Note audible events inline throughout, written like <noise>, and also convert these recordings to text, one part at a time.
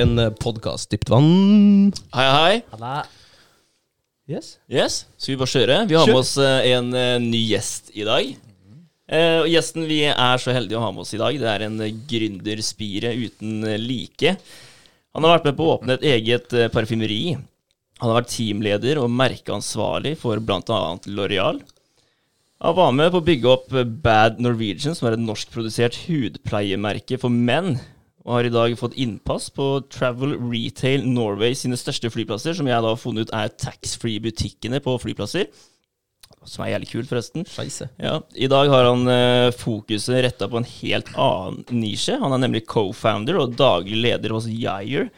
en podkast Dypt vann. Hei, hei. Halla. Yes. Yes, Skal vi bare kjøre? Vi har Kjør. med oss eh, en eh, ny gjest i dag. Eh, og Gjesten vi er så heldige å ha med oss i dag, det er en gründerspire uten like. Han har vært med på å åpne et eget parfymeri. Han har vært teamleder og merkeansvarlig for bl.a. Loreal. Han var med på å bygge opp Bad Norwegian, som er et norskprodusert hudpleiemerke for menn. Og har i dag fått innpass på Travel Retail Norway sine største flyplasser, som jeg da har funnet ut er taxfree-butikkene på flyplasser. Som er jævlig kult, forresten. Scheisse. Ja, I dag har han eh, fokuset retta på en helt annen nisje. Han er nemlig co-founder og daglig leder hos Yair,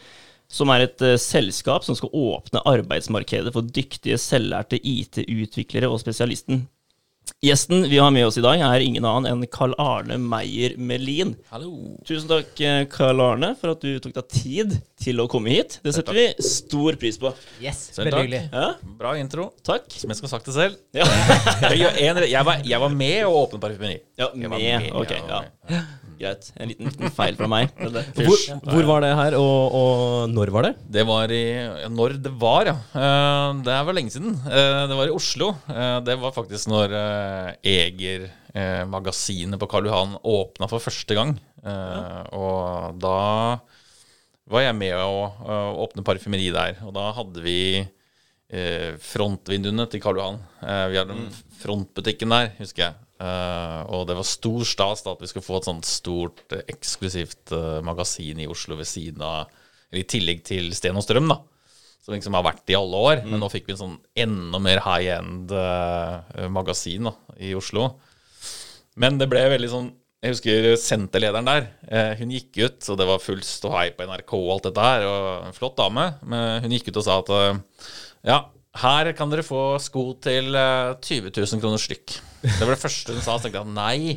som er et eh, selskap som skal åpne arbeidsmarkedet for dyktige, selvlærte IT-utviklere og spesialisten. Gjesten vi har med oss i dag, er ingen annen enn Karl Arne Meyer Melin. Hallo. Tusen takk, eh, Karl Arne, for at du tok deg tid til å komme hit. Det setter vi stor pris på. Yes, veldig hyggelig. Ja, Bra intro. takk. Som jeg skulle sagt det selv. Ja, <laughs> Jeg, var, jeg var med å åpne parfymeri. ja med. med. Ok, ja. Greit. En liten, liten feil fra meg. Hvor, hvor var det her, og, og når var det? Det var i Når det var, ja. Eh, Det er vel lenge siden. Eh, Det var i Oslo. Eh, Det var faktisk når eh, Eger eh, magasinet på Karl Johan åpna for første gang. Eh, Og da var jeg med å åpne parfymeri der. Og da hadde vi eh, frontvinduene til Karl Johan. Eh, vi hadde den frontbutikken der, husker jeg. Eh, og det var stor stas da at vi skulle få et sånt stort, eh, eksklusivt uh, magasin i Oslo ved siden av i tillegg til Sten og Strøm, da. Som liksom har vært i alle år. Men nå fikk vi en sånn enda mer high end uh, magasin da, i Oslo. Men det ble veldig sånn Jeg husker senterlederen der. Eh, hun gikk ut, og det var full ståhei på NRK og alt dette her. Og en flott dame. Men hun gikk ut og sa at eh, ja, her kan dere få sko til eh, 20 000 kroner stykk. Det var det første hun sa. Så tenkte jeg nei.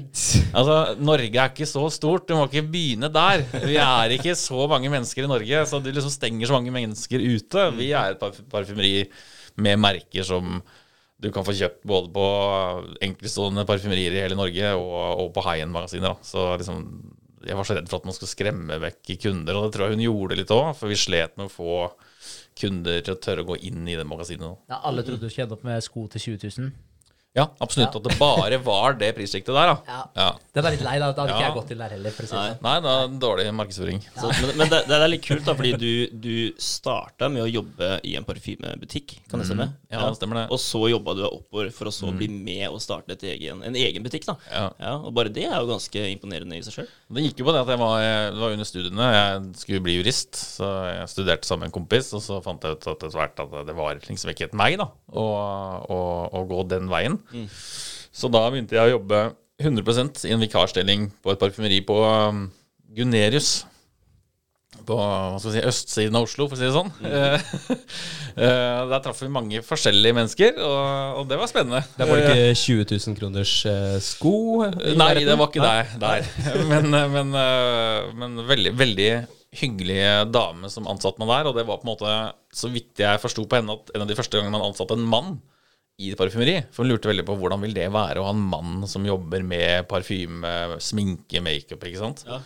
Altså, Norge er ikke så stort. Du må ikke begynne der. Vi er ikke så mange mennesker i Norge, så du liksom stenger så mange mennesker ute. Vi er et parf- parfymeri med merker som du kan få kjøpt både på enkeltstående parfymerier i hele Norge og, og på high end-magasiner. Så liksom, jeg var så redd for at man skulle skremme vekk kunder, og det tror jeg hun gjorde litt òg, for vi slet med å få kunder til å tørre å gå inn i det magasinet. Ja, alle trodde du skulle ende opp med sko til 20 000. Ja, absolutt. At det bare var det prissjiktet der, da. Ja. Ja. Den er litt lei, da. Da hadde ikke Ja. jeg gått til der heller. for å si det sånn. Nei, det er dårlig markedsføring. Så, men men det, det er litt kult, da, fordi du, du starta med å jobbe i en parfymebutikk, kan det stemme? Mm. Ja, det stemmer det. Og så jobba du deg oppover for å så bli med og starte et egen, en egen butikk, da. Ja. og bare det er jo ganske imponerende i seg sjøl. Det gikk jo på det at jeg var, jeg var under studiene. Jeg skulle bli jurist, så jeg studerte sammen med en kompis. Og så fant jeg ut at at det var liksom ikke et meg da, å, å, å gå den veien. Så da begynte jeg å jobbe 100% i en vikarstilling på et parfymeri på um, Gunerius. På hva skal vi si, østsiden av Oslo, for å si det sånn. Mm. <laughs> der traff vi mange forskjellige mennesker, og, og det var spennende. Det var det ikke 20 000 kroners eh, sko? Nei, det var ikke der. der. <laughs> Men, men, eh, men veldig, veldig hyggelige dame som ansatte meg der. Og det var på en måte, så vidt jeg forsto på henne, at en av de første gangene man ansatte en mann i parfymeri. For hun lurte veldig på hvordan vil det være å ha en mann som jobber med parfyme, sminke, makeup, ikke sant. Ja.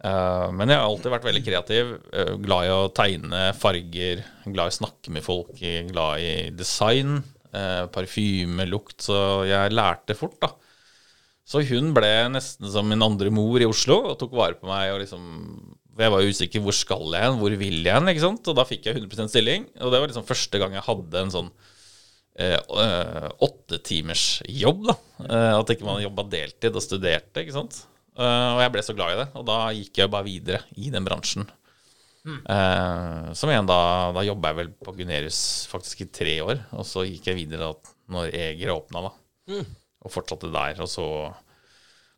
Uh, men jeg har alltid vært veldig kreativ. Uh, glad i å tegne farger, glad i å snakke med folk, glad i design, uh, parfyme, lukt. Så jeg lærte fort, da. Så hun ble nesten som min andre mor i Oslo og tok vare på meg. og liksom Jeg var usikker hvor skal jeg hen, hvor vil jeg hen? ikke sant? Og da fikk jeg 100% stilling. Og det var liksom første gang jeg hadde en sånn eh, eh, åtte timers jobb. da. Eh, at ikke man jobba deltid og studerte. ikke sant? Eh, og jeg ble så glad i det. Og da gikk jeg bare videre i den bransjen. Eh, som igjen da Da jobba jeg vel på Gunerius faktisk i tre år. Og så gikk jeg videre da, når Eger åpna, da. Og fortsatte der. Og så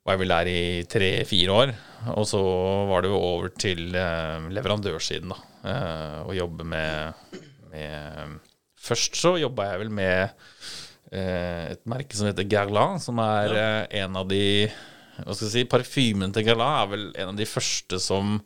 var jeg vel der i tre-fire år. Og så var det jo over til leverandørsiden, da. Eh, og jobbe med, med Først så jobba jeg vel med eh, et merke som heter Guerlain, som er eh, en av de Hva skal jeg si Parfymen til Guerlain er vel en av de første som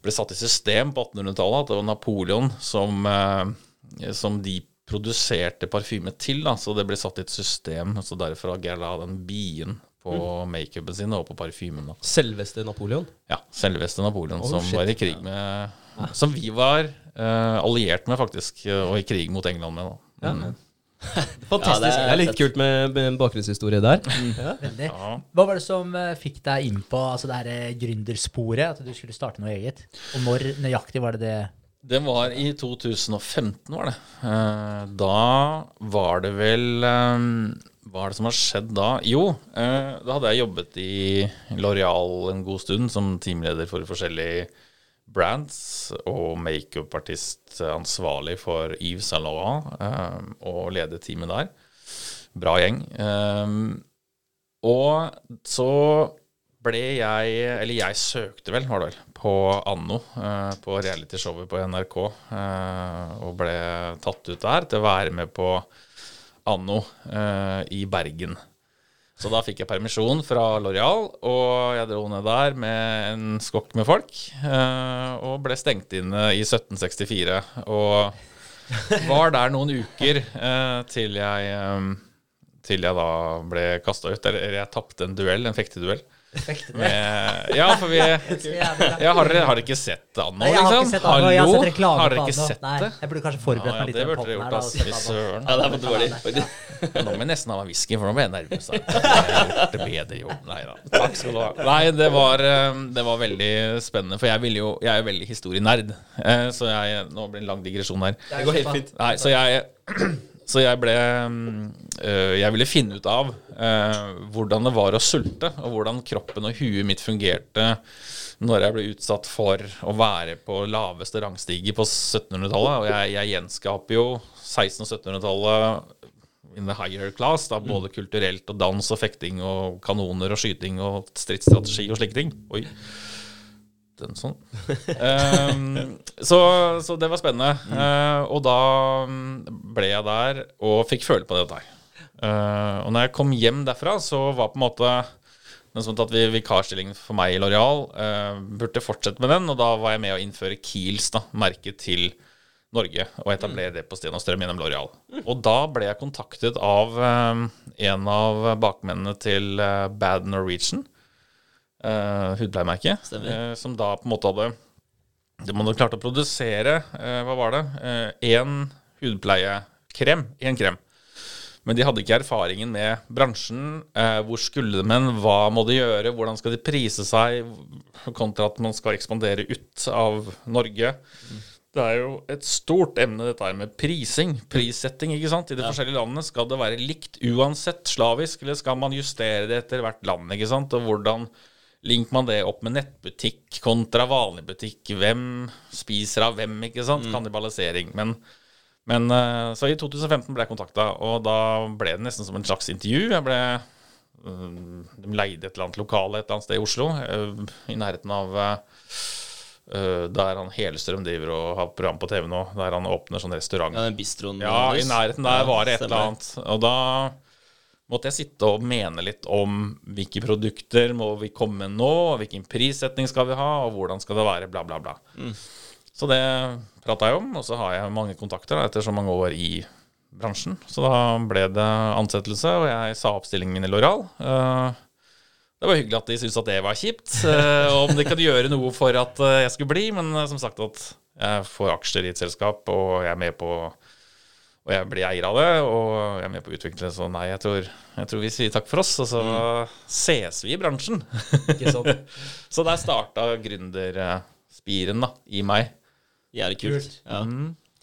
ble satt i system på 1800-tallet. At det var Napoleon som, eh, som de produserte parfyme til. Da. Så det ble satt i et system. Så derfor har Guerlain den bien på makeupen sin og på parfymen. da. Selveste Napoleon. Ja, selveste Napoleon, Oh, som shit. var i krig med Som vi var alliert med, faktisk, eh, og i krig mot England med. da. Mm. <laughs> Fantastisk. Ja, det er det er litt kult med, med en bakgrunnshistorie der. Mm. Ja. Hva var det som eh, fikk deg inn på altså det her eh, gründersporet, at du skulle starte noe eget? Og når nøyaktig var det det? Det var i 2015, var det. Eh, da var det vel eh, Hva er det som har skjedd da? Jo, eh, da hadde jeg jobbet i L'Oreal en god stund som teamleder for forskjellige brands og makeupartist ansvarlig for Yves Saint Laurent eh, og lede teamet der. Bra gjeng. Eh, og så ble jeg Eller jeg søkte vel, var det vel, på Anno, eh, på realityshowet på NRK, eh, og ble tatt ut der til å være med på Anno eh, i Bergen. Så da fikk jeg permisjon fra Loreal, og jeg dro ned der med en skokk med folk. eh, og ble stengt inne i 1764. Og var der noen uker eh, til jeg eh, Til jeg da ble kasta ut. Eller jeg tapte en duell, en fekteduell. Med, ja, for vi <laughs> ja, har, har ikke sett Anno, jeg liksom? Anno, jeg har sett reklame på ikke Anno. sett Nei, det? jeg burde kanskje forberedt Ja, ja, meg litt. det burde dere gjort, ass. Fy søren. Ja, det er for dårlig. <laughs> Nå må jeg nesten ha meg whisky, for nå ble jeg nervøs. Jeg det bedre, jo. Nei da. Takk skal du ha. Nei, det var, eh, det var veldig spennende, for jeg, ville jo, jeg er jo veldig historienerd. Eh, Så jeg Nå blir det en lang digresjon her. Det går helt fint. Nei, så jeg <clears throat> Så jeg ble øh, Jeg ville finne ut av øh, hvordan det var å sulte, og hvordan kroppen og huet mitt fungerte når jeg ble utsatt for å være på laveste rangstige på 1700-tallet. Og jeg, jeg gjenskaper jo 1600- og 1700-tallet in the higher class, da, både kulturelt og dans og fekting og kanoner og skyting og stridsstrategi og slike ting. Oi. Den sånn. um, <laughs> så, så det var spennende. Uh, og da mm, ble jeg der og fikk føle på dette her. Uh, og når jeg kom hjem derfra, så var på en måte den som tatt vi- vikarstilling for meg i Loreal, uh, burde fortsette med den. Og da var jeg med å innføre Kiels, da, merket til Norge, og etablere det på Sten og Strøm gjennom Loreal. Og da ble jeg kontaktet av um, en av bakmennene til uh, Bad Norwegian, eh, hudpleiemerke, Stemmer. eh, som da på en måte hadde De hadde klart å produsere, uh, hva var det, én hudpleiekrem, én krem. Men de hadde ikke erfaringen med bransjen. Hvor skulle de hen? Hva må de gjøre? Hvordan skal de prise seg? Kontra at man skal ekspandere ut av Norge. Det er jo et stort emne, dette her med prising. Prissetting, ikke sant. I de forskjellige landene. Skal det være likt uansett slavisk, eller skal man justere det etter hvert land? ikke sant? Og hvordan linker man det opp med nettbutikk kontra vanlig butikk? Hvem spiser av hvem, ikke sant? Kannibalisering. Men men eh, Så i 2015 ble jeg kontakta, og da ble det nesten som en slags intervju. Jeg ble øh, De leide et eller annet lokale et eller annet sted i Oslo, øh, i nærheten av der han Helstrøm driver og har program på TV nå, der han åpner sånn restaurant. Ja, den bistroen. Ja, i nærheten der var det et eller annet. Og da måtte jeg sitte og mene litt om hvilke produkter må vi komme med nå, og hvilken prissetning skal vi ha, og hvordan skal det være, bla, bla, bla. Så det prata jeg om, og så har jeg mange kontakter da, etter så mange år i bransjen. Så da ble det ansettelse, og jeg sa opp stillingen min i Loral. Eh, det var hyggelig at de syntes at det var kjipt, eh, og om de kunne gjøre noe for at eh, jeg skulle bli, men som sagt at jeg får aksjer i et selskap, og jeg er med på og jeg blir eier av det, og jeg er med på å utvikle det. Så nei, jeg tror, jeg tror vi sier takk for oss, og så ses vi i bransjen. Ikke sant? <laughs> så der starta gründerspiren da, i meg. Jævlig kult. Kult. Ja.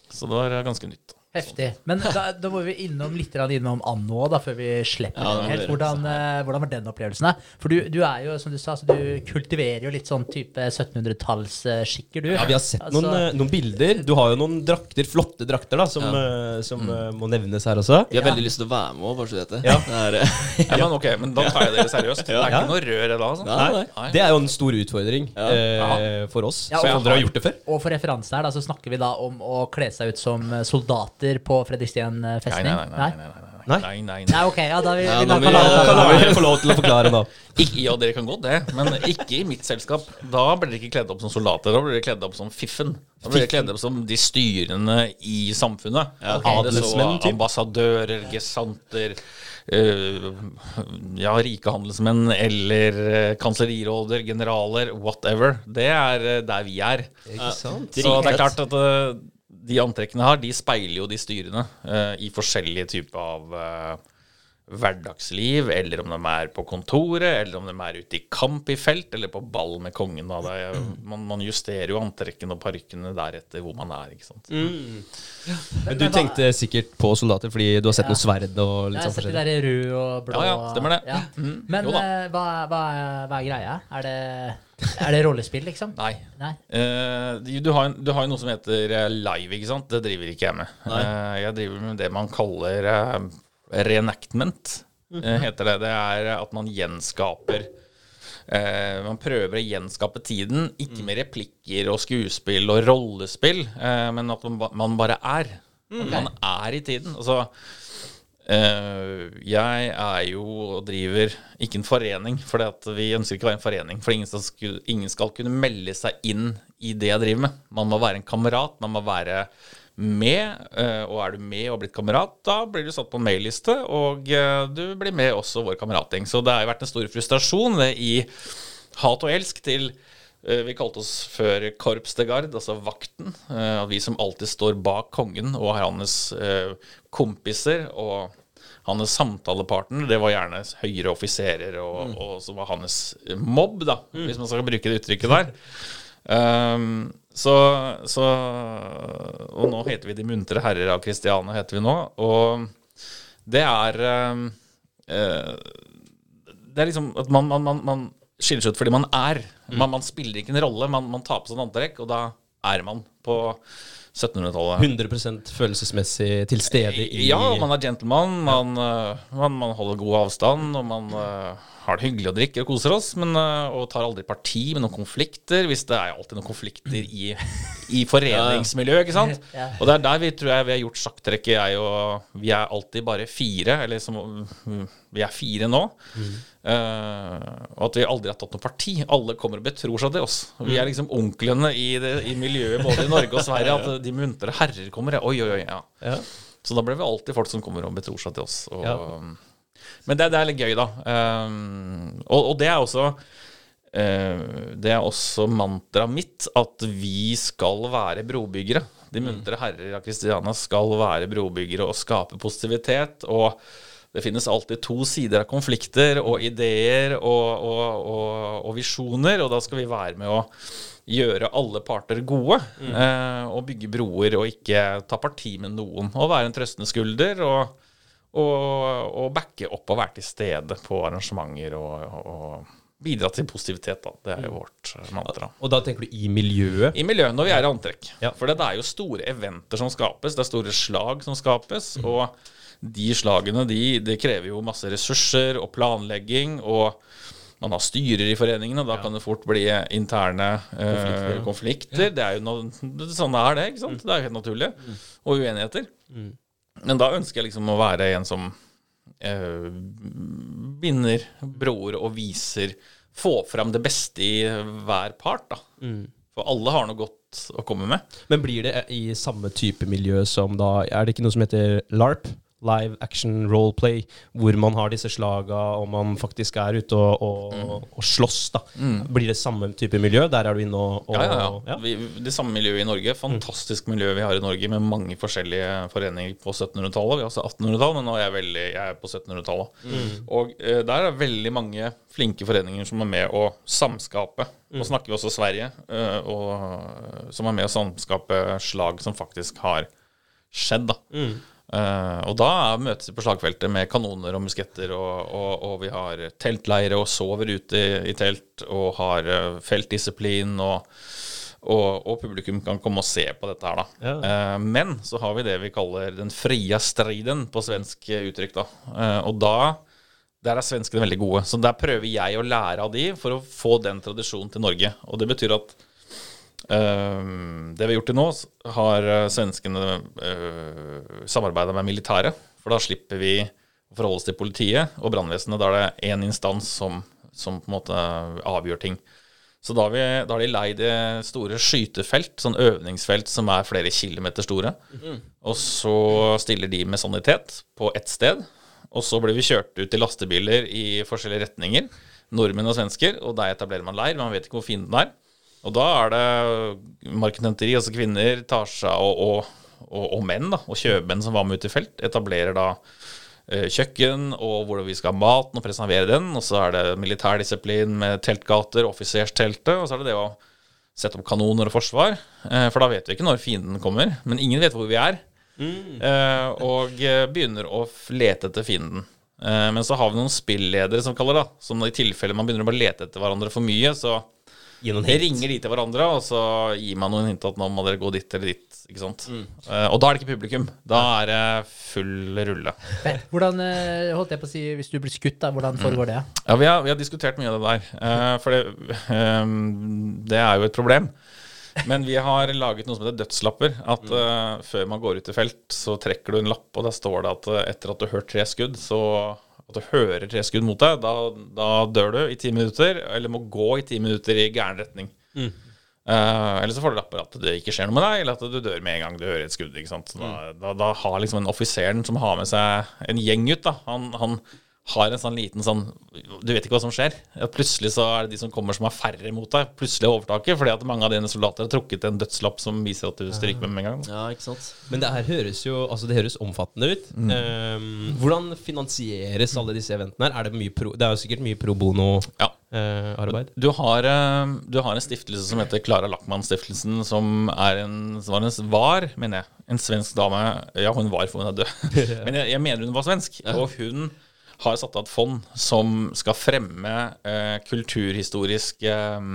Så det var ganske nytt. Heftig. Men da, da må vi innom litt innom Anno da, før vi slipper Ja, det den helt. Hvordan, eh, hvordan var den opplevelsen? da? For du, du er jo, som du sa, så du kultiverer jo litt sånn type 1700-tallsskikker, du. Ja, vi har sett Altså, noen, eh, noen bilder. Du har jo noen drakter, flotte drakter, da, som, ja. som mm. må nevnes her også. Vi har Ja. veldig lyst til å være med òg, bare så du vet det. Ja. det er, eh, <laughs> Ja, men ok, men da tar jeg dere seriøst. Det er Ja. ikke noe rør da, altså. Nei, nei. Nei. Det er jo en stor utfordring Ja. eh, for oss. Ja, og, og- dere har gjort det før? Og for referanse her, da, så snakker vi da om å kle seg ut som soldater på Fredrikstien festning. nei, nei, nei, nei, nei, nei. Nei. nei, nei. Nei, ok, ja, da vil Ja, vi vi- Kan vi få lov til å forklare da. <laughs> Ikke, ja, dere kan godt det, men ikke i mitt selskap. Da blir dere ikke kledd opp som soldater. Da blir dere kledd opp som fiffen. Da blir dere kledd opp som de styrende i samfunnet. Ja, okay. Så Adelsmenn, typ. Ambassadører, gesanter, Uh, ja, rike handelsmenn eller uh, kansleriråder, generaler, whatever. Det er uh, der vi er. Ikke sant? Så det er klart at eh, de antrekkene her, de speiler jo de styrene eh, i forskjellige typer av eh, hverdagsliv, eller om de er på kontoret, eller om de er ute i kamp i felt, eller på ball med kongen. Da. Det er, man, man justerer jo antrekkene og parykkene deretter hvor man er. ikke sant? Mm. Men du tenkte sikkert på soldater fordi du har sett Ja. noe sverd og Jeg har sånn sett de forskjellig? der rød og blå. Ja, ja, stemmer det. Ja. Mm, Men eh, hva, hva, er- hva er greia? Er det, er det rollespill, liksom? Nei. Nei. Uh, du, du, har, du har jo noe som heter eh, live, ikke sant? Det driver ikke jeg med. Uh, jeg driver med det man kaller eh, reenactment, eh, heter det. Det er at man gjenskaper eh, Man prøver å gjenskape tiden, ikke med replikker og skuespill og rollespill, eh, men at man, bare er. At Man er i tiden. Altså Eh, jeg er jo og driver ikke en forening, for vi ønsker ikke å være en forening. For ingen skal, ingen skal kunne melde seg inn i det jeg driver med. Man må være en kamerat, man må være med. eh, og er du med og blitt kamerat, da blir du satt på en mailliste, og eh, du blir med også vår kamerating. Så det har jo vært en stor frustrasjon i hat og elsk til eh, vi kalte oss før Korps de Garde, altså vakten. eh, Vi som alltid står bak kongen og har hans eh, kompiser. Og hans samtalepartner, det var gjerne høyere offiserer, og, og så var hans mobb, da, hvis man skal bruke det uttrykket der. Um, så, så Og nå heter vi De muntre herrer av Kristiania, heter vi nå. Og det er um, uh, Det er liksom at man, man, man, man skiller seg ut fordi man er. Man, man spiller ikke en rolle. Man, man tar på seg en antrekk, og da er man på 1700-tallet. 100 følelsesmessig til stede i Ja, man er gentleman, man, eh, man, man holder god avstand, og man eh, har det hyggelig og drikker og koser oss, men, eh, og tar aldri parti med noen konflikter, hvis det er alltid noen konflikter i, <laughs> i foreningsmiljøet, ikke sant? <laughs> Og det er der vi tror jeg vi har gjort sjakktrekket, jeg og Vi er alltid bare fire, eller som mm, Vi er fire nå. Uh, og at vi aldri har tatt noe parti. Alle kommer og betror seg til oss. Vi er liksom onklene i, det, i miljøet både i Norge og Sverige. At de muntre herrer kommer. Oi, oi, oi. Ja. Ja. Så da ble vi alltid folk som kommer og betror seg til oss. Og, Ja. Men det, det er litt gøy, da. Um, og, og det er også uh, Det er også mantraet mitt at vi skal være brobyggere. De muntre herrer av Kristiania skal være brobyggere og skape positivitet. Og det finnes alltid to sider av konflikter og ideer og, og, og, og visjoner, og da skal vi være med å gjøre alle parter gode. Eh, og bygge broer og ikke ta parti med noen. Og være en trøstende skulder og, og, og backe opp og være til stede på arrangementer og, og bidra til positivitet. Da. Det er jo vårt eh, mantra. Og da tenker du i miljøet? I miljøet når vi er i antrekk. Ja. For det er jo store eventer som skapes, det er store slag som skapes. Og de slagene de, det krever jo masse ressurser og planlegging. Og man har styrer i foreningene, da kan det fort bli interne eh, konflikter. Det er jo noe, sånn er det, ikke sant? Det er jo helt naturlig. Og uenigheter. Men da ønsker jeg liksom å være en som eh, binder broer og viser Få fram det beste i hver part, da. For alle har noe godt å komme med. Men blir det i samme type miljø som da Er det ikke noe som heter LARP? Live action roleplay, hvor man har disse slaga og man faktisk er ute og, og, og slåss. da. Blir det samme type miljø? Der er du inne og, og Ja, ja, ja. ja. Vi, det samme miljøet i Norge. Fantastisk miljø vi har i Norge med mange forskjellige foreninger på 1700-tallet. Vi har også 1800-tall, men nå er jeg, veldig, jeg er på 1700-tallet. Og eh, der er veldig mange flinke foreninger som er med å samskape. Nå snakker vi også Sverige, eh, og, som er med å samskape slag som faktisk har skjedd. da. Eh, og da møtes vi på slagfeltet med kanoner og musketter, og, og, og vi har teltleire og sover ute i, i telt, og har uh, feltdisiplin, og, og, publikum kan komme og se på dette her, da. Ja. Uh, men så har vi det vi kaller den fria striden, på svensk uttrykk, da. Og da der er svenskene veldig gode. Så der prøver jeg å lære av de for å få den tradisjonen til Norge. Og det betyr at det vi har gjort til nå, har eh, svenskene uh, samarbeida med militæret. For da slipper vi å forholde oss til politiet og brannvesenet. Da er det én instans som, som på en måte avgjør ting. Så da har, vi, da har de leid eh, store skytefelt, sånn øvningsfelt som er flere kilometer store. Og så stiller de med sanitet på ett sted. Og så blir vi kjørt ut i lastebiler i forskjellige retninger, nordmenn og svensker, og der etablerer man leir. Man vet ikke hvor fienden er. Og da er det marketenteri, altså kvinner, Tasha og, og, og, og menn, da, og kjøpmenn som var med ut i felt, etablerer da eh, kjøkken og hvordan vi skal ha maten og preservere den. Og så er det militær disiplin med teltgater, offisersteltet, og så er det det å sette opp kanoner og forsvar. Eh, for da vet vi ikke når fienden kommer, men ingen vet hvor vi er. Mm. og eh, begynner å lete etter fienden. Men så har vi noen spilledere som kaller det, som i tilfelle man begynner å lete etter hverandre for mye, så Gi noen hint. ringer de til hverandre, og så gir man noen hint at nå må dere gå dit eller dit. Ikke sant? Eh, og da er det ikke publikum. Da er det full rulle. Hvordan eh, holdt jeg på å si, hvis du blir skutt, da, hvordan foregår det? Ja, vi har, vi har diskutert mye av det der. Uh, for det, um, det er jo et problem. Men vi har laget noe som heter dødslapper. At eh, før man går ut i felt, så trekker du en lapp, og der står det at etter at du har hørt tre skudd, så at du hører tre skudd mot deg, da, da dør du i ti minutter, eller må gå i ti minutter i gæren retning. Eh, eller så får du lapper at det ikke skjer noe med deg, eller at du dør med en gang du hører et skudd. ikke sant? Så da, da, da har liksom en offiseren som har med seg en gjeng ut, da, han, han har en sånn liten sånn Du vet ikke hva som skjer. Plutselig så er det de som kommer som har færre mot deg, plutselig overtaket, fordi at mange av dine soldater har trukket en dødslapp som viser at du stryker med dem en gang. Ja, ikke sant. Men det her høres jo altså det høres omfattende ut. Mm. Um, hvordan finansieres alle disse eventene her? Er det, mye pro, det er jo sikkert mye pro Ja. bono-arbeid. Du har, eh, du har en stiftelse som heter Klara Lackmann-stiftelsen, som er en, som var, en, var, mener jeg, en svensk dame. Ja, hun var, for hun er død. <laughs> Men jeg, jeg mener hun var svensk. Og hun har satt av et fond som skal fremme eh, kulturhistorisk eh,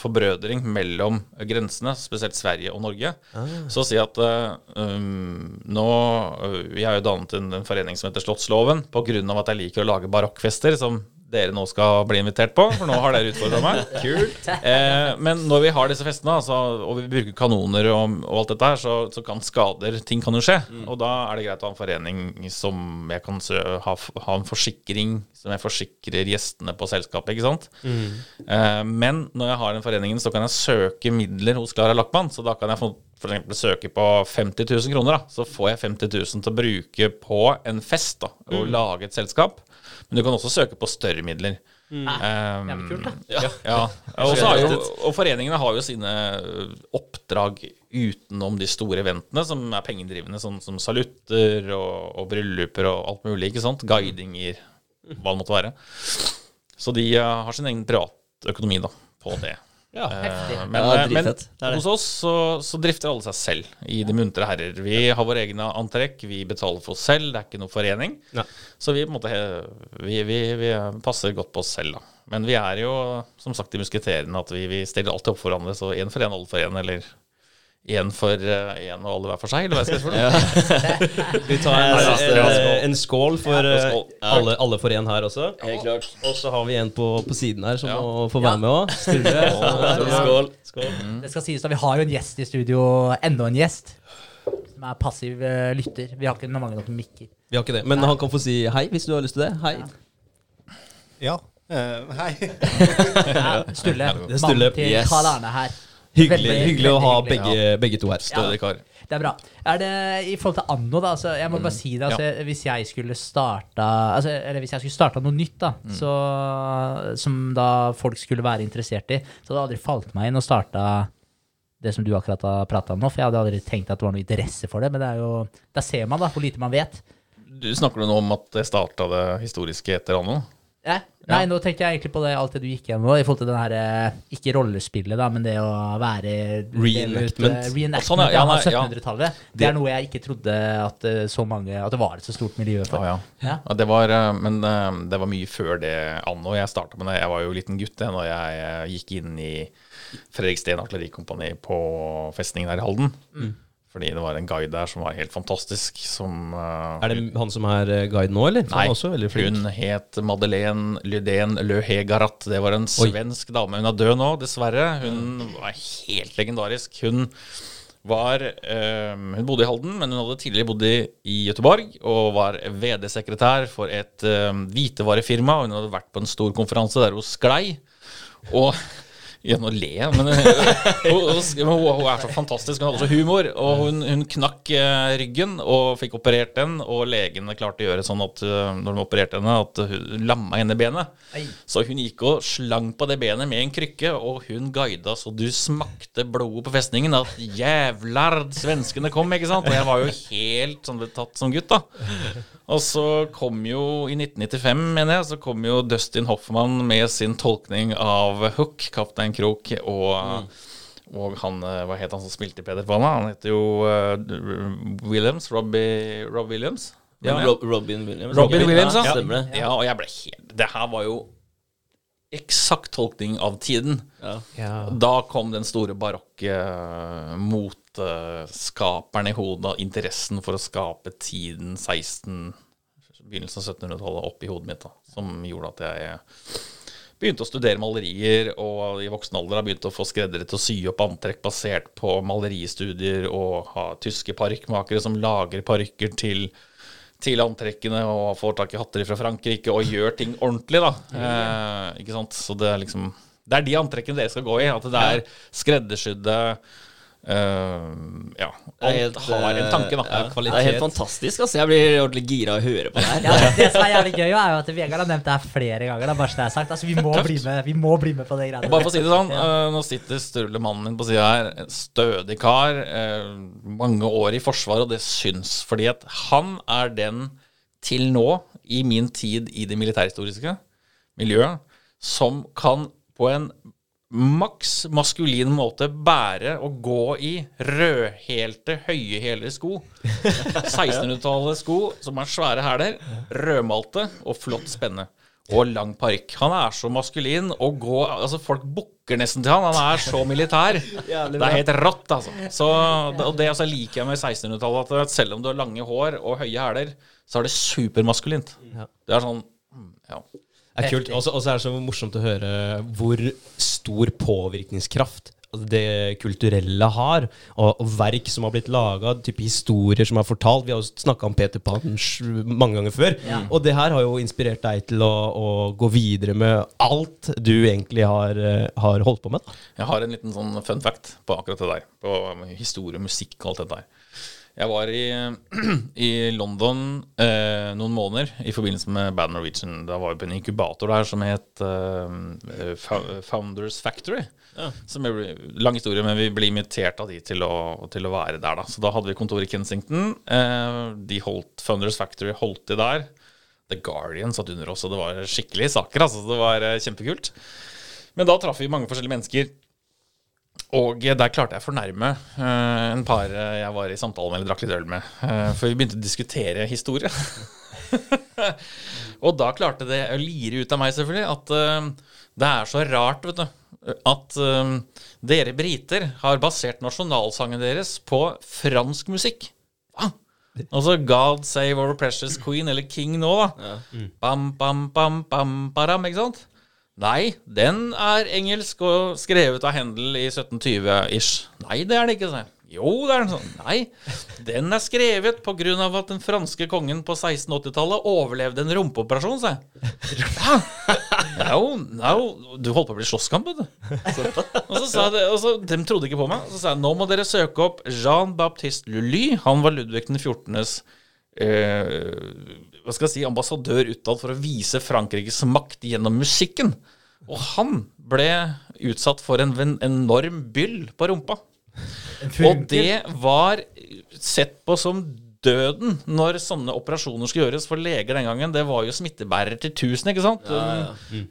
forbrødring mellom grensene, spesielt Sverige og Norge. Så å si at eh, um, nå uh, Vi har jo dannet en, en forening som heter Slottsloven, av at jeg liker å lage barokkfester, som dere nå skal bli invitert på, for nå har dere utfordra meg. <laughs> Kult. Eh, men når vi har disse festene, altså, og vi bruker kanoner og, og alt dette her, så, så kan skader Ting kan jo skje. Og da er det greit å ha en forening som jeg kan ha, ha en forsikring som jeg forsikrer gjestene på selskapet, ikke sant. Eh, men når jeg har den foreningen, så kan jeg søke midler hos Klara Lackmann. Så da kan jeg få eksempel søke på 50 000 kroner. Da. Så får jeg 50 000 til å bruke på en fest da, og lage et selskap. Men du kan også søke på større midler. Um, Jævlig kult, da. ja, ja. <laughs> Og, jo, og foreningene har jo sine oppdrag utenom de store eventene, som er pengedrivende, sånn som salutter og, og brylluper og alt mulig. ikke sant? Guidinger, hva det måtte være. Så de ø, har sin egen privatøkonomi da, på det. Ja. Heftig. Eh, Men, Ja, eh, men. Det er det. hos oss så, så drifter alle seg selv i De muntre herrer. Vi har våre egne antrekk, vi betaler for oss selv, det er ikke noe forening. Ja. Så vi, på måte, vi, vi, vi passer godt på oss selv, da. Men vi er jo som sagt de musketerene at vi, vi stiller alltid opp for hverandre. Så én for én, alle for én, eller én for én og alle hver for seg, eller hva jeg skal si for noe. <laughs> Vi tar en, Ja, ja, en, skål. en skål for eh, alle, alle for en her også. Og så har vi en på, på siden her som Ja. må få være med òg. <laughs> Skål. Skål. Det skal sies at vi har jo en gjest i studio, enda en gjest, som er passiv eh, lytter. Vi har ikke mange nok mikker. Vi har ikke det. Men han kan få si hei hvis du har lyst til det. Hei. Ja. eh, hei. <laughs> Er Sturle. mannen til Karl Arne her. Hyggelig, Veldig, hyggelig å ha hyggelig. begge, begge to her. Stødig kar. Det er bra. Er det i forhold til anno, da? Altså, jeg må Mm. bare si det. Altså, Hvis jeg skulle starta altså, Eller hvis jeg skulle starta noe nytt, da, Mm. så, som da folk skulle være interessert i, så hadde det aldri falt meg inn å starta det som du akkurat har prata om nå. For jeg hadde aldri tenkt at det var noe interesse for det. Men det er jo, der ser man da hvor lite man vet. Du snakker du nå om at det starta det historiske etter anno? Ja. Nei, nå tenkte jeg egentlig på det, alt det du gikk gjennom nå, i forhold til den her eh, Ikke rollespillet, da, men det å være Reenactment. ut, eh, Reenactment Sånn, ja. Ja, av ja. 1700-tallet. Det er noe jeg ikke trodde at eh, så mange At det var et så stort miljø for. Ja, ja. Ja. Ja, det var, eh, men eh, det var mye før det anno. Jeg starta med det. Jeg var jo liten gutt da når jeg eh, gikk inn i Fredriksten artillerikompani på festningen her i Halden. Fordi det var en guide der som var helt fantastisk. Som uh, Er det han som er eh, guide nå, eller? Nei, også hun het Madeleine Lydén Løhegarat. Det var en svensk dame. Hun er død nå, dessverre. Hun var helt legendarisk. Hun var eh, Hun bodde i Halden, men hun hadde tidligere bodd i, Gøteborg og var VD-sekretær for et eh, hvitevarefirma. Hun hadde vært på en stor konferanse der hun sklei. Og ja, å le, men hun, hun, er så fantastisk. Hun hadde så humor. Og hun, hun knakk eh, ryggen og fikk operert den. Og legene klarte å gjøre sånn at eh, når de opererte henne, at hun lamma henne benet. Så hun gikk og slang på det benet med en krykke, og hun guida så du smakte blodet på festningen. At jævlar, svenskene kom, ikke sant? Og jeg var jo helt sånn betatt som gutt, da. Og så kom jo, i 1995, mener jeg, så kom jo Dustin Hoffman med sin tolkning av Hook, Kaptein Krok, og, og han eh, Hva het han som spilte i Peder Panna? Han heter jo uh, Williams. Robbie, Rob Williams. Ja. Rob, Robin Williams. Robin Williams, ja. Stemmer det. Ja, og jeg ble helt Det her var jo eksakt tolkning av tiden. Ja. Da kom den store barokke uh, motskaperen i hodet, og interessen for å skape tiden 16 Begynnelsen av 1700-tallet opp i hodet mitt, da, som gjorde at jeg begynte å studere malerier, og i voksen alder har begynt å få skreddere til å sy opp antrekk basert på maleristudier, og ha tyske parykkmakere som lager parykker til til antrekkene og får tak i hatter fra Frankrike og gjør ting ordentlig, da. Eh, ikke sant? Så det er liksom Det er de antrekkene dere skal gå i. At det er skreddersydde eh, Ja. Alt helt, har en tanke, da. ja, Det er helt fantastisk. Altså. Jeg blir ordentlig gira av å høre på det her. Ja, det som er jævlig gøy, er jo at Vegard har nevnt det her flere ganger. Det er bare så det er sagt. Altså, vi må bli med Vi må bli med på det greiene. bare for å si det sånn, uh, nå sitter Sturle mannen min på sida her, stødig kar, Uh, mange år i Forsvaret, og det syns fordi at han er den til nå, i min tid i det militærhistoriske miljøet, som kan på en maks maskulin måte bære og gå i rødhælte, høyhælede sko. <laughs> 1600-tallet sko som er svære hæler, rødmalte og flott spenne. Og lang parykk. Han er så maskulin og gå Altså, folk bukker nesten til han. Han er så militær. Det er helt rått, altså. Så, og det altså, liker jeg med 1600-tallet, at selv om du har lange hår og høye hæler, så er det supermaskulint. Det er sånn mm, Ja. Det er kult. Og så er det så morsomt å høre hvor stor påvirkningskraft det kulturelle har, og, verk som har blitt laga, historier som er fortalt. Vi har jo snakka om Peter Pan mange ganger før. Og det her har jo inspirert deg til å, å gå videre med alt du egentlig har, eh, har holdt på med. Jeg har en liten sånn fun fact på akkurat det der. På historie, musikk og alt det der. Jeg var i, <clears throat> i London eh, noen måneder i forbindelse med Bad Norwegian. Da var vi på en inkubator der som het eh, Founders Factory. Som Ble, lang historie, men vi ble invitert av de til å, til å være der. da. Så da hadde vi kontor i Kensington. Eh, de holdt, Founders Factory holdt de der. The Guardian satt under oss, og det var skikkelige saker. altså. Det var eh, kjempekult. Men da traff vi mange forskjellige mennesker. Og der klarte jeg å fornærme uh, en par eh, jeg var i samtale med eller drakk litt øl med. Uh, for vi begynte å diskutere historie. <laughs> og da klarte det å lire ut av meg, selvfølgelig, at uh, det er så rart, vet du. At dere briter har basert nasjonalsangen deres på fransk musikk. Hva? Altså God Save Our Precious Queen, eller King nå, da. Bam, bam, bam, bam, param, ikke sant? Nei, den er engelsk og skrevet av Hendel i 1720-ish. Nei, det er den ikke, sa jeg. Jo, det er den sånn. Nei, den er skrevet av at den franske kongen på 1680-tallet overlevde en rumpeoperasjon, sa jeg. Ja, no, no, du holdt på å bli slåsskamp, vet du. Og så sa jeg og så, De trodde ikke på meg. Så sa jeg nå må dere søke opp Jean-Baptiste Lully. Han var Ludvig den 14.s eh, hva skal jeg si, ambassadør utad for å vise Frankrikes makt gjennom musikken. Og han ble utsatt for en enorm byll på rumpa. Og det var sett på som døden når sånne operasjoner skulle gjøres. For leger den gangen, det var jo smittebærere til tusen, ikke sant?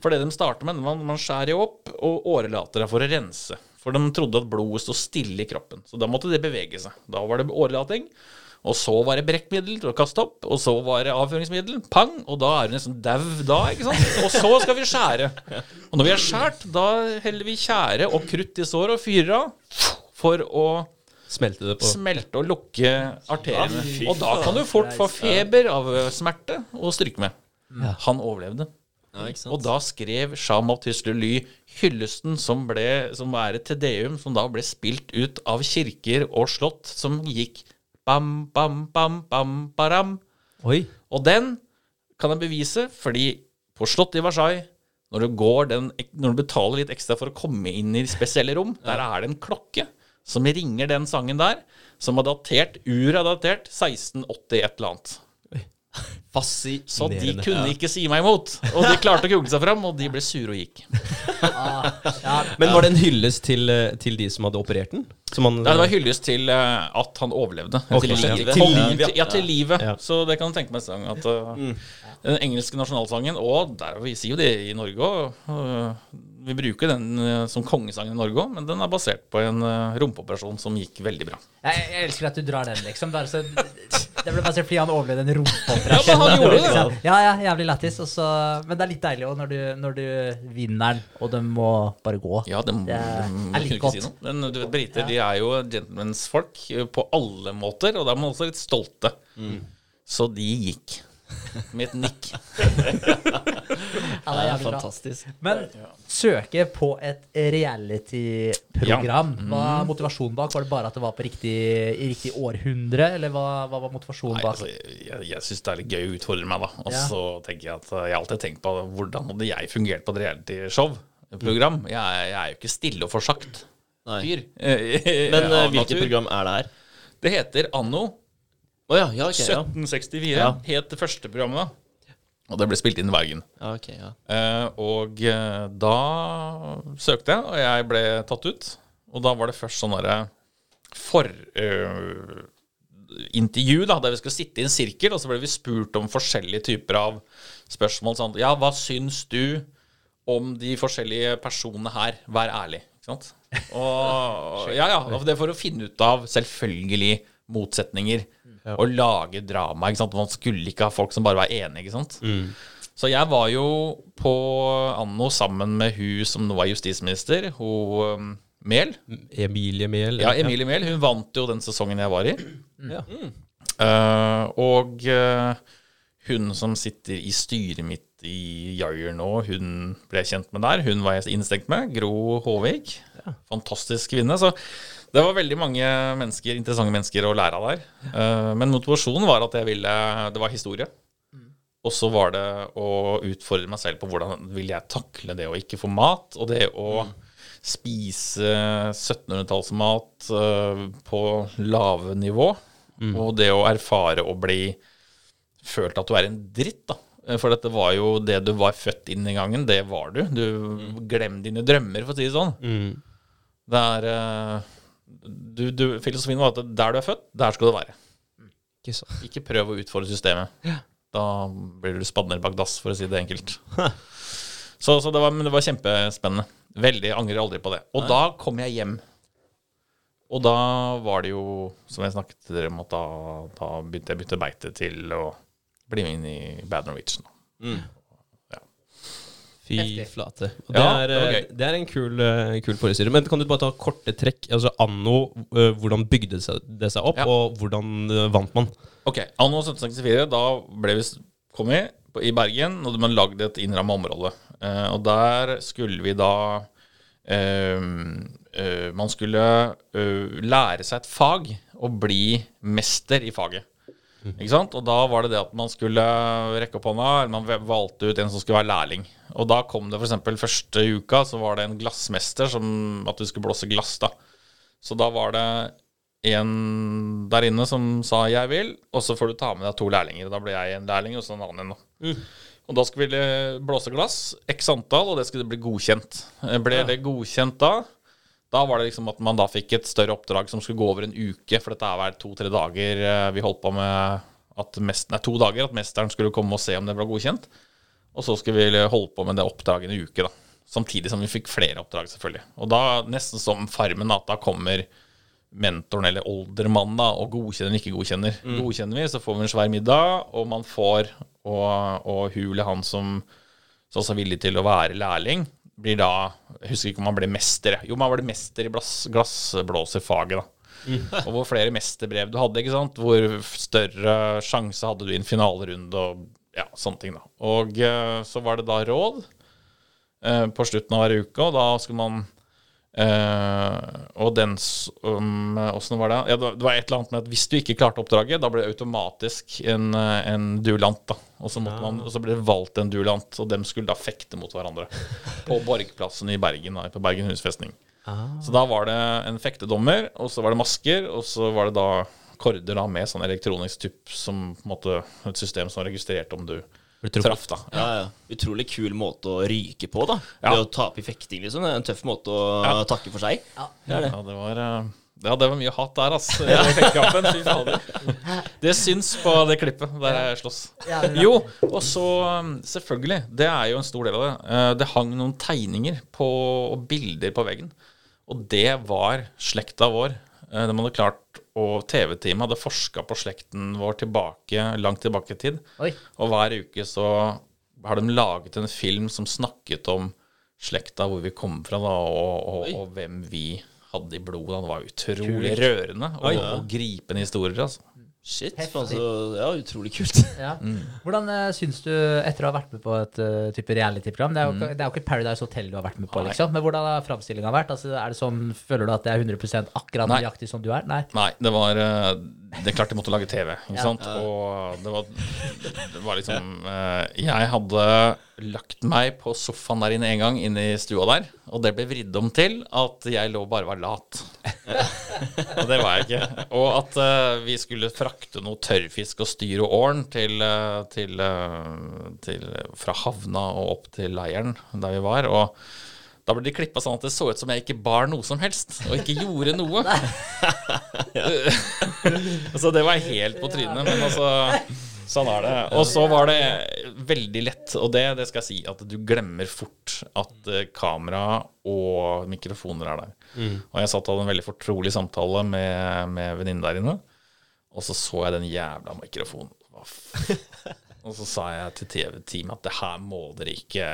For det de starter med, man, man skjærer jo opp og årelater for å rense. For de trodde at blodet sto stille i kroppen. Så da måtte det bevege seg. Da var det årelating. Og så var det brekkmiddel til å kaste opp, og så var det avføringsmiddel. Pang! Og da er du nesten dau da, ikke sant? Og så skal vi skjære. Og når vi har skjært, da heller vi tjære og krutt i såret og fyrer av for å Smelte det på Smelte og lukke arteriene. og da kan du fort få feber av eh, smerte og stryke med. Han overlevde. Ja, ikke sant? Og da skrev Jean-Baptiste Ly hyllesten som, ble, som er et tedeum, som da ble spilt ut av kirker og slott, som gikk bam, bam, bam, bam, baram. Oi. Og den kan jeg bevise, fordi på slottet i Versailles, når du, går den, når du betaler litt ekstra for å komme inn i spesielle rom, der er det en klokke som ringer den sangen der, som er datert, uret er datert 1680 et eller annet. Fascinerende. Så de kunne ikke si meg imot. Og de klarte å google seg fram, og de ble sure og gikk. Men var det en hyllest til, eh, til de som hadde operert den? Som han, ja, det var hyllest til eh, at han overlevde. Okay. til livet. Til livet, ja. til- livet. Så det kan du tenke meg sang. At uh, den engelske nasjonalsangen, og der, vi sier jo det i Norge òg Vi bruker den eh, som kongesangen i Norge òg, men den er basert på en rompeoperasjon rumpeoperasjon som gikk veldig bra. Jeg, jeg elsker at du drar den, liksom. Bare så, det ble bare fordi han overlevde en Ja, rumpeoperasjon. men han gjorde det. Ja, ja, jævlig lættis. Men det er litt deilig òg når, du- når du vinner den, og de må bare gå. Ja, det må, Det det er litt godt. si. Men du vet, briter de er jo gentlemansfolk folk på alle måter, og da er man også litt stolte. Så de gikk. Med et nikk. <laughs> Ja, det er. Fantastisk. Men søke på et reality-program. Hva er motivasjonen bak? Var det bare at det var på riktig, i riktig århundre, eller hva, hva var motivasjonen Nei, bak? altså, jeg jeg syns det er litt gøy å utfordre meg, da. Og Ja. så tenker jeg at jeg har alltid tenkt på hvordan hadde jeg fungert på et reality-show-program. Jeg, er- jeg er jo ikke stille og forsagt fyr. Men <laughs> eh, hvilket program er det her? Det heter Anno Å ja, ja, okay, 1764. Ja. Het det første programmet, da. Og det ble spilt inn i Bergen. Okay, ja. Eh, og eh, da søkte jeg, og jeg ble tatt ut. Og da var det først sånn derre forintervju, eh, da, der vi skulle sitte i en sirkel, og så ble vi spurt om forskjellige typer av spørsmål. Sånn, ja, hva syns du om de forskjellige personene her? Vær ærlig. Ikke sant? <laughs> Og, ja, ja, det er for å finne ut av selvfølgelig motsetninger. Og lage drama. Ikke sant? Man skulle ikke ha folk som bare var enige. Ikke sant? Så jeg var jo på Anno sammen med hun som nå er justisminister, hun um, Mehl. Emilie Mehl. Ja, Emilie Mehl. Hun vant jo den sesongen jeg var i. Ja. Eh, og uh, hun som sitter i styret mitt i Jair nå, hun ble jeg kjent med der. Hun var jeg innstengt med. Gro Håvik. Fantastisk kvinne. Så det var veldig mange mennesker, interessante mennesker å lære av der. Eh, men motivasjonen var at jeg ville Det var historie. Og så var det å utfordre meg selv på hvordan vil jeg takle det å ikke få mat, og det å spise 1700-tallsmat eh, på lave nivå. Og det å erfare å bli følt at du er en dritt, da. Eh, For dette var jo det du var født inn i gangen, det var du. Du Glem dine drømmer, for å si det sånn. Mm. Det er du, du, Filosofien var at der du er født, der skal du være. Ikke sant. Ikke prøv å utfordre systemet. Da blir du spadd ned bak dass, for å si det enkelt. Så, så det, var, men det var kjempespennende. Veldig angrer aldri på det. Og da kom jeg hjem. Og da var det jo, som jeg snakket til dere om, at da, da begynte jeg å bytte beite til å bli med inn i Bad Norwegian. Fy Heftig. flate. Og det, Ja, er, det eh, det er en kul, eh, kul forestilling. Men kan du bare ta korte trekk? Altså anno, eh, hvordan bygde det seg, det seg opp, Ja. og hvordan vant man? Ok, Anno 1764, da ble vi s- kom vi på- i Bergen, og man lagde et innramma område. Eh, og der skulle vi da eh, Man skulle eh, lære seg et fag og bli mester i faget. Ikke sant? Og da var det det at man skulle rekke opp hånda, eller man valgte ut en som skulle være lærling. Og da kom det f.eks. første uka, så var det en glassmester som at du skulle blåse glass, da. Så da var det en der inne som sa 'jeg vil', og så får du ta med deg to lærlinger. Da ble jeg en lærling, og så en annen en. da. Og da skulle vi blåse glass, x antall, og det skulle bli godkjent. Eh, Ble det godkjent da, da var det liksom at man da fikk et større oppdrag som skulle gå over en uke, for dette er hver to-tre dager eh, vi holdt på med at mest, nei, to dager, at mesteren skulle komme og se om det ble godkjent. Og så skulle vi holde på med det oppdraget en uke, da. Samtidig som vi fikk flere oppdrag, selvfølgelig. Og da, nesten som Farmen, at da kommer mentoren eller oldermannen da, og godkjenner eller ikke godkjenner. Godkjenner vi, så får vi en svær middag, og man får Og, og hun eller han som som er villig til å være lærling, blir da Jeg husker ikke om han ble mester. Jo, men han ble mester i glass, glassblåserfaget, da. Og hvor flere mesterbrev du hadde, ikke sant. Hvor større sjanse hadde du i en finalerunde og ja, sånne ting, da. Og eh, så var det da råd eh, på slutten av hver uke, og da skulle man eh, og den som Åssen var det? Ja, det var- et eller annet med at hvis du ikke klarte oppdraget, da ble det automatisk en, eh, en duellant. da Og så, måtte man, og så ble det valgt en duellant, og dem skulle da fekte mot hverandre. <laughs> På Borgplassen i Bergen, da, på Bergen husfestning. Så da var det en fektedommer, og så var det masker, og så var det da korder da med sånn elektronisk tupp som på en måte et system som registrerte om du. Traff, da. Ja, ja. Utrolig kul måte å ryke på, da. Ja. Det å tape i fekting, liksom. Det er en tøff måte å Ja. takke for seg. Det er det. Ja, det var, Uh... ja, det var mye hat der, ass. Fy fader. Det syns på det klippet der jeg slåss. Ja, det er. Jo, og så um, selvfølgelig, det er jo en stor del av det. Eh, Det hang noen tegninger på, og bilder på veggen. Og det var slekta vår. Eh, De hadde klart, og TV-teamet hadde forska på slekten vår tilbake, langt tilbake i tid. Oi. Og hver uke så har de laget en film som snakket om slekta, hvor vi kom fra, da, og, og, og hvem vi hadde i blodet. Det var utrolig rørende og, og gripende historier. altså. Shit. Altså, ja, utrolig kult. <laughs> Ja. Hvordan uh, syns du, etter å ha vært med på et uh, type reality-program det, ikke- det er jo ikke Paradise Hotel du har vært med på, Nei. liksom. Men hvordan har framstillinga vært? Altså, er det sånn, Føler du at det er 100 akkurat Nei. nøyaktig som du er? Nei. Nei, det var uh, Det er klart de måtte lage TV, ikke Ja. sant? Og det var, det var liksom Jeg hadde lagt meg på sofaen der inne en gang, inne i stua der, og det ble vridd om til at jeg lå bare var lat. og det var jeg ikke. Og at uh, vi skulle frakte noe tørrfisk og styr og åren til, eh, til, eh, til Fra havna og opp til leiren der vi var. og da ble de klippa sånn at det så ut som jeg ikke bar noe som helst, og ikke gjorde noe. <laughs> så det var helt på trynet, men altså Sånn er det. Og så var det veldig lett, og det, det skal jeg si, at du glemmer fort at eh, kamera og mikrofoner er der. Og jeg satt og hadde en veldig fortrolig samtale med, med venninnen der inne, og så så jeg den jævla mikrofonen. <laughs> Og så sa jeg til TV-teamet at det her må dere ikke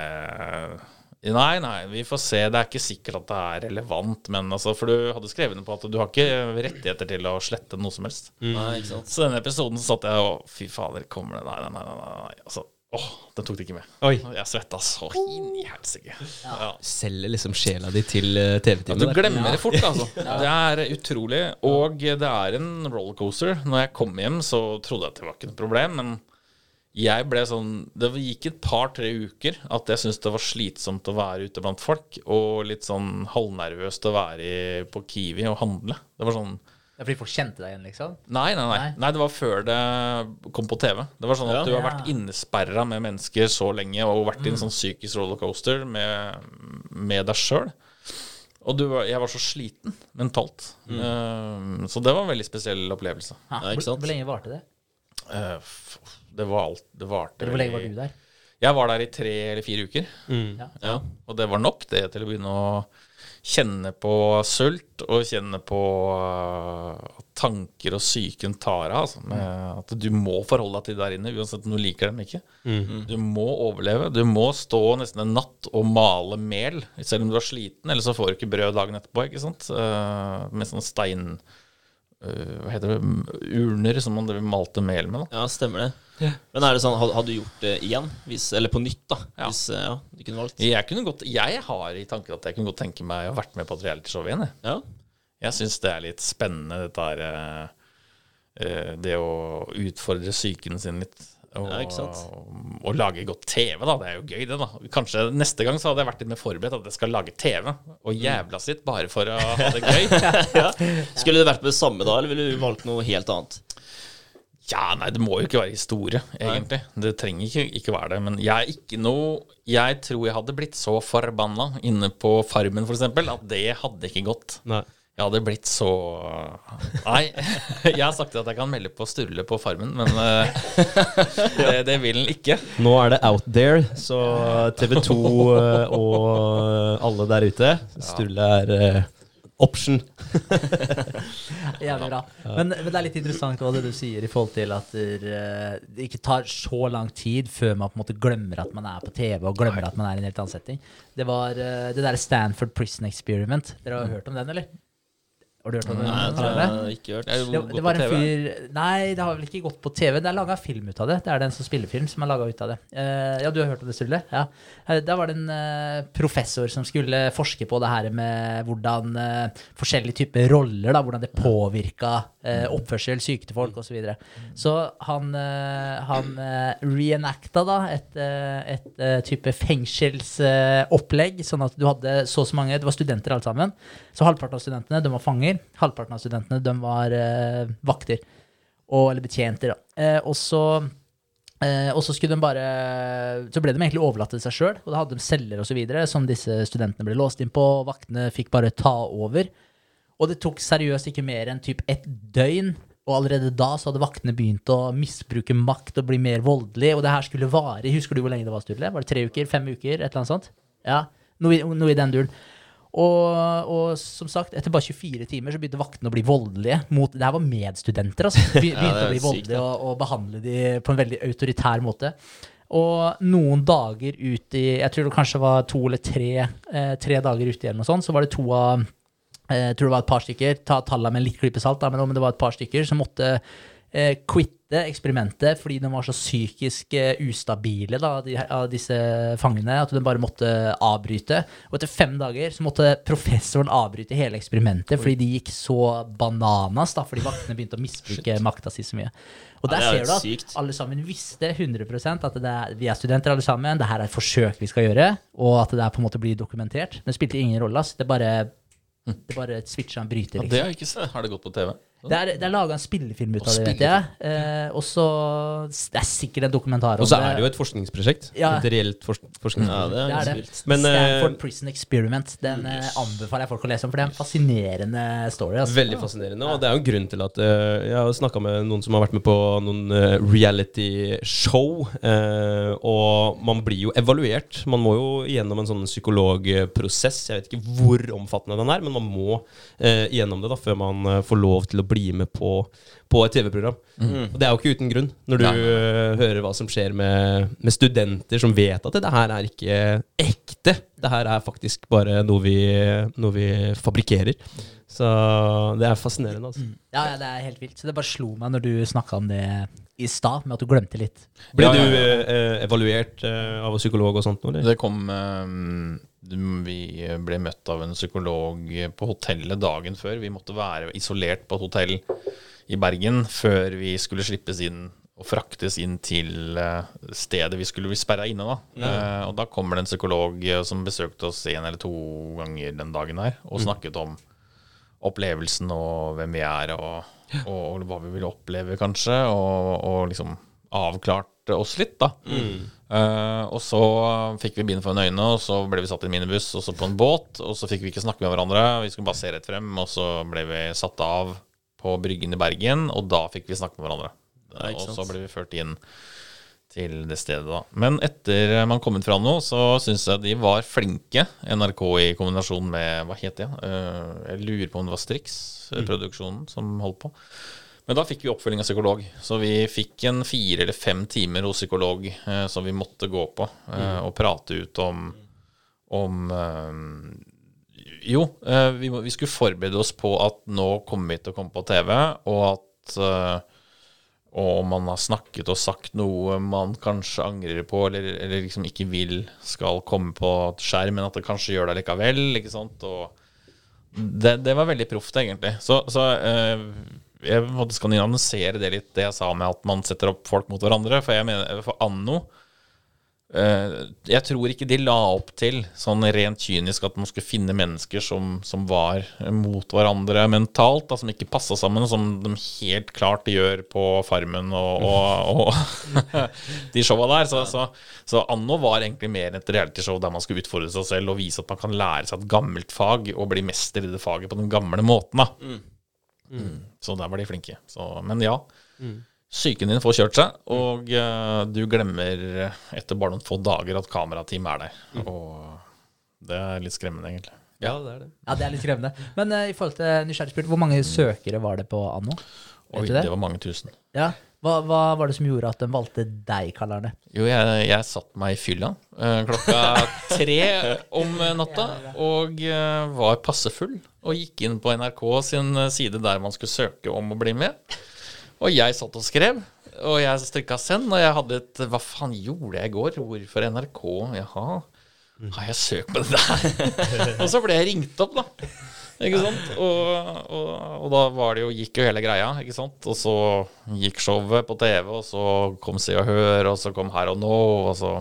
Nei, nei, vi får se. Det er ikke sikkert at det er relevant. Men altså, For du hadde skrevet på at du har ikke rettigheter til å slette noe som helst. Nei, ikke sant. Så denne episoden så satt jeg og Fy fader, kommer det Nei, nei, nei. nei, nei. Altså, åh, den tok det ikke med. Oi. Jeg svetta så inn i helsike. Ja. Selger liksom sjela di til uh, Ja, TV-teamet. du glemmer det fort, altså. <laughs> Det er utrolig. Og det er en rollercoaster. Når jeg kom hjem, så trodde jeg at det var ikke noe problem, men jeg ble sånn Det gikk et par-tre uker at jeg syntes det var slitsomt å være ute blant folk, og litt sånn halvnervøst å være i, på Kiwi og handle. Det var sånn Ja, fordi folk kjente deg igjen, liksom? Nei, nei, nei. Nei. det var før det kom på TV. Det var sånn at Ja. du har vært innesperra med mennesker så lenge og vært i en sånn psykisk rollercoaster med, med deg sjøl. Og du, jeg var så sliten mentalt. Eh, så det var en veldig spesiell opplevelse. Ja, ikke sant? hvor lenge varte det? Uh, det var alt Det varte hvor lenge var du der? Jeg var der i tre eller fire uker. Mm. Ja. Og det var nok det til å begynne å kjenne på sult og kjenne på uh, tanker og psyken tar av. Altså, med at du må forholde deg til der inne, uansett om du liker dem ikke. Du må overleve. Du må stå nesten en natt og male mel, selv om du er sliten, eller så får du ikke brød dagen etterpå. ikke sant? Uh, med sånn stein... uh, hva heter det? Urner som man malte mel med. da. Ja, stemmer det. Men er det sånn, hadde du gjort det igjen? Hvis, eller på nytt, da? Ja. Hvis eh, ja, du kunne valgt? Jeg, kunne godt, jeg har i tanken at jeg kunne godt tenke meg å ha vært med på et realityshow igjen. Jeg. Ja. Jeg syns det er litt spennende, dette her eh, eh, Det å utfordre psyken sin litt. Og, Ja, og lage godt TV, da. Det er jo gøy, det, da. Kanskje neste gang så hadde jeg vært litt mer forberedt at jeg skal lage TV. Og jævla sitt, bare for å ha det gøy. <laughs> ja. Skulle det vært på det samme da, eller ville du valgt noe helt annet? Ja, nei, det må jo ikke være historie, egentlig. Det trenger ikke, ikke være det. Men jeg er ikke noe Jeg tror jeg hadde blitt så forbanna inne på Farmen, f.eks., at det hadde ikke gått. Nei. Jeg hadde blitt så Nei. Jeg har sagt at jeg kan melde på Sturle på Farmen, men eh, det, det vil han ikke. Nå er det out there, så TV 2 uh, og alle der ute Sturle er uh, option. <laughs> Jævlig bra. Men, men det er litt interessant hva det du sier i forhold til at eh, det ikke tar så lang tid før man på en måte glemmer at man er på TV og glemmer at man er i en helt annen setting. Det var eh, det der Stanford Prison Experiment. Dere har hørt om den, eller? Har du hørt om det? Nei, det har jeg ikke hørt. Det Det, var en fyr Nei, det har vel ikke gått på TV. Det er laga film ut av det. Det er den som spiller film, som er laga ut av det. Eh, ja, du har hørt om det, Sturle? Ja. Eh, Der var det en eh, professor som skulle forske på det her med hvordan forskjellige typer roller, da, hvordan det påvirka eh, oppførsel, syke til folk osv. Så, videre. så han, eh, han eh, reenacta da et, eh, et type fengselsopplegg, sånn at du hadde så og så mange Det var studenter alle sammen. Så halvparten av studentene de var fanger. Halvparten av studentene de var vakter. Og, eller betjenter, da. Eh, og så eh, og så de bare Så ble de egentlig overlatt til seg sjøl. Og da hadde de celler videre, som disse studentene ble låst inn på. Vaktene fikk bare ta over. Og det tok seriøst ikke mer enn typ et døgn. Og allerede da så hadde vaktene begynt å misbruke makt og bli mer voldelige. Og det her skulle vare Husker du hvor lenge det var, Sturle? Var det tre uker? Fem uker? Et eller annet sånt? Ja, noe noe i den duren. Og, og som sagt, etter bare 24 timer så begynte vaktene å bli voldelige mot Det her var medstudenter, altså. Be- <laughs> Begynte er å bli voldelige og, og behandle de på en veldig autoritær måte. Og noen dager ut i Jeg tror det kanskje var to eller tre, eh, tre dager ute igjen, og sånn, så var det to av Jeg tror det var et par stykker, ta tallene med en litt klype salt, da, men, om det var et par stykker som måtte eh, quitte eksperimentet fordi de var så psykisk eh, ustabile, da, de, av disse fangene, at de bare måtte avbryte. Og etter fem dager så måtte professoren avbryte hele eksperimentet fordi de gikk så bananas, da, fordi vaktene begynte å misbruke makta si så mye. Og der er ser du at sykt. alle sammen visste 100 at det er, vi er studenter alle sammen, det her er et forsøk vi skal gjøre, og at det er på en måte blir dokumentert. Men det spilte ingen rolle, ass. Det bare, det bare switcha en bryter, Ja, det liksom. har jeg ikke sett. Har det gått på TV? Det er, det er laga en spillefilm ut av det, vet jeg. Eh, og så Det er sikkert en dokumentar om Og så er det jo et forskningsprosjekt. Ja. Et reelt fors forskning. Ja, det er det er det. Men, eh, Stanford Prison Experiment. Den yes. anbefaler jeg folk å lese om, for det er en fascinerende story. Altså. Veldig fascinerende. Og det er jo en grunn til at uh, jeg har snakka med noen som har vært med på noen uh, reality-show. uh, og man blir jo evaluert. Man må jo gjennom en sånn psykologprosess. Jeg vet ikke hvor omfattende den er, men man må eh, gjennom det da før man eh, får lov til å bli med på, på et TV-program. Og det er jo ikke uten grunn, når du eh, hører hva som skjer med, med studenter som vet at det her er ikke ekte. Det her er faktisk bare noe vi, noe vi fabrikkerer. Så det er fascinerende. Altså. Ja, ja, det er helt vilt. Så det bare slo meg når du snakka om det i stad, med at du glemte litt. Ble Ja, ja, du eh, evaluert eh, av psykolog og sånt? Eller? Det kom eh, Vi ble møtt av en psykolog på hotellet dagen før. Vi måtte være isolert på et hotell i Bergen før vi skulle slippes inn og fraktes inn til eh, stedet vi skulle bli sperra inne. da. Eh, og da kommer det en psykolog eh, som besøkte oss en eller to ganger den dagen her, og snakket om opplevelsen og hvem vi er, og, og hva vi vil oppleve, kanskje, og, og liksom avklarte oss litt, da. Eh, og så fikk vi bind for øynene, og så ble vi satt i en minibuss og så på en båt. Og så fikk vi ikke snakke med hverandre, vi skulle bare se rett frem. Og så ble vi satt av på Bryggen i Bergen, og da fikk vi snakke med hverandre. Ja, og så ble vi ført inn til det stedet, da. Men etter man kom ut fra noe, så syns jeg de var flinke, NRK i kombinasjon med Hva het det? Uh, jeg lurer på om det var Strix-produksjonen produksjonen, som holdt på. Men da fikk vi oppfølging av psykolog. Så vi fikk en fire eller fem timer hos psykolog eh, som vi måtte gå på eh, og prate ut om, om eh, Jo, eh, vi, vi skulle forberede oss på at nå kommer vi til å komme på TV, og at eh, og man har snakket og sagt noe man kanskje angrer på, eller, eller liksom ikke vil skal komme på skjerm, men at det kanskje gjør det likevel. ikke sant? Og det, det var veldig proft, egentlig. Så, så eh, jeg måtte skal nyansere det litt, det jeg sa med at man setter opp folk mot hverandre. For jeg mener, for anno eh, Jeg tror ikke de la opp til sånn rent kynisk at man skulle finne mennesker som, som var mot hverandre mentalt, da, som ikke passa sammen, som de helt klart gjør på Farmen og, og, og <laughs> de showa der. Så, så, så Anno var egentlig mer et realityshow der man skulle utfordre seg selv og vise at man kan lære seg et gammelt fag og bli mester i det faget på den gamle måten. da Mm. Så der var de flinke. Så, men ja. Psyken din får kjørt seg, og uh, du glemmer etter bare noen få dager at kamerateam er der. Og det er litt skremmende, egentlig. Ja, det er det. Ja, det er litt skremmende. Men uh, i forhold til nysgjerrigspurt, hvor mange søkere var det på anno? Oi, det? det var mange tusen. Ja. Hva, hva var det som gjorde at de valgte deg, kaller Arne? det? Jo, jeg, jeg satt meg i fylla eh, klokka <laughs> tre om natta og eh, var passe full. Og gikk inn på NRK sin eh, side der man skulle søke om å bli med. Og jeg satt og skrev, og jeg strikka send, og jeg hadde et Hva faen gjorde jeg i går? Hvorfor NRK? Jaha, har jeg søkt på det der? <laughs> og så ble jeg ringt opp, da. Ikke sant? Og, og, og da var det jo, gikk jo hele greia, ikke sant. Og så gikk showet på TV, og så kom Se og Hør, og så kom Her og Nå, og så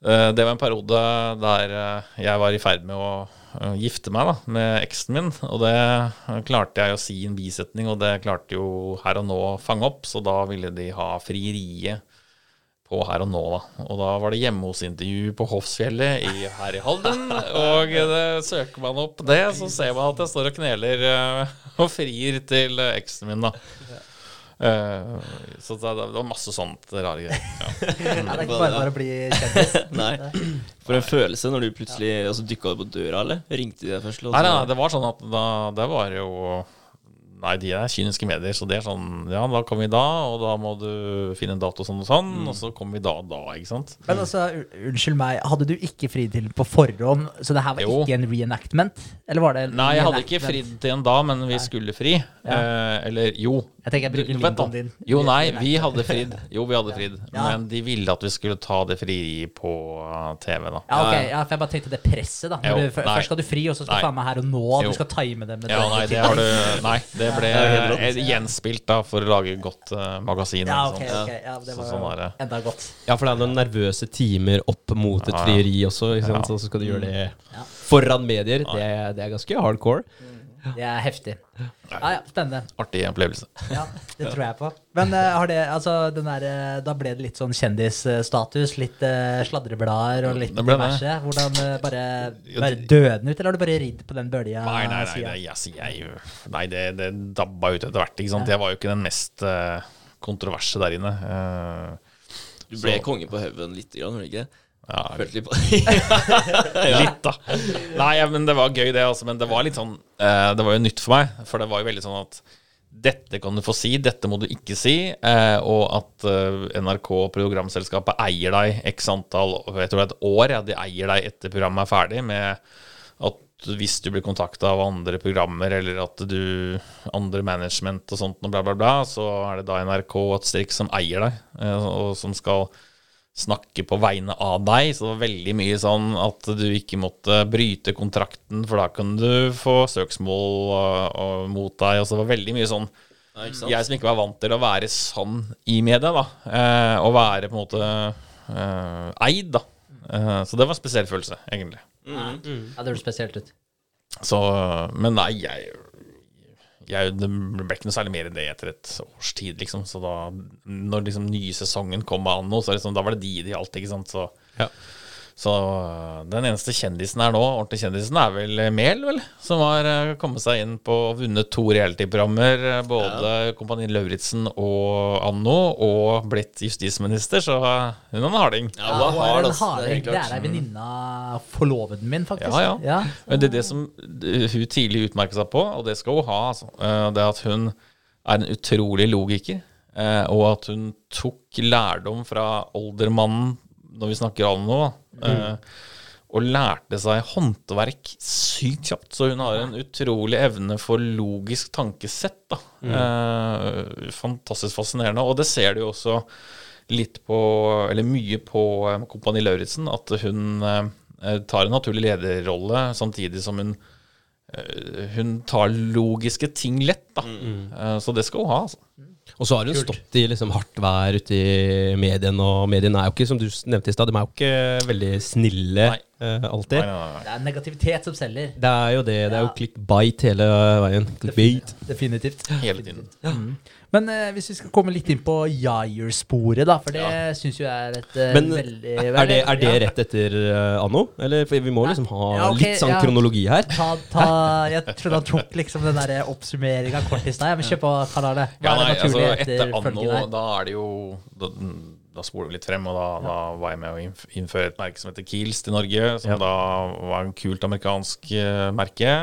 Eh, Det var en periode der eh, jeg var i ferd med å gifte meg da, med eksen min. Og det eh, klarte jeg å si i en bisetning, og det klarte jo Her og Nå å fange opp. Så da ville de ha frieriet på Her og Nå, da. Og da var det hjemme hos intervju på Hofsfjellet i, her i Halden. Og det, søker man opp det, så ser man at jeg står og kneler eh, og frir til eh, eksen min, da. Eh, så det, det var masse sånt rare greier. Ja. <laughs> Ja, det er ikke bare bare å bli kjendis. <laughs> Nei. For en følelse når du plutselig altså, dykka opp på døra, eller? Ringte de deg først? Nei, nei, nei, det var sånn at da, det var jo Nei, de er kyniske medier, så det er sånn Ja, da kommer vi da, og da må du finne en dato sånn og sånn, og så kommer vi da og da, ikke sant? Men altså, unnskyld meg, hadde du ikke fridd til på forhånd, så det her var Jo. ikke en reenactment? Eller var det Nei, jeg hadde ikke fridd til en da, men vi skulle fri. Eh, eller jo. Jeg tenker jeg bruker lingoen din. Jo, nei, vi hadde fridd. Jo, vi hadde <laughs> fridd. Ja. Men de ville at vi skulle ta det frieriet på uh, TV, da. Ja, ok, ja, for jeg bare tenkte det presset, da. Jo, du, først skal du fri, og så skal du faen meg her og nå. Jo. Du skal time det med Ja, nei, det har du Nei, det ble helt rått. eh, gjenspilt da for å lage godt uh, magasin. Ja, ikke ok, sant? ok. Ja, det Så var sånn jo er det. enda godt. Ja, for det er noen nervøse timer opp mot et frieri også, ikke sant? Ja. så skal du gjøre det foran medier. Det, det er ganske hardcore. Det er heftig. Ja, ja, spennende. Artig opplevelse. Ja, det tror jeg på. Men uh, har det, altså, den der, eh, da ble det litt sånn kjendisstatus? Litt uh, sladreblader og litt diverse? Hvordan uh, bare, bare døde ut, eller har du bare ridd på den bølja? Nei, nei, nei, nei, altså, jeg, nei det, det dabba ut etter hvert. Ikke sant? Jeg var jo ikke den mest kontroverse der inne. Eh, Du ble Så- konge på haugen lite grann, var du ikke? Ja, litt <laughs> litt, da. Nei, men det var gøy, det. Altså, men det var litt sånn eh, Det var jo nytt for meg. For det var jo veldig sånn at dette kan du få si, dette må du ikke si. Eh, og at eh, NRK, programselskapet, eier deg x antall jeg tror det er et år. Ja, de eier deg etter programmet er ferdig, med at hvis du blir kontakta av andre programmer, eller at du andre management og sånt, og bla, bla, bla, så er det da NRK og et strikk som eier deg, eh, og som skal snakke på vegne av deg. Så det var veldig mye sånn at du ikke måtte bryte kontrakten, for da kan du få søksmål og, og mot deg. Og så det var veldig mye sånn Ja. Jeg som ikke var vant til å være sånn i media, da. Eh, og være på en måte eh, eid, da. Eh, så det var en spesiell følelse, egentlig. Ja, det høres spesielt ut. Så, men nei, jeg, jeg Det ble ikke noe særlig mer enn det etter et års tid, liksom. Så da når liksom nye sesongen kom med anno, så liksom, da var det de det gjaldt, ikke sant. Så, Ja. Så øh, den eneste kjendisen her nå, ordentlig kjendisen, er vel Mehl, vel? Som har øh, kommet seg inn på og vunnet to reality-programmer. både Både Kompani Lauritzen og Anno, og blitt justisminister, så hun er en harding. Ja, hun er Hun er hard, en ass. Det er harding. Det er ei venninne av forloveden min, faktisk. Ja, ja. ja. Men det er det som hun tidlig utmerket seg på, og det skal hun ha, altså. Det er at hun er en utrolig logiker, og at hun tok lærdom fra oldermannen, når vi snakker om noe, uh, og lærte seg håndverk sykt kjapt. Så hun har en utrolig evne for logisk tankesett. Da. Uh, fantastisk fascinerende. Og det ser du jo også litt på, eller mye på eh, Kompani Lauritzen, at hun eh, tar en naturlig lederrolle samtidig som hun eh, hun tar logiske ting lett, da. Mm. så det skal hun ha, altså. Og så har hun stått i liksom hardt vær ute i mediene, og mediene er jo ikke, som du nevnte i stad, de er jo ikke veldig snille Nei. eh, alltid. Nei, nei, nei. Det er negativitet som selger. Det er jo det. Det er jo Ja. clickbait hele veien. Clickbait. Definitivt. Hele tiden. Men eh, hvis vi skal komme litt inn på Jair-sporet, da, for det Ja. syns jo jeg er et eh, Men veldig er det, er det ja. rett etter uh, anno? Eller for vi må liksom ha Ja, okay, litt sånn ja. kronologi her. Ta, ta, jeg trodde han tok liksom den der oppsummeringa kort i stad. Men kjør på, Karl-Arne. Ja, er nei, altså, etter etter anno, her? da er det jo Da, da spoler vi litt frem, og da, da var jeg med å innføre et merke som heter Kiels til Norge, som da var en kult amerikansk uh, merke.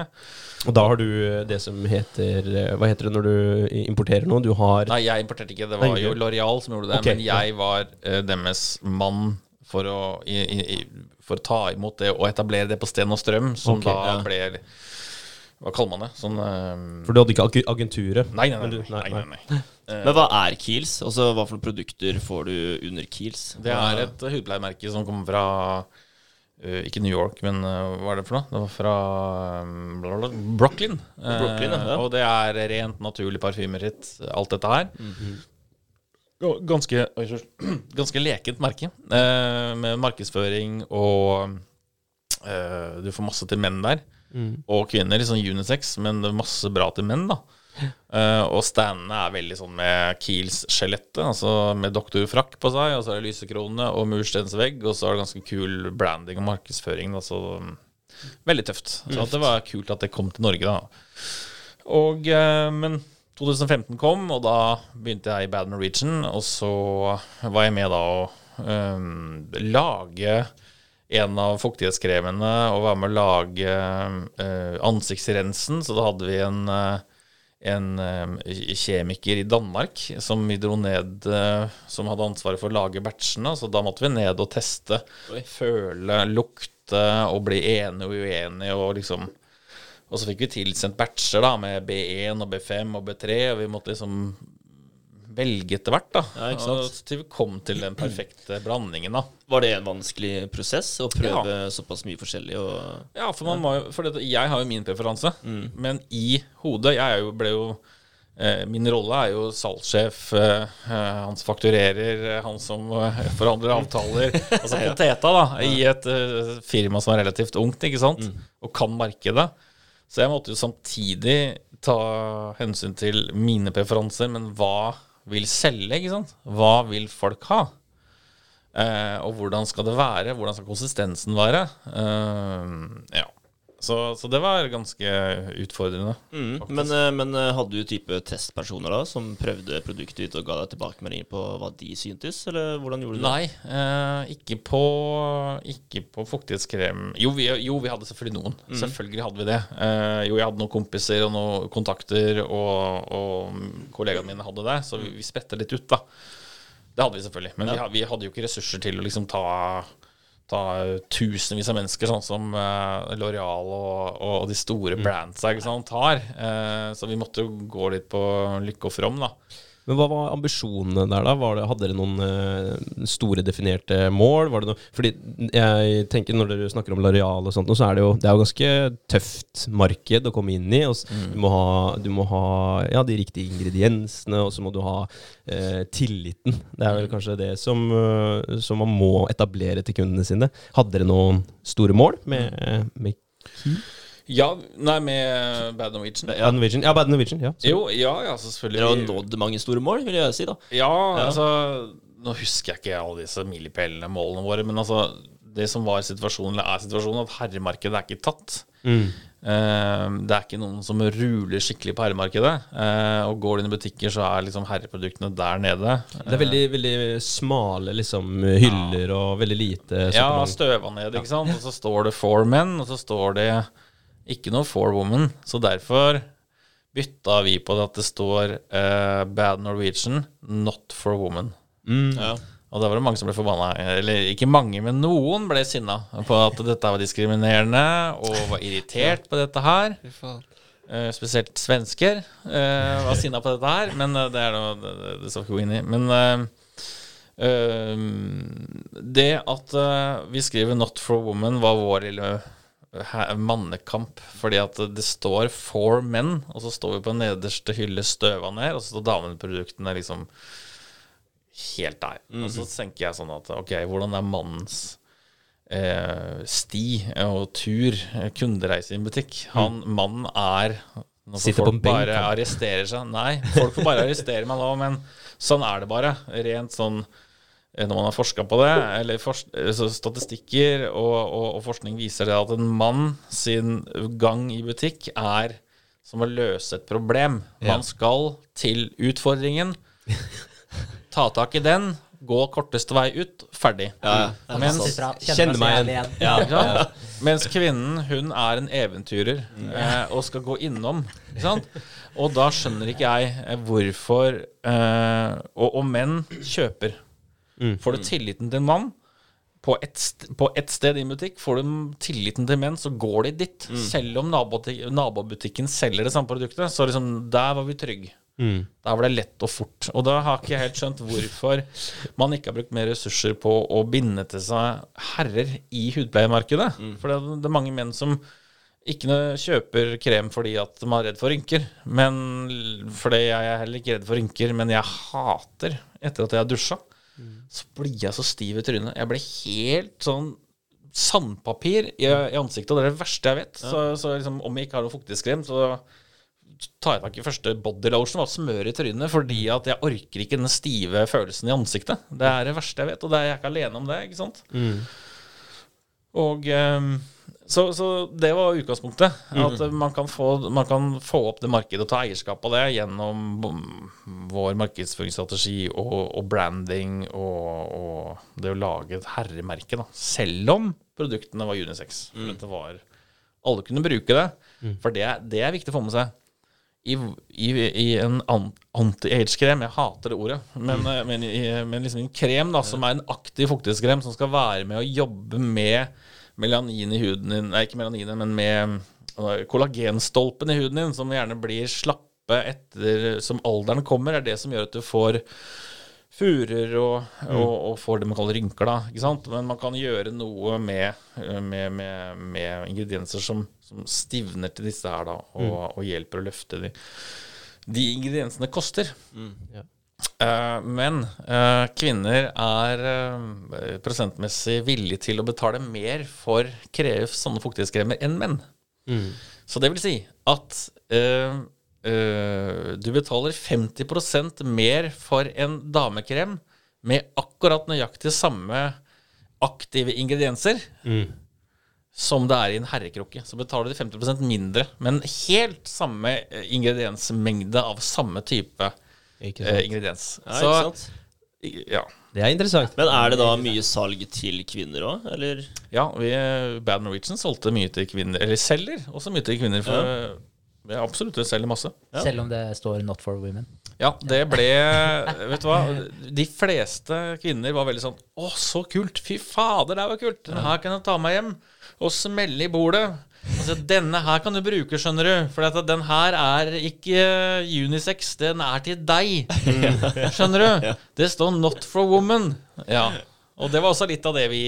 Og da har du eh, det som heter eh, Hva heter det når du importerer noe? Du har Nei, jeg importerte ikke, det var jo. L'Oreal som gjorde det, Okay, men jeg var uh, deres mann for å, i, i, for å ta imot det og etablere det på Sten og Strøm, som okay, da ja. ble Hva kaller man det? Sånn uh, For du hadde ikke ag- agenturet? Nei, nei, nei. nei. nei, nei, nei. Men hva er Kiels? Altså, Hva for produkter får du under Kiels? Det er et hudpleiemerke som kommer fra uh, Ikke New York, men uh, hva er det for noe? Det var fra um, Brooklyn. Uh, Brooklyn, ja, ja. Og det er rent, naturlig parfymeritt, alt dette her. Og Ganske, oi, <clears throat> ganske lekent merke, eh, med markedsføring og eh, Du får masse til menn der. Og kvinner, sånn unisex, men masse bra til menn, da. Eh, og standene er veldig sånn med Kiels-skjelettet, altså med doktorfrakk på seg, og så er det lysekrone og murstensvegg, og så er det ganske kul branding og markedsføring, Altså, så veldig tøft. Så at det var kult at det kom til Norge, da. Og, uh, men 2015 kom, og da begynte jeg i Bad Norwegian, og så var jeg med da å um, lage en av fuktighetskremene og være med å lage uh, ansiktsrensen. Så da hadde vi en, eh, en kjemiker i Danmark som vi dro ned eh, Som hadde ansvaret for å lage batchene. Så da måtte vi ned og teste, Oi. føle, lukte og bli enige og uenige og liksom og så fikk vi tilsendt batcher da med B1 og B5 og B3, og vi måtte liksom velge etter hvert. da Ja, Til vi kom til den perfekte blandingen. da Var det en vanskelig prosess å prøve såpass mye forskjellig? Og... Ja, for, man må for det, jeg har jo min preferanse, men i hodet Jeg jo, ble jo eh, Min rolle er jo salgssjef, eh, eh, han som fakturerer, eh, han som eh, forhandler avtaler. <laughs> altså poteta, da, i et eh, firma som er relativt ungt, ikke sant, og kan markedet. Så jeg måtte jo samtidig ta hensyn til mine preferanser, men hva vil selge, ikke sant? Hva vil folk ha? Eh, og hvordan skal det være? Hvordan skal konsistensen være? Eh, ja. Så, så det var ganske utfordrende. Mm. Men, eh, men eh, hadde du type testpersoner da som prøvde produktet ditt og ga deg tilbakemeldinger på hva de syntes, eller hvordan gjorde du det? Nei, eh, ikke på Ikke på fuktighetskrem jo vi, jo, vi hadde selvfølgelig noen. Selvfølgelig hadde vi det. Eh, jo, jeg hadde noen kompiser og noen kontakter, og, og kollegaene mine hadde det, så vi, vi spredte litt ut, da. Det hadde vi selvfølgelig. Men vi, vi hadde jo ikke ressurser til å liksom ta Ta tusenvis av mennesker, sånn som uh, L'Oreal og, og de store brandsa ikke sant, har. Uh, så vi måtte jo gå litt på lykke og from, da. Men hva var ambisjonene der, da? Var det, hadde dere noen eh, store definerte mål? Var det noe, fordi jeg tenker når dere snakker om Lareal og sånt, så er det jo det er jo ganske tøft marked å komme inn i. Og, mm. du, må ha, du må ha ja, de riktige ingrediensene, og så må du ha eh, tilliten. Det er vel kanskje det som, eh, som man må etablere til kundene sine. Hadde dere noen store mål med, med Ja, nei, med Bad Norwegian. Bad Norwegian? Ja, Bad Norwegian. Ja. Jo, ja, ja, selvfølgelig. Dere har nådd mange store mål, vil jeg si, da. Ja, altså Nå husker jeg ikke alle disse milepælene, målene våre, men altså det som var situasjonen, eller er situasjonen, at herremarkedet er ikke tatt. Mm. Uh, det er ikke noen som ruler skikkelig på herremarkedet. Uh, og går du inn i butikker, så er liksom herreproduktene der nede. Det er veldig, veldig smale liksom, hyller og veldig lite Ja, sortiment. støva ned, ikke sant. Og så står det for men, og så står det ikke noe for woman. Så derfor bytta vi på det at det står uh, Bad Norwegian, not for woman. Mm. Ja. Og da var det mange som ble forbanna. Eller ikke mange, men noen ble sinna på at dette var diskriminerende, og var irritert på dette her. Uh, spesielt svensker uh, var sinna på dette her, men det er noe Det, det, det skal vi ikke gå inn i. Men det at vi skriver 'Not for woman', var vår lille mannekamp. Fordi at det står 'for men', og så står vi på nederste hylle støva ned, og så står dameproduktene liksom helt der. Og så tenker jeg sånn at ok, hvordan er mannens eh, sti og tur, eh, kundereise i en butikk? Han, Mannen er Sitter på en benk, bare arresterer seg. Nei, folk får bare arrestere meg nå, men sånn er det bare. Rent sånn når man har forska på det, eller fors eh, statistikker og, og, og forskning viser det at en mann sin gang i butikk er som å løse et problem. Man skal til utfordringen, ta tak i den, gå korteste vei ut, ferdig. Ja, Mens, Kjenner meg igjen. Ja? Mens kvinnen, hun er en eventyrer eh, og skal gå innom. Ikke sant? Og da skjønner ikke jeg eh, hvorfor eh, og, og menn kjøper. Får du tilliten til en mann på ett et sted i en butikk får du tilliten til menn, så går de dit. Selv om nabobutikken selger det samme produktet, så liksom, der var vi trygge. Der var det lett og fort. Og da har ikke jeg helt skjønt hvorfor man ikke har brukt mer ressurser på å binde til seg herrer i hudpleiemarkedet. For det, er- det er mange menn som ikke kjøper krem fordi at de er redd for rynker. Men fordi jeg er heller ikke redd for rynker, men jeg hater etter at jeg har dusja. Så blir jeg så stiv i trynet. Jeg blir helt sånn sandpapir i, i ansiktet, og det er det verste jeg vet. Så, så liksom, om jeg ikke har noe fuktighetskrem, så tar jeg tak i første body lotion og smører i trynet, fordi at jeg orker ikke den stive følelsen i ansiktet. Det er det verste jeg vet, og er jeg ikke alene om det, ikke sant? Og ehm, så, så det var utgangspunktet. At man kan, få, man kan få opp det markedet og ta eierskap av det gjennom mm, vår markedsføringsstrategi og, og branding og, og det å lage et herremerke. Da. Selv om produktene var unisex. Mm. var, alle kunne bruke det. For det, det er viktig å få med seg. I, i, i en anti-age-krem Jeg hater det ordet. Men, eh, men, i, men liksom en krem da, som er en aktiv fuktighetskrem som skal være med å jobbe med melanin i huden din Nei, ikke melanin, men med kollagenstolpen i huden din, som gjerne blir slappe etter som alderen kommer, er det som gjør at du får furer og, og, og får det man kaller rynker, da. Ikke sant? Men man kan gjøre noe med, med, med, med ingredienser som, som stivner til disse her, da, og, og hjelper å løfte de. De ingrediensene koster. ja. Eh, men uh, kvinner er uh, prosentmessig villige til å betale mer for kre sånne fuktighetskremer enn menn. Så det vil si at du betaler 50% mer for en damekrem med akkurat nøyaktig samme aktive ingredienser som det er i en herrekrukke. Så betaler du 50% mindre, men helt samme ingrediensmengde av samme type eh, sant? ingrediens. Ja, Så ikke sant? ja. Det er interessant. Men er det da mye salg til kvinner òg, eller? ja, vi, Bad Norwegian solgte mye til kvinner, eller selger også mye til kvinner. For ja. absolutt, det selger masse. Ja. Selv om det står 'not for women'. Ja, det ble Vet du hva? De fleste kvinner var veldig sånn Å, så kult! Fy fader, det var kult! Den her kan jeg ta meg hjem og smelle i bordet. Altså, denne her kan du bruke, skjønner du. For at den her er ikke unisex. Den er til deg. Skjønner du? Det står 'not for woman'. Ja. Og det var også litt av det vi,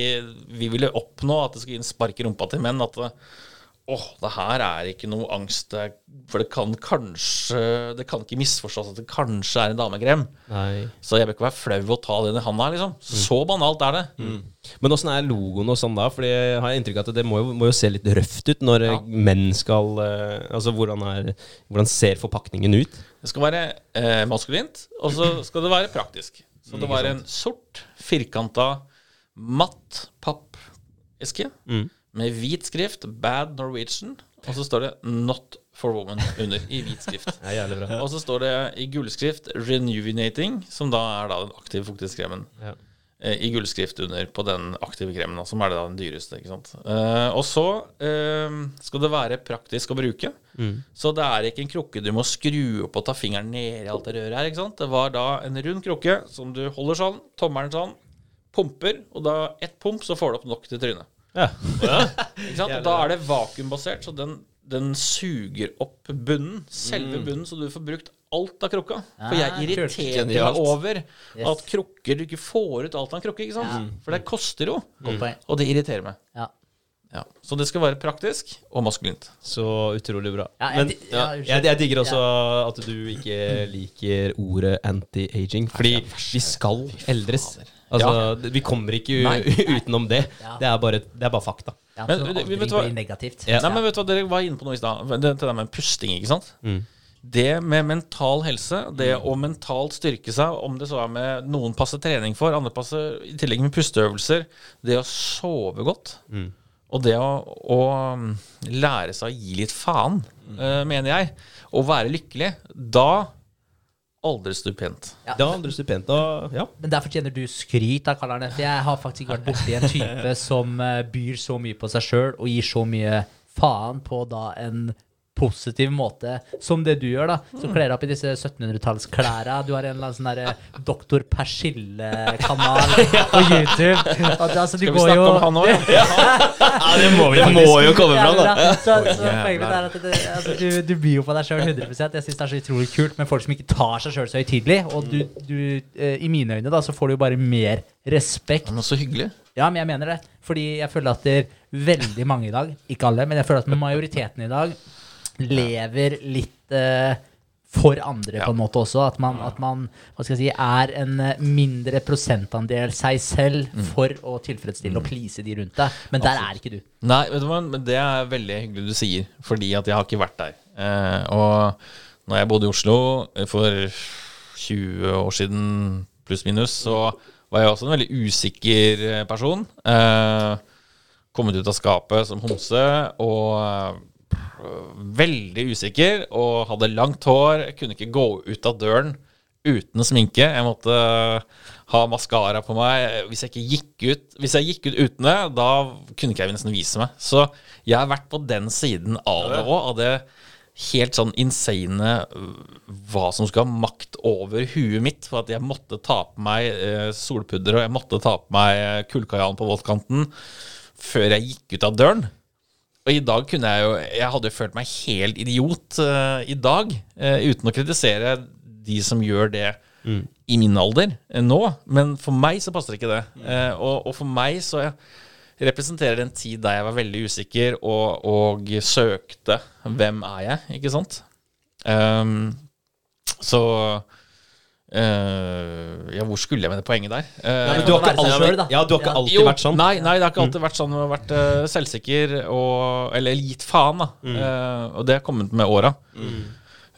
vi ville oppnå, at det skulle gi en spark i rumpa til menn. At åh, det her er ikke noe angst, for det kan kanskje Det kan ikke misforstås at det kanskje er en damekrem. Nei. Så jeg bør ikke være flau å ta den i handa, liksom. Så banalt er det. Men åssen er logoen og sånn da? Fordi jeg har inntrykk av at det må jo, må jo se litt røft ut når Ja. menn skal eh, Altså hvordan, er, hvordan ser forpakningen ut? Det skal være eh, maskulint, og så skal det være praktisk. Så det var en sort, firkanta, matt pappeske Mm. Med hvit skrift, 'Bad Norwegian', og så står det 'Not for woman' under i hvit skrift. <laughs> Ja, bra. Og så står det i gullskrift 'Renuvinating', som da er da den aktive fuktighetskremen. Ja. eh, I gullskrift under på den aktive kremen, som er da den dyreste. ikke sant? Uh, og så uh, skal det være praktisk å bruke. Så det er ikke en krukke du må skru opp og ta fingeren ned i alt det røret her. ikke sant? Det var da en rund krukke som du holder sånn, tommelen sånn, pumper, og da ett pump, så får du opp nok til trynet. Ja. Ikke sant? Og da er det vakuumbasert, så den, den suger opp bunnen, selve bunnen, så du får brukt alt av krukka. For jeg Ah, irriterer meg over Yes. at krukker du ikke får ut alt av en krukke, ikke sant? For det koster jo, og det irriterer meg. Ja. Ja. Så det skal være praktisk og maskulint. Så utrolig bra. Ja, jeg Men ja, ja, jeg, jeg digger også at du ikke liker ordet anti-aging. Fordi vi skal eldres. Altså, ja. Vi kommer ikke Nei. <laughs> utenom det. Ja. Det er bare, det er bare fakta. Ja, Men, så vet- aldri vet hva? Ja. Nei, men vet du hva dere var inne på noe i stad? Det, det der med pusting, ikke sant? Det med mental helse, det å mentalt styrke seg, om det så er med noen passer trening for, andre passer i tillegg med pusteøvelser, det å sove godt, og det å, å um, lære seg å gi litt faen, eh, mener jeg, og være lykkelig, da aldres stupent. Ja. Det andres aldri stupent Da, ja. Men der fortjener du skryt av Karl Arne. For jeg har faktisk ikke vært borti en type <laughs> som eh, byr så mye på seg sjøl og gir så mye faen på da en positiv måte, som det du gjør, da. Så kler deg opp i disse 1700-tallsklæra. Du har en eller annen sånn derre Doktor Persille-kanal <laughs> på YouTube. At, altså, Skal vi går snakke jo- om han òg, ja? <laughs> Ja, det må, vi, det må jo komme fram, da. Ja, så, så poenget er at det, altså, du, du byr jo på deg sjøl 100 Jeg syns det er så utrolig kult med folk som ikke tar seg sjøl så høytidelig. Og du, du eh, i mine øyne da, så får du jo bare mer respekt. Men så hyggelig. Ja, men jeg mener det. Fordi jeg føler at det er veldig mange i dag, ikke alle, men jeg føler at majoriteten i dag lever litt eh, for andre på en måte også. At man, at man hva skal jeg si, er en eh, mindre prosentandel seg selv for å tilfredsstille og please de rundt deg. Men der er ikke du. Nei, vet du hva, men det er veldig hyggelig du sier, fordi at jeg har ikke vært der. Eh, og når jeg bodde i Oslo eh, for 20 år siden, pluss minus, så var jeg også en veldig usikker eh, person. Eh, kommet ut av skapet som homse og veldig usikker og hadde langt hår. Jeg kunne ikke gå ut av døren uten sminke. Jeg måtte ha maskara på meg. Hvis jeg ikke gikk ut Hvis jeg gikk ut uten det, da kunne ikke jeg nesten vise meg. Så jeg har vært på den siden av det òg, av det helt sånn insane øh, hva som skulle ha makt over huet mitt. For at jeg måtte ta på meg solpudder, og jeg måtte ta på meg kullkajan på våtkanten før jeg gikk ut av døren. Og i dag kunne jeg jo Jeg hadde jo følt meg helt idiot uh, i dag, uh, uten å kritisere de som gjør det i min alder uh, nå. Men for meg så passer ikke det. Eh, og, og for meg så representerer det en tid der jeg var veldig usikker og, og søkte hvem er jeg, ikke sant? Um, så eh, Ja, hvor skulle jeg med det poenget der? Uh, Ja, men du har ikke alltid, selv, ja, du har ikke Ja. alltid vært sånn. Nei, nei, det har ikke alltid vært sånn. Jeg har vært uh, selvsikker og Eller gitt faen, da. Eh, og det har kommet med åra.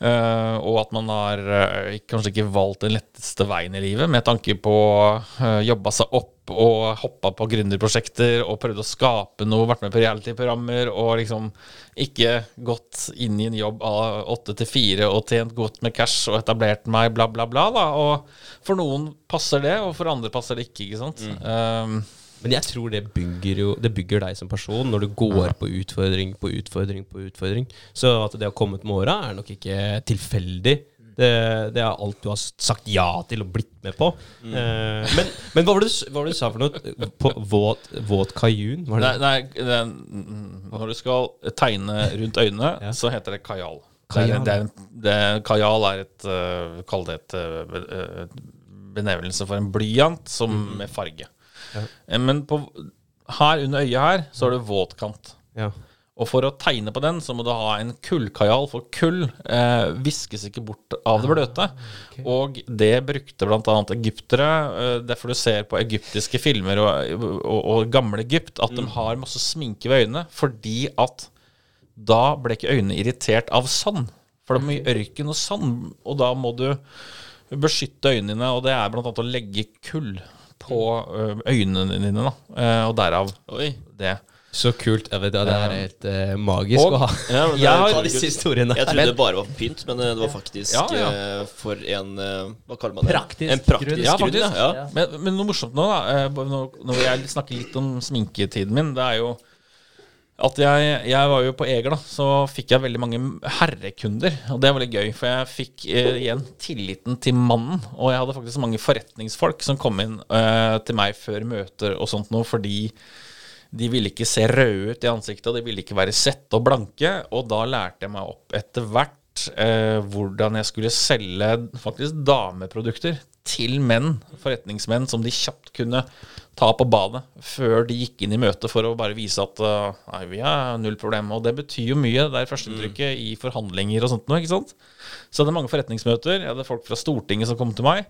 Eh, og at man har uh, kanskje ikke valgt den letteste veien i livet, med tanke på uh, jobba seg opp og hoppa på gründerprosjekter og prøvd å skape noe, vært med på reality-programmer og liksom ikke gått inn i en jobb av åtte til fire og tjent godt med cash og etablert meg, bla, bla, bla. da, Og for noen passer det, og for andre passer det ikke, ikke sant. Um, Men jeg tror det bygger, jo, det bygger deg som person når du går på utfordring på utfordring på utfordring. Så at det har kommet med åra, er nok ikke tilfeldig. Det, det er alt du har sagt ja til og blitt med på. Eh, men, men hva var det du, sa for noe? På våt, våt kajun? Var det? Nei, nei det, mm, når du skal tegne rundt øynene, Ja. så heter det kajal. Kajal. Det er, det er, kajal er et uh, Kall det et uh, benevnelse for en blyant som med farge. Ja. Eh, Men på, her under øyet her så har du våtkant. Ja. Og for å tegne på den, så må du ha en kullkajal, for kull eh, viskes ikke bort av det bløte. Og det brukte bl.a. egyptere. Eh, derfor du ser på egyptiske filmer og, og, og gamle Egypt, at de har masse sminke ved øynene. Fordi at da ble ikke øynene irritert av sand. For det er mye ørken og sand, og da må du beskytte øynene og det er bl.a. å legge kull på øynene dine, da. Eh, og derav Oi. det. Så kult. Jeg vet, det det er helt eh, magisk Og- å ha, Ja, men det <laughs> Jeg er disse historiene. Jeg trodde det bare var pynt, men eh, det var faktisk Ja, ja. eh, for en eh, Hva kaller man det? Praktisk en praktisk grunn. Ja, grunn. Ja, faktisk. ja. Ja. Men, men noe morsomt nå, da, eh, når jeg snakker litt om sminketiden min, det er jo at jeg, jeg var jo på Eger, da, så fikk jeg veldig mange herrekunder. Og det var veldig gøy, for jeg fikk eh, igjen tilliten til mannen. Og jeg hadde faktisk mange forretningsfolk som kom inn eh, til meg før møter og sånt noe, fordi de ville ikke se røde ut i ansiktet, og de ville ikke være sette og blanke. Og da lærte jeg meg opp etter hvert eh, hvordan jeg skulle selge faktisk dameprodukter til menn, forretningsmenn, som de kjapt kunne ta på badet før de gikk inn i møtet for å bare vise at eh, nei, vi har null problem. Og det betyr jo mye, det er førsteinntrykket i forhandlinger og sånt noe, ikke sant. Så jeg hadde mange forretningsmøter, jeg hadde folk fra Stortinget som kom til meg.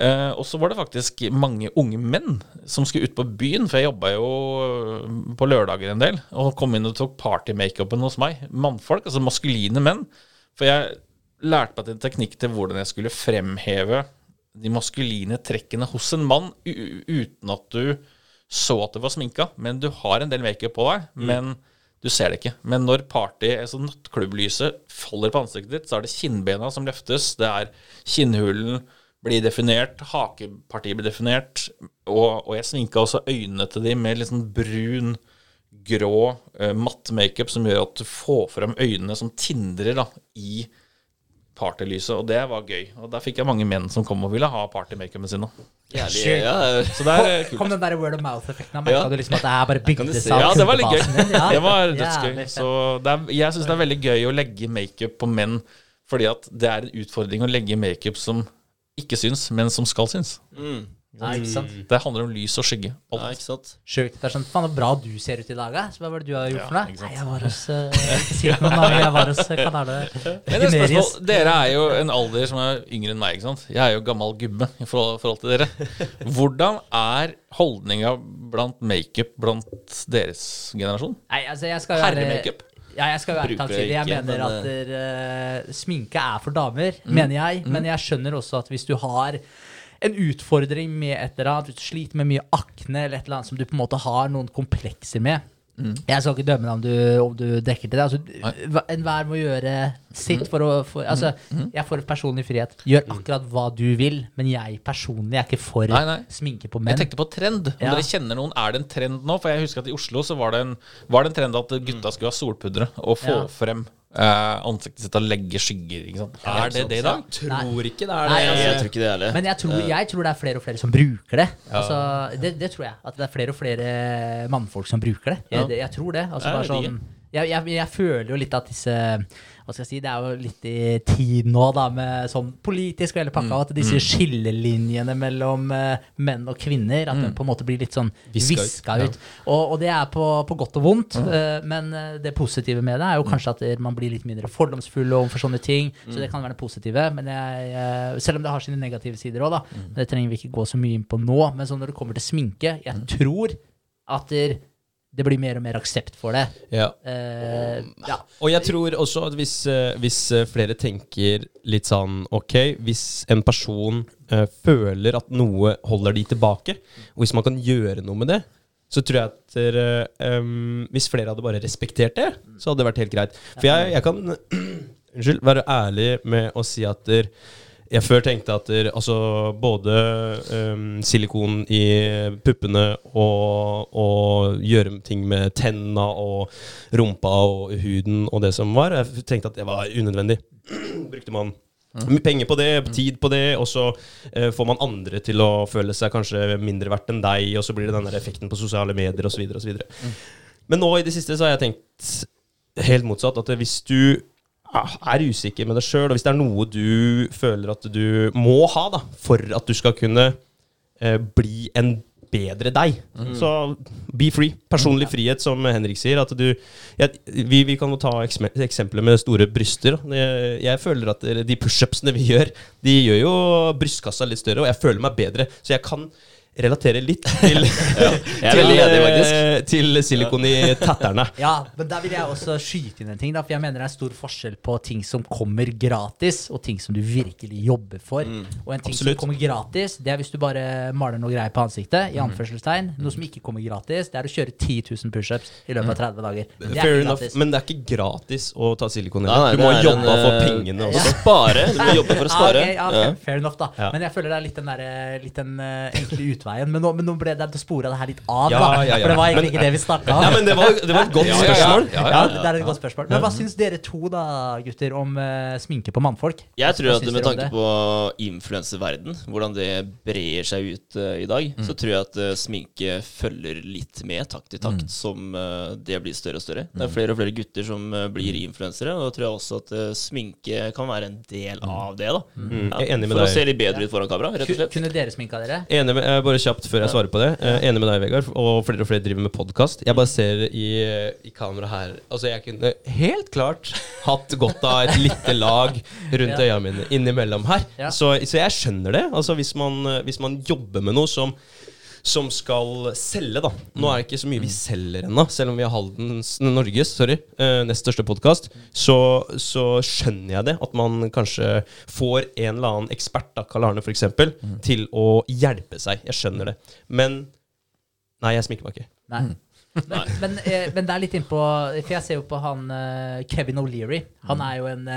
Eh, og så var det faktisk mange unge menn som skulle ut på byen, for jeg jobba jo øh, på lørdager en del, og kom inn og tok partymakeupen hos meg. Mannfolk, altså maskuline menn. For jeg lærte meg en teknikk til hvordan jeg skulle fremheve de maskuline trekkene hos en mann uten at du så at det var sminka. Men du har en del makeup på deg, men du ser det ikke. Men når party, altså nattklubblyset faller på ansiktet ditt, så er det kinnbena som løftes, det er kinnhulen blir definert, hakepartiet blir definert, og, og jeg sminka også øynene til de med litt sånn brun grå uh, matt makeup som gjør at du får frem øynene som tindrer da, i partylyset, og det var gøy. Og der fikk jeg mange menn som kom og ville ha partymakeupen sin. Jærlig, ja, Så det er kult. Kom den der word of mouth-effekten? Merka Ja. du liksom at det her bare bygde seg Ja, det var litt gøy. Ja. Det var dødsgøy. Så det er, jeg syns det er veldig gøy å legge makeup på menn, fordi at det er en utfordring å legge makeup som ikke syns, men som skal syns. Mm. Ja, ikke sant? Det handler om lys og skygge. ja, Alt. ikke sant? Sjukt. Det er sånn, Faen, så bra du ser ut i dag, da. Så Hva var det du har gjort Ja, for noe? Nei, jeg var hos uh, <laughs> si det til. Jeg var hos uh, Men et spørsmål, Dere er jo en alder som er yngre enn meg. ikke sant? Jeg er jo gammel gubbe i forhold, til dere. <laughs> Hvordan er holdninga blant makeup blant deres generasjon? Nei, altså, jeg skal jo Herremakeup? Ja, jeg skal være Bruker. Jeg mener at der, eh, sminke er for damer, mener jeg. Men jeg skjønner også at hvis du har en utfordring med et eller annet, hvis du sliter med mye akne eller et eller annet som du på en måte har noen komplekser med Jeg skal ikke dømme deg om du, om du dekker til det. Altså, Enhver må gjøre sitt for å for, Altså, jeg får personlig frihet. Gjør akkurat hva du vil, men jeg personlig er ikke for Nei, nei. sminke på menn. Jeg tenkte på trend. Om Ja. dere kjenner noen, Er det en trend nå? For jeg husker at i Oslo så var det en, var det en trend at gutta skulle ha solpudre og få Ja. frem ansiktet sitt og legge skygger. ikke sant? Er det det i dag? Tror ikke det er Nei, det. altså, Jeg tror ikke det er det. Men jeg tror, jeg tror det er flere og flere som bruker det. Altså, det, det tror jeg. At det er flere og flere mannfolk som bruker det. Jeg, det, jeg tror det. Altså, Jeg bare sånn, jeg, jeg, jeg føler jo litt at disse Hva skal jeg si, Det er jo litt i tid nå, da, med sånn politisk og hele pakka, at disse skillelinjene mellom eh, menn og kvinner At den på en måte blir litt sånn Viska ut. Og, og det er på, på godt og vondt. eh, men eh, det positive med det er jo kanskje at man blir litt mindre fordomsfull overfor sånne ting. Så det kan være det positive. Men jeg, selv om det har sine negative sider òg, da. Det trenger vi ikke gå så mye inn på nå. Men sånn når det kommer til sminke, jeg tror at det, det blir mer og mer aksept for det. Ja. Eh, ja. Og jeg tror også at hvis, eh, hvis eh, flere tenker litt sånn Ok, hvis en person uh, føler at noe holder de tilbake, og hvis man kan gjøre noe med det, så tror jeg at dere, um, hvis flere hadde bare respektert det, så hadde det vært helt greit. For jeg, jeg kan <clears throat> unnskyld, være ærlig med å si at der, jeg før tenkte at der, altså, både um, silikon i puppene og, og gjøre ting med tenna og rumpa og huden og det som var, jeg tenkte at det var unødvendig. <clears throat> Brukte man mye penger på det, tid på det, og så uh, får man andre til å føle seg kanskje mindre verdt enn deg, og så blir det den der effekten på sosiale medier osv. osv. Men nå i det siste så har jeg tenkt helt motsatt. At hvis du er usikker med deg sjøl, og hvis det er noe du føler at du må ha da, for at du skal kunne eh, bli en bedre deg, så be free. Personlig frihet, som Henrik sier. At du, jeg, vi, vi kan jo ta eksem- eksempler med store bryster. Jeg, jeg føler at de pushupsene vi gjør, de gjør jo brystkassa litt større, og jeg føler meg bedre. Så jeg kan relatere litt <laughs> til, Jeg er til, veldig enig, faktisk. eh, til silikon i tatterne. <laughs> Ja, men der vil jeg også skyte inn en ting. Da, for jeg mener det er stor forskjell på ting som kommer gratis, og ting som du virkelig jobber for. Og en ting Absolutt. som kommer gratis, det er hvis du bare maler noe greier på ansiktet. I anførselstegn Noe som ikke kommer gratis, det er å kjøre 10 000 pushups i løpet av 30 dager. Det er ikke enough, men det er ikke gratis å ta silikon. Ja, nei, du må jobbe en, for eh, pengene også. Ja. spare. Du må jobbe for å Ah, spare. ok, ja, Ja. fair, fair enough, da. Ja. Men jeg føler det er litt den, der, litt den eh, enkle utveien. Men nå, men nå ble det spora det her litt av, da. ja, ja. For det var egentlig Men- ikke det vi snakka om. Ja, men det var, det var et godt Ja, ja, ja. spørsmål. Ja, Ja, det er et godt spørsmål. Men hva syns dere to, da, gutter, om uh, sminke på mannfolk? Jeg tror Hva at med tanke på influenserverden, hvordan det brer seg ut uh, i dag, så tror jeg at uh, sminke følger litt med takt i takt som eh, det blir større og større. Det er flere og flere gutter som blir influensere, og da tror jeg også at sminke kan være en del av det. da. Mm, jeg er enig med For å se litt bedre ut foran kamera, rett og slett. Kunne dere sminka dere? Enig med, jeg bare kjapt før jeg svarer på det. Eh, enig med deg, Vegard. Og flere og flere driver med podkast. Jeg bare ser i, i kamera her Altså, jeg kunne helt klart hatt godt av et lite lag rundt <laughs> øya mine innimellom her. Så, så jeg skjønner det. Altså, hvis man, eh, hvis man jobber med noe som som skal selge, da. Nå er det ikke så mye vi selger ennå, selv om vi har Haldens, Norges sorry, eh, nest største podkast. Så, så skjønner jeg det, at man kanskje får en eller annen ekspert, da, Karl Arne f.eks., til å hjelpe seg. Jeg skjønner det. Men Nei, jeg sminker meg ikke. Nei. Men, <laughs> men, eh, men det er litt innpå For jeg ser jo på han eh, Kevin O'Leary. Han er jo en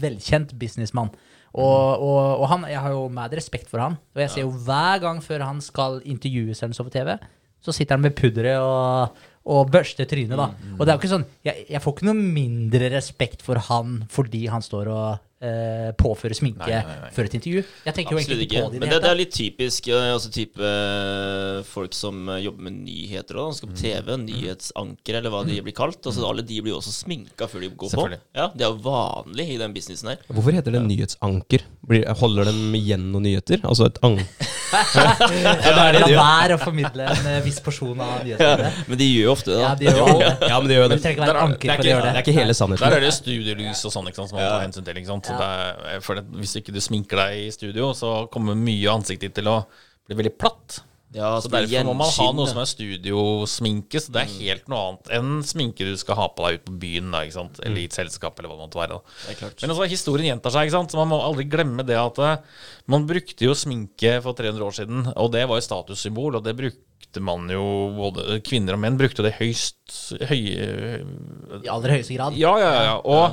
velkjent businessmann. Og, og, og han, jeg har jo mad respekt for han. Og jeg ser jo hver gang før han skal intervjues eller så på TV, så sitter han med pudderet og, og børster trynet, da. Mm, Og det er jo ikke sånn jeg, jeg får ikke noe mindre respekt for han fordi han står og eh, påføre sminke Nei, nei, nei. før et intervju. Jeg tenker jo Absolutt egentlig ikke. på det Men det det, det er litt typisk eh, altså type eh, folk som eh, jobber med nyheter og skal på TV, nyhetsanker eller hva de blir kalt. Altså Alle de blir jo også sminka før de går på. Ja, Det er jo vanlig i den businessen her. Hvorfor heter det nyhetsanker? Blir, holder de igjen noen nyheter? Altså et ang... <laughs> ja, det er det de La være å formidle en viss porsjon av nyhetene. Men de gjør jo ofte det. Ja, de gjør jo det. Ja, men det gjør Men det. det ikke være er- Det anker er ikke, det det. er ikke hele Der er det studielys og sånn ikke sant, som man tar hensyn til. Ikke sant? Så for det, hvis ikke du sminker deg i studio, så kommer mye av ansiktet ditt til å bli veldig platt. Ja, Så derfor Derfor må man ha noe som er studiosminke. Så det er helt noe annet enn sminke du skal ha på deg ut på byen, da, eller i et selskap, eller hva det måtte være. Det. Men altså, historien gjentar seg, så man må aldri glemme det at eh, man brukte jo sminke for 300 år siden, og det var jo statussymbol, og det brukte man jo både Kvinner og menn brukte det høyst høye I aller høyeste grad. Ja, ja, ja. ja.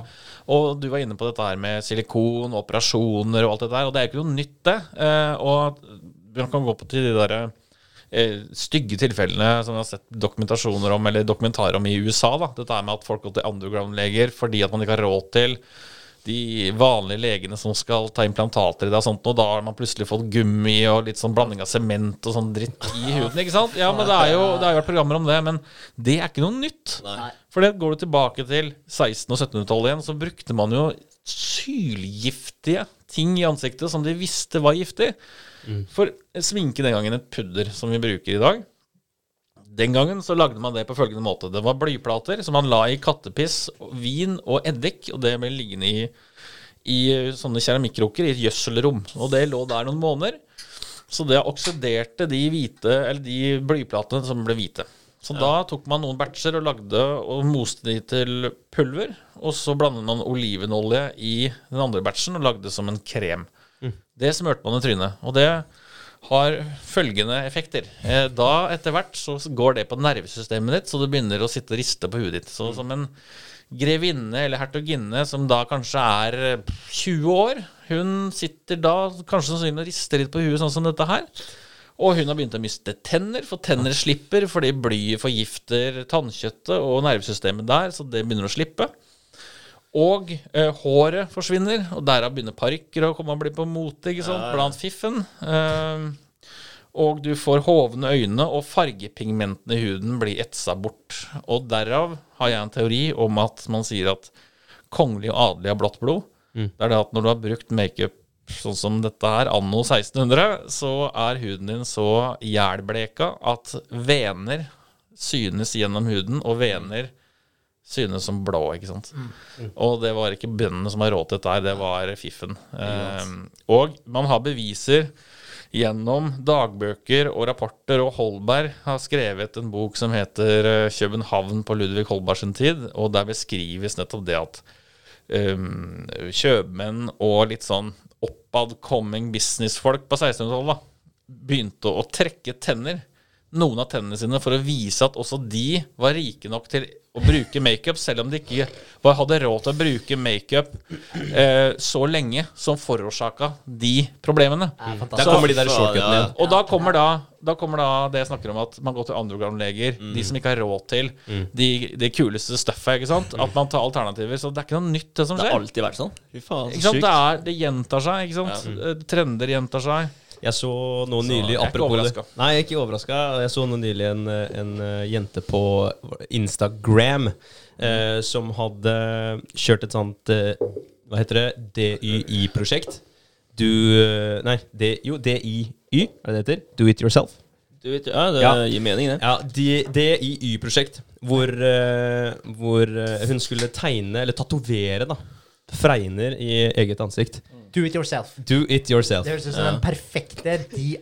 Og, du var inne på dette her med silikon, operasjoner og alt det der, og det er jo ikke noe nytt, det. Eh, og man kan gå på til de derre eh, stygge tilfellene som vi har sett dokumentasjoner om, eller dokumentarer om i USA. da, Dette med at folk går til underground-leger fordi at man ikke har råd til de vanlige legene som skal ta implantater i deg og sånt, og da har man plutselig fått gummi og litt sånn blanding av sement og sånn dritt i huden, ikke sant? Ja, men det er jo det har jo vært programmer om det, men det er ikke noe nytt. Nei. For det går du tilbake til 1600- og 1700-tallet igjen, så brukte man jo sylgiftige ting i ansiktet som de visste var giftig. For sminke den gangen et pudder som vi bruker i dag. Den gangen så lagde man det på følgende måte. Det var blyplater som man la i kattepiss, vin og eddik, og det ble liggende i, i sånne keramikkrukker i et gjødselrom. Og det lå der noen måneder. Så det oksiderte de hvite, eller de blyplatene som ble hvite. Så da tok man noen batcher og lagde og moste de til pulver. Og så blandet man olivenolje i den andre batchen og lagde som en krem. Det smørte man i trynet. Og det har følgende effekter. Eh, Da etter hvert så går det på nervesystemet ditt, så du begynner å sitte og riste på huet ditt. Så som en grevinne eller hertuginne som da kanskje er eh, 20 år, hun sitter da kanskje sannsynlig og rister litt på huet sånn som dette her. Og hun har begynt å miste tenner, for tenner slipper fordi blyet forgifter tannkjøttet og nervesystemet der, så det begynner å slippe. Og eh, håret forsvinner, og derav begynner parykker å komme og bli på mote ikke sant, blant fiffen. Eh, og du får hovne øyne, og fargepigmentene i huden blir etsa bort. Og derav har jeg en teori om at man sier at kongelig og adelig har blått blod. Det er det at når du har brukt makeup sånn som dette her, anno 1600, så er huden din så jælbleka at vener synes gjennom huden, og vener synes som blå, ikke sant. Og det var ikke bøndene som har råd til dette her, det var fiffen. Eh, og man har beviser gjennom dagbøker og rapporter, og Holberg har skrevet en bok som heter eh, 'København på Ludvig Holberg sin tid', og der beskrives nettopp det at um, kjøpmenn og litt sånn oppadcoming businessfolk på 1600-tallet da, begynte å trekke tenner, noen av tennene sine, for å vise at også de var rike nok til å bruke makeup, selv om de ikke var, hadde råd til å bruke makeup eh, så lenge som forårsaka de problemene. Ja, er Der kommer de der shortcutene ja. igjen. Og da kommer da, da kommer da det jeg snakker om at man går til underground-leger, de som ikke har råd til de, det kuleste stuffet, ikke sant? At man tar alternativer. Så det er ikke noe nytt, det som Det skjer. har alltid vært sånn. Fy faen, så sykt. Det, er, det gjentar seg, ikke sant? Ja. Trender gjentar seg. Jeg så noe Så nylig jeg er ikke. Nei, jeg er ikke overraska. Jeg så noe nylig en, en eh, jente på Instagram eh, som hadde kjørt et sånt eh, Hva heter det? DYI-prosjekt. Du eh, Nei, D, jo, DIY, er det det heter? Do it yourself. Do it, ja, det Ja. gir mening, det. Ja, DIY-prosjekt. Hvor, hvor hun skulle tegne, eller tatovere, da, fregner i eget ansikt. Do it yourself. Do it yourself. Det høres ut som den perfekte DIY.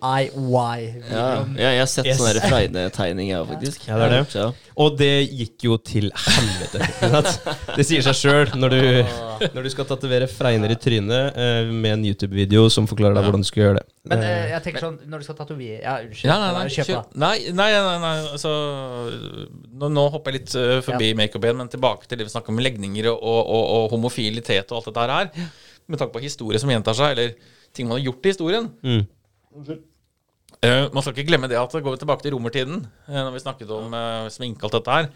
Ja, ja, jeg har sett Yes. sånne <laughs> Friday-tegninger, ja, faktisk. Ja, det er det. Ja. Og det gikk jo til helvete. Det sier seg sjøl når, du- når du skal tatovere fregner i trynet eh, med en YouTube-video som forklarer deg hvordan du skal gjøre det. Men Eh, eh, jeg tenker sånn, når du skal tatovere Ja, unnskyld. Ja, nei, nei, Kjøp, kjør. nei, nei, nei, nei, altså, nå, nå hopper jeg litt forbi forbi makeup igjen, men tilbake til det vi snakker om legninger og, og, og, og homofilitet og alt dette her. Med tanke på historie som gjentar seg, eller ting man har gjort i historien. Mm. Uh, man skal ikke glemme det at går vi tilbake til romertiden, uh, når vi snakket om uh, sminke og alt dette her,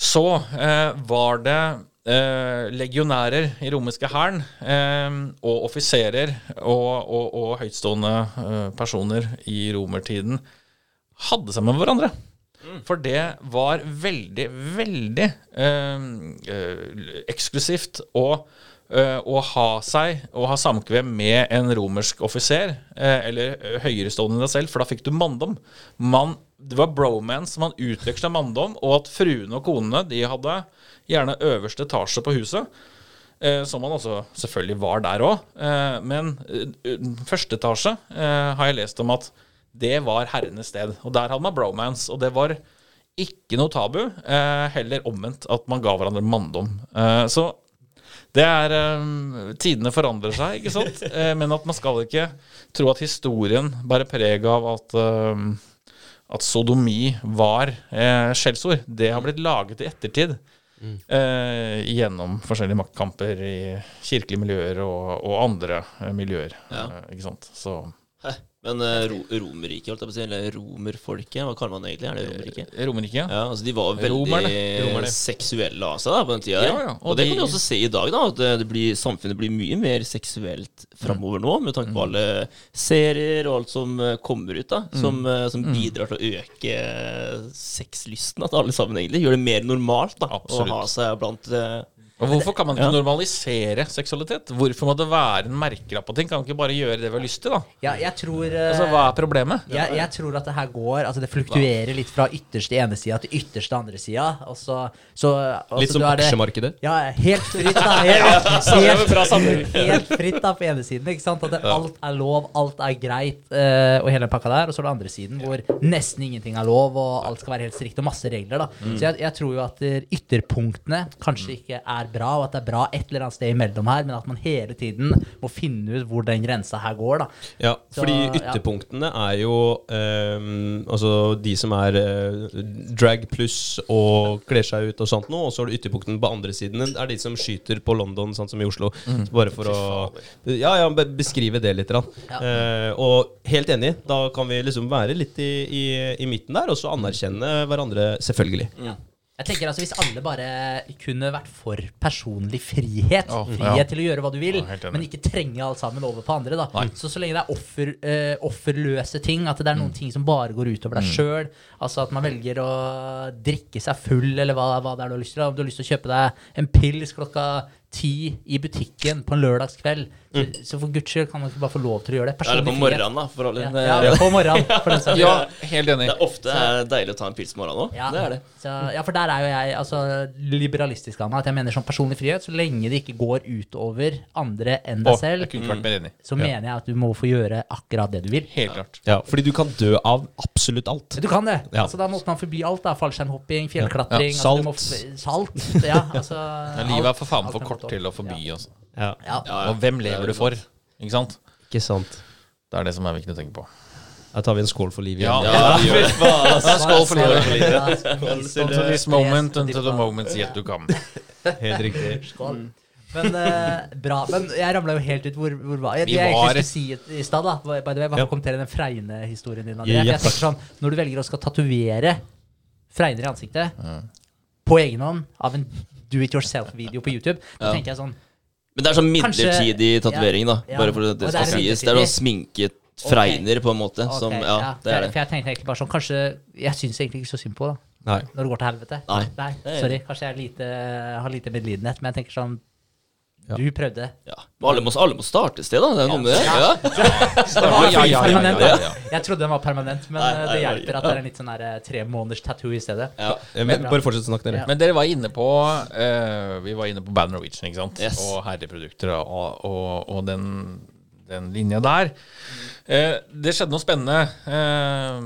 så uh, var det eh, legionærer i romerske hæren eh, og offiserer og, og, og høytstående eh, personer i romertiden hadde seg med hverandre. For det var veldig, veldig eksklusivt eh, å ha seg Å ha samkvem med en romersk offiser, eh, eller eh, høyerestående enn deg selv, for da fikk du manndom. Man, det var bromance, man utveksla manndom, og at fruene og konene de hadde gjerne øverste etasje på huset. Eh, som man også selvfølgelig var der òg. Eh, men eh, første etasje eh, har jeg lest om at det var herrenes sted. Og der hadde man bromance. Og det var ikke noe tabu. Eh, heller omvendt at man ga hverandre manndom. Eh, så det er um, Tidene forandrer seg, ikke sant? <laughs> Eh, men at man skal ikke tro at historien bærer preg av at um, at sodomi var eh, skjellsord. Det har blitt laget i ettertid. Eh, gjennom forskjellige maktkamper i kirkelige miljøer og, og andre miljøer. Ja. Eh, ikke sant? Så Hæ? Men eh, ro Romerriket, holdt jeg på å si, eller romerfolket, hva kaller man det egentlig? Er det Romerriket? Romerriket, ja. Ja, altså De var veldig Romerne. Romerne. seksuelle av seg da, på den tida. Ja, ja, og Og, det de- kan du også se i dag, da, at det- det blir, samfunnet blir mye mer seksuelt framover nå, med tanke på alle serier og alt som eh, kommer ut, da, som, eh, som bidrar til å øke eh, sexlysten til alle sammen, egentlig. Gjør det mer normalt da, Absolutt. å ha seg blant Og hvorfor kan man ikke Ja. normalisere seksualitet? Hvorfor må det være en merkelapp på ting? Kan man ikke bare gjøre det vi har lyst til, da? Ja, jeg tror eh, Altså, Hva er problemet? jeg, jeg tror at det her går Altså det fluktuerer litt fra ytterste ene sida til ytterste andre sida. Så, så altså, Litt som du aksjemarkedet. Ja, helt fritt, da. <laughs> Helt, helt, helt fritt da på ene siden. Ikke sant? At det, alt er lov, alt er greit, eh, og hele pakka der. Og så er det andre siden hvor nesten ingenting er lov, og alt skal være helt strikt, og masse regler. da Så jeg, jeg tror jo at ytterpunktene kanskje ikke er bra, og at det er bra et eller annet sted imellom her, men at man hele tiden må finne ut hvor den grensa her går. da Ja, Så, fordi ja. ytterpunktene er jo um, Altså de som er uh, drag pluss og kler seg ut og sånt noe, og så har du ytterpunktene på andre siden. Det er de som skyter på London, sånn som i Oslo. Mm. Bare for å Ja, ja, beskrive det litt. Ja. Uh, og helt enig, da kan vi liksom være litt i, i, i midten der, og så anerkjenne hverandre, selvfølgelig. Jeg tenker altså Hvis alle bare kunne vært for personlig frihet, oh, frihet ja. til å gjøre hva du vil, oh, men ikke trenge alt sammen over på andre da Så så lenge det er offer, uh, offerløse ting, at det er Mm. noen ting som bare går utover deg sjøl, altså at man velger å drikke seg full, eller hva, hva det er du har lyst til, om du har lyst til å kjøpe deg en pils klokka ti i butikken på en lørdagskveld, så, så for guds skyld kan man ikke bare få lov til å gjøre det. Mm. det på Personlig frihet. morgenen, da, for alle. Ja, ja, på morgenen. For den. Ja, helt enig. Det er ofte er deilig å ta en pils på morgenen òg. Ja, Det er det. Så, ja, for der er jo jeg altså, liberalistisk av meg. At jeg mener sånn personlig frihet, så lenge det ikke går utover andre enn deg jeg selv, kunne vært mer enig. så mener jeg at du må få gjøre akkurat det du vil. Helt klart. Ja, fordi du kan dø av absolutt alt. Du kan det. Ja. Altså, da måtte man forby alt. da Fallskjermhopping, fjellklatring Ja, altså, du må salt. Ja, altså, <laughs> Ja, livet er for faen for kort er til å forby, Ja. altså. Ja, Ja. Ja, Og hvem lever du for? Ikke sant? ikke sant. Det er det som er viktig å tenke på. Da tar vi en skål for livet Ja, igjen. Ja, det. Ja, skål for livet. Until this moment, until the moments yet to come. Helt riktig. Skål. Men uh, bra. Men jeg ramla jo helt ut. Hvor, hvor var jeg? Det jeg var- egentlig skulle si i stad, da, by the way, Bare Ja. kommentere den Fregne-historien din. Jeg, Ja, jeg tenker sånn, Når du velger å skal tatovere fregner i ansiktet på egen hånd av en do it yourself-video på YouTube, da Ja. tenker jeg sånn Men det er sånn midlertidig tatovering, da. Ja, ja. Bare for at det skal det er sies. Det er sånn sminket fregner, på en måte. Okay, Som, ja, for, det er det. for jeg tenkte egentlig bare sånn Kanskje Jeg syns egentlig ikke så synd på da. Nei. når det går til helvete. Nei, det er- sorry. Kanskje jeg er lite, har lite medlidenhet, men jeg tenker sånn Ja. Du prøvde. Ja. Men alle må, alle må starte et sted, da. Det er noe med det. Ja. Ja, ja, ja, ja, ja, ja. Jeg trodde den var permanent, men Nei, eh, nei, det hjelper at det er en litt sånn der, eh, tre måneders tattoo i stedet. Ja. Men, bare fortsett å snakke, dere. Ja. Men dere var inne på uh, Vi var inne på Band Norwegian, ikke sant? Yes. Og herreprodukter og, og, og den, den linja der. Eh, det skjedde noe spennende eh,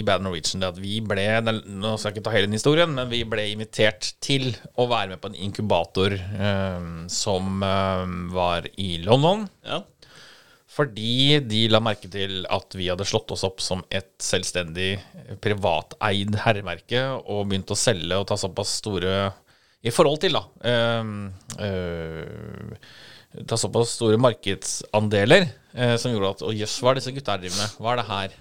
i Bad Norwegian. Det at vi ble Nå skal jeg ikke ta hele den historien, men vi ble invitert til å være med på en inkubator eh, som eh, var i London. Ja. Fordi de la merke til at vi hadde slått oss opp som et selvstendig privateid herremerke og begynt å selge og ta såpass store I forhold til, da. eh, eh, ta såpass store markedsandeler eh, som gjorde at Å jøss, hva er disse gutta her driver med? Hva er det her?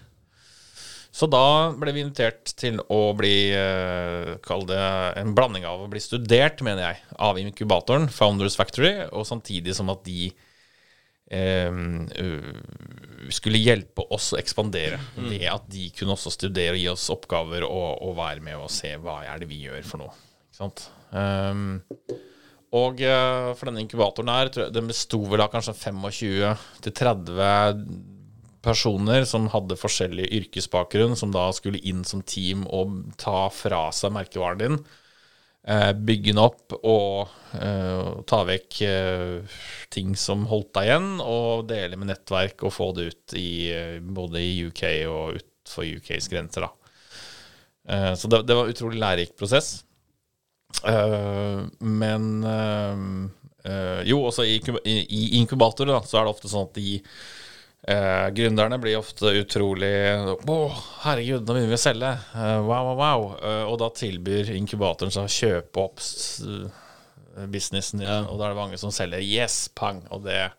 Så da ble vi invitert til å bli eh, Kall det en blanding av å bli studert, mener jeg, av inkubatoren Founders Factory, og samtidig som at de eh, skulle hjelpe oss å ekspandere ved at de kunne også studere og gi oss oppgaver og, og være med og se hva er det vi gjør for noe. Ikke sant? Um, og eh, for denne inkubatoren her, den besto vel av kanskje 25-30 personer som hadde forskjellig yrkesbakgrunn, som da skulle inn som team og ta fra seg merkevaren din. Eh, bygge den opp og eh, ta vekk ting som holdt deg igjen, og dele med nettverk og få det ut i både i UK og utenfor UKs grenser. da. Så det, det var en utrolig lærerik prosess. Eh, men eh, Jo, også i, i, i inkubatorer da, så er det ofte sånn at de eh, gründerne blir ofte utrolig Å, herregud, nå begynner vi å selge. Eh, wow, wow, wow. Eh, og da tilbyr inkubatoren seg å kjøpe opp businessen din, og da er det mange som selger yes, pang, og det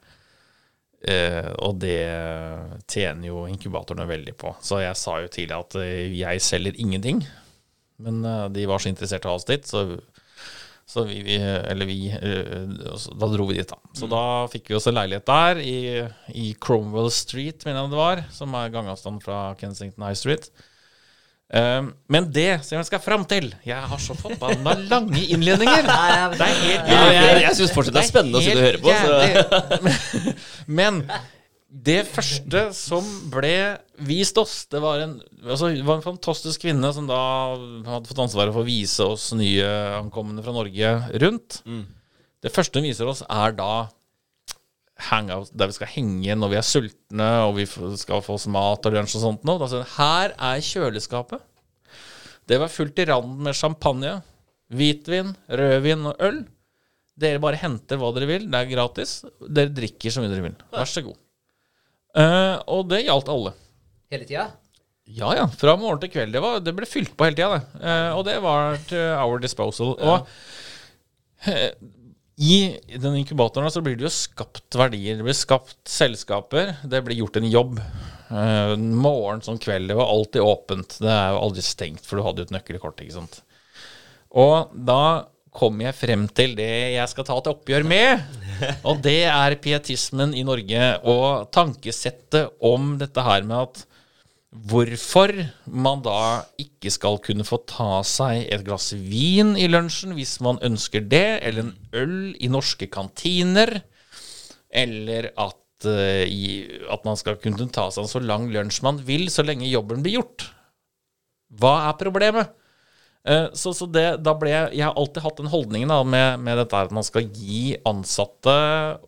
Eh, og det tjener jo inkubatorene veldig på. Så jeg sa jo tidlig at jeg selger ingenting. Men eh, de var så interessert i å ha oss dit, så, så vi, vi Eller vi eh, Da dro vi dit, da. Så da fikk vi oss en leilighet der, i, i Cromwell Street, mener jeg det var. Som er gangavstand fra Kensington High Street. Eh, men det som jeg skal fram til Jeg har så forbanna lange innledninger! Det er helt Ja, jeg jeg syns fortsatt det er spennende å sitte og høre på. Så. jævlig. <laughs> Men det første som ble vist oss, det var en, altså, det var en fantastisk kvinne som da hadde fått ansvaret for å vise oss nye ankomne fra Norge rundt. Det første hun viser oss, er da hangout der vi skal henge når vi er sultne og vi skal få oss mat og lunsj og sånt noe. Hun her er kjøleskapet. Det var fullt i randen med champagne, hvitvin, rødvin og øl. Dere bare henter hva dere vil, det er gratis. Dere drikker så mye dere vil. Vær så god. Uh, og det gjaldt alle. Hele tida? Ja ja, fra morgen til kveld. Det, var, det ble fylt på hele tida, det. Eh, og det var to our disposal. Og eh, i den inkubatoren så blir det jo skapt verdier. Det blir skapt selskaper. Det blir gjort en jobb. Eh, morgen som kveld. Det var alltid åpent. Det er jo aldri stengt, for du hadde jo et nøkkelkort, ikke sant. Og da kom jeg frem til det jeg skal ta et oppgjør med. Og det er pietismen i Norge og tankesettet om dette her med at hvorfor man da ikke skal kunne få ta seg et glass vin i lunsjen hvis man ønsker det, eller en øl i norske kantiner, eller at, eh, at man skal kunne ta seg en så lang lunsj man vil, så lenge jobben blir gjort. Hva er problemet? Eh, Så, så det, da ble jeg Jeg har alltid hatt den holdningen da, med, med dette at man skal gi ansatte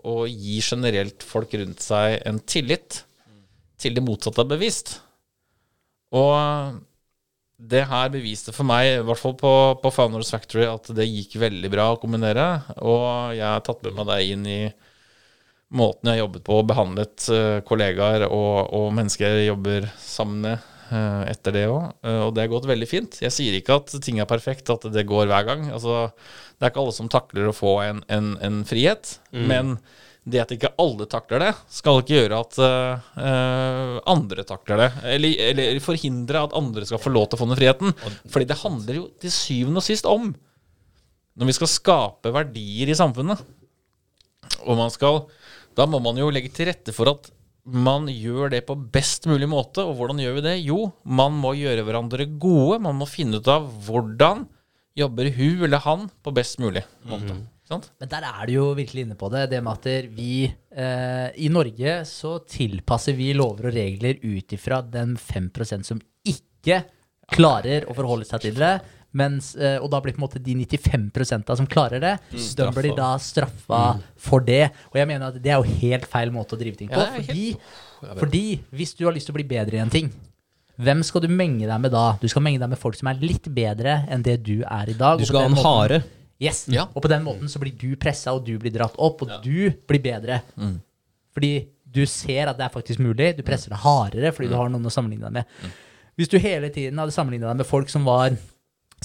og gi generelt folk rundt seg en tillit til det motsatte er bevisst. Og det her beviste for meg, i hvert fall på, på Founders Factory, at det gikk veldig bra å kombinere. Og jeg har tatt med meg deg inn i måten jeg har jobbet på og behandlet eh, kollegaer og, og mennesker jeg jobber sammen med eh, etter det òg. og det har gått veldig fint. Jeg sier ikke at ting er perfekt, at det går hver gang. Altså, det er ikke alle som takler å få en, en, en frihet. Men det at ikke alle takler det, skal ikke gjøre at eh, andre takler det. Eller, eller forhindre at andre skal få lov til å få den friheten. Fordi det handler jo til syvende og sist om når vi skal skape verdier i samfunnet, og man skal Da må man jo legge til rette for at man gjør det på best mulig måte. Og hvordan gjør vi det? Jo, man må gjøre hverandre gode. Man må finne ut av hvordan jobber hun eller han på best mulig måte. Sant? Men der er du jo virkelig inne på det. Det med at vi eh, I Norge så tilpasser vi lover og regler ut ifra den 5% som ikke klarer å forholde seg til det. Mens, eh, og da blir på en måte de 95% som klarer det, de blir da straffa for det. Og jeg mener at det er jo helt feil måte å drive ting på. Ja, fordi, helt... fordi, hvis du har lyst til å bli bedre i en ting, hvem skal du menge deg med da? Du skal menge deg med folk som er litt bedre enn det du er i dag. Du skal ha en hare. Yes. Ja. Og på den måten så blir du pressa, og du blir dratt opp, og du blir bedre. Fordi du ser at det er faktisk mulig. Du presser deg hardere fordi du har noen å sammenligne deg med. Hvis du hele tiden hadde sammenligna deg med folk som var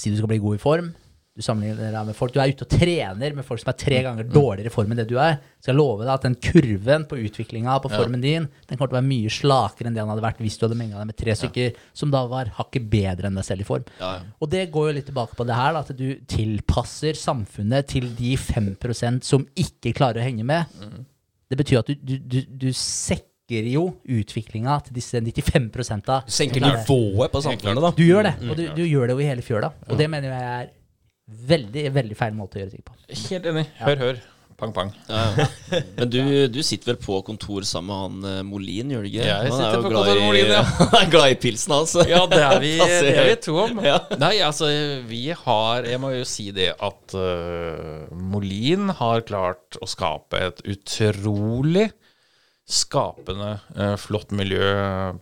Si du skal bli god i form, du sammenligner deg med folk. Du er ute og trener med folk som er tre ganger dårligere i form enn det du er. Så jeg lover deg at den kurven på utviklinga på formen din Den kommer til å være mye slakere enn det han hadde vært hvis du hadde menga deg med tre stykker som da var hakket bedre enn deg selv i form. Ja, ja. Og det går jo litt tilbake på det her, da, at du tilpasser samfunnet til de 5% som ikke klarer å henge med. Det betyr at du, du, du, du sekker jo utviklinga til disse 95 -a. Du senker nivået på samfunnet, da. Du gjør det, og du, du gjør det jo i hele fjøla. Og det mener jeg er veldig, veldig feil måte å gjøre ting på. Helt enig. Hør, hør. Pang, pang. Ja, ja. Men du, du sitter vel på kontor sammen med han eh, Molin, gjør du ikke? Jeg Han er sitter jo på glad kontor med i- Molin, ja. <laughs> Han er glad i pilsen, altså. Ja, det er vi, det er vi to om. Ja. Nei, altså, vi har Jeg må jo si det at uh, Molin har klart å skape et utrolig skapende, øh, flott miljø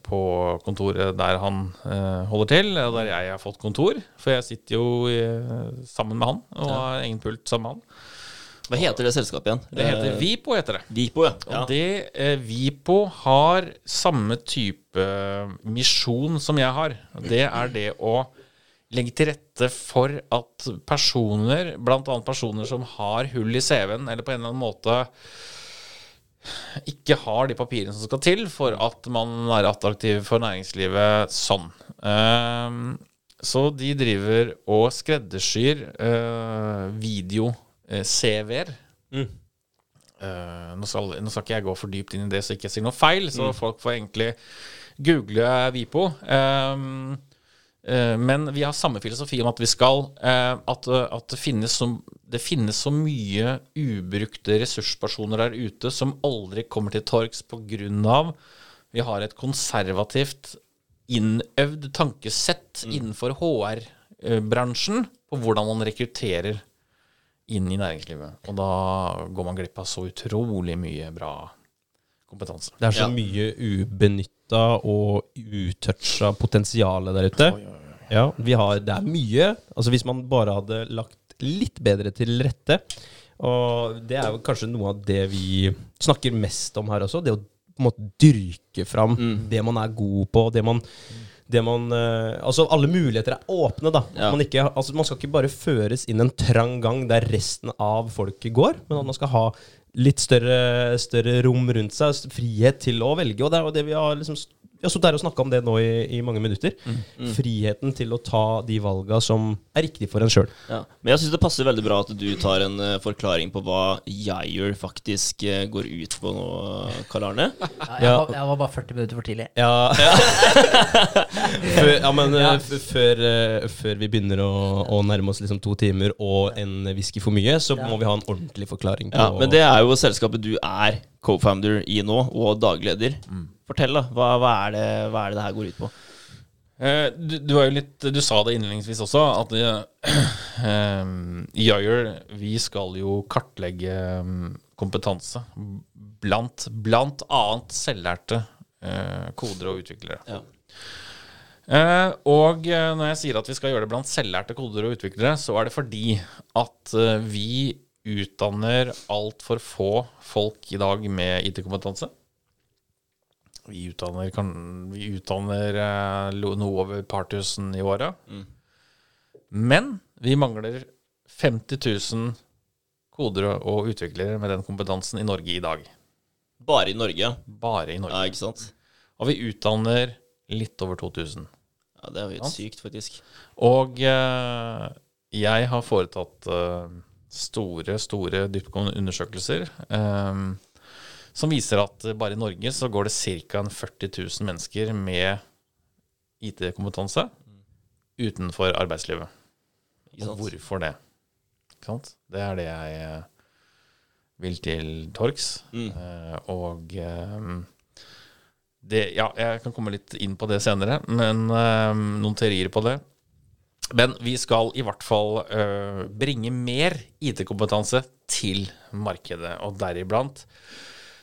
på kontoret der han øh, holder til, og der jeg har fått kontor. For jeg sitter jo øh, sammen med han og har egen pult sammen med han. Hva heter det selskapet igjen? Det heter Eh, Vipo, heter det. Vipo, ja. ja. Og det eh, Vipo har samme type misjon som jeg har. Det er det å legge til rette for at personer, bl.a. personer som har hull i CV-en, eller på en eller annen måte ikke har de papirene som skal til for at man er attraktiv for næringslivet sånn. Ehm, så de driver og skreddersyr uh, video-CV-er. Eh, nå, skal, nå skal ikke jeg gå for dypt inn i det så ikke jeg sier noe feil, så folk får egentlig google Vipo. Ehm, eh, men vi har samme filosofi om at vi skal eh, at, eh, at det, finnes så, det finnes så mye ubrukte ressurspersoner der ute som aldri kommer til torgs pga. vi har et konservativt innøvd tankesett innenfor HR-bransjen på hvordan man rekrutterer inn i næringslivet. Og da går man glipp av så utrolig mye bra kompetanse. Det er så Ja. mye ubenytta og utoucha potensial der ute. Ja, vi har, det er mye. Altså Hvis man bare hadde lagt litt bedre til rette Og det er jo kanskje noe av det vi snakker mest om her også. Det å på en måte dyrke fram det man er god på. Det man, det man eh, Altså alle muligheter er åpne, da. Ja. Man, ikke, altså, man skal ikke bare føres inn en trang gang der resten av folket går, men at man skal ha litt større, større rom rundt seg, frihet til å velge. Og det er jo det vi har liksom vi har sittet her og snakka om det nå i, i mange minutter. Friheten til å ta de valga som er riktig for en sjøl. Ja. Men jeg syns det passer veldig bra at du tar en uh, forklaring på hva Jair faktisk uh, går ut på nå, Karl Arne. <laughs> Ja, jeg, var, jeg var bare 40 minutter for tidlig. Ja, <laughs> før, ja men uh, f- før, før vi begynner å, å nærme oss liksom to timer og en whisky for mye, så må vi ha en ordentlig forklaring på Ja, men det er jo selskapet du er co-founder i nå, og dagleder. Fortell, da. Hva, hva, er det, hva er det det her går ut på? Eh, du, du, jo litt, du sa det innledningsvis også, at eh, <clears throat> i Yayer vi skal jo kartlegge mm, kompetanse blant blant annet selvlærte eh, kodere og utviklere. Ja. Eh, og eh, når jeg sier at vi skal gjøre det blant selvlærte kodere og utviklere, så er det fordi at eh, vi utdanner altfor få folk i dag med IT-kompetanse. Vi utdanner, kan, vi utdanner eh, noe over et par tusen i året. Men vi mangler 50 000 kodere og utviklere med den kompetansen i Norge i dag. Bare i Norge. Bare i Norge. ja. Ikke sant? Og vi utdanner litt over 2000. Ja, Det er jo helt sykt, faktisk. Og eh, jeg har foretatt eh, store, store dyptgående undersøkelser um, som viser at bare i Norge så går det ca. 40 000 mennesker med IT-kompetanse utenfor arbeidslivet. Og hvorfor det? Ikke sant? Det er det jeg vil til torgs. Mm. Uh, og um, det Ja, jeg kan komme litt inn på det senere, men um, noen teorier på det. Men vi skal i hvert fall uh, bringe mer IT-kompetanse til markedet, og deriblant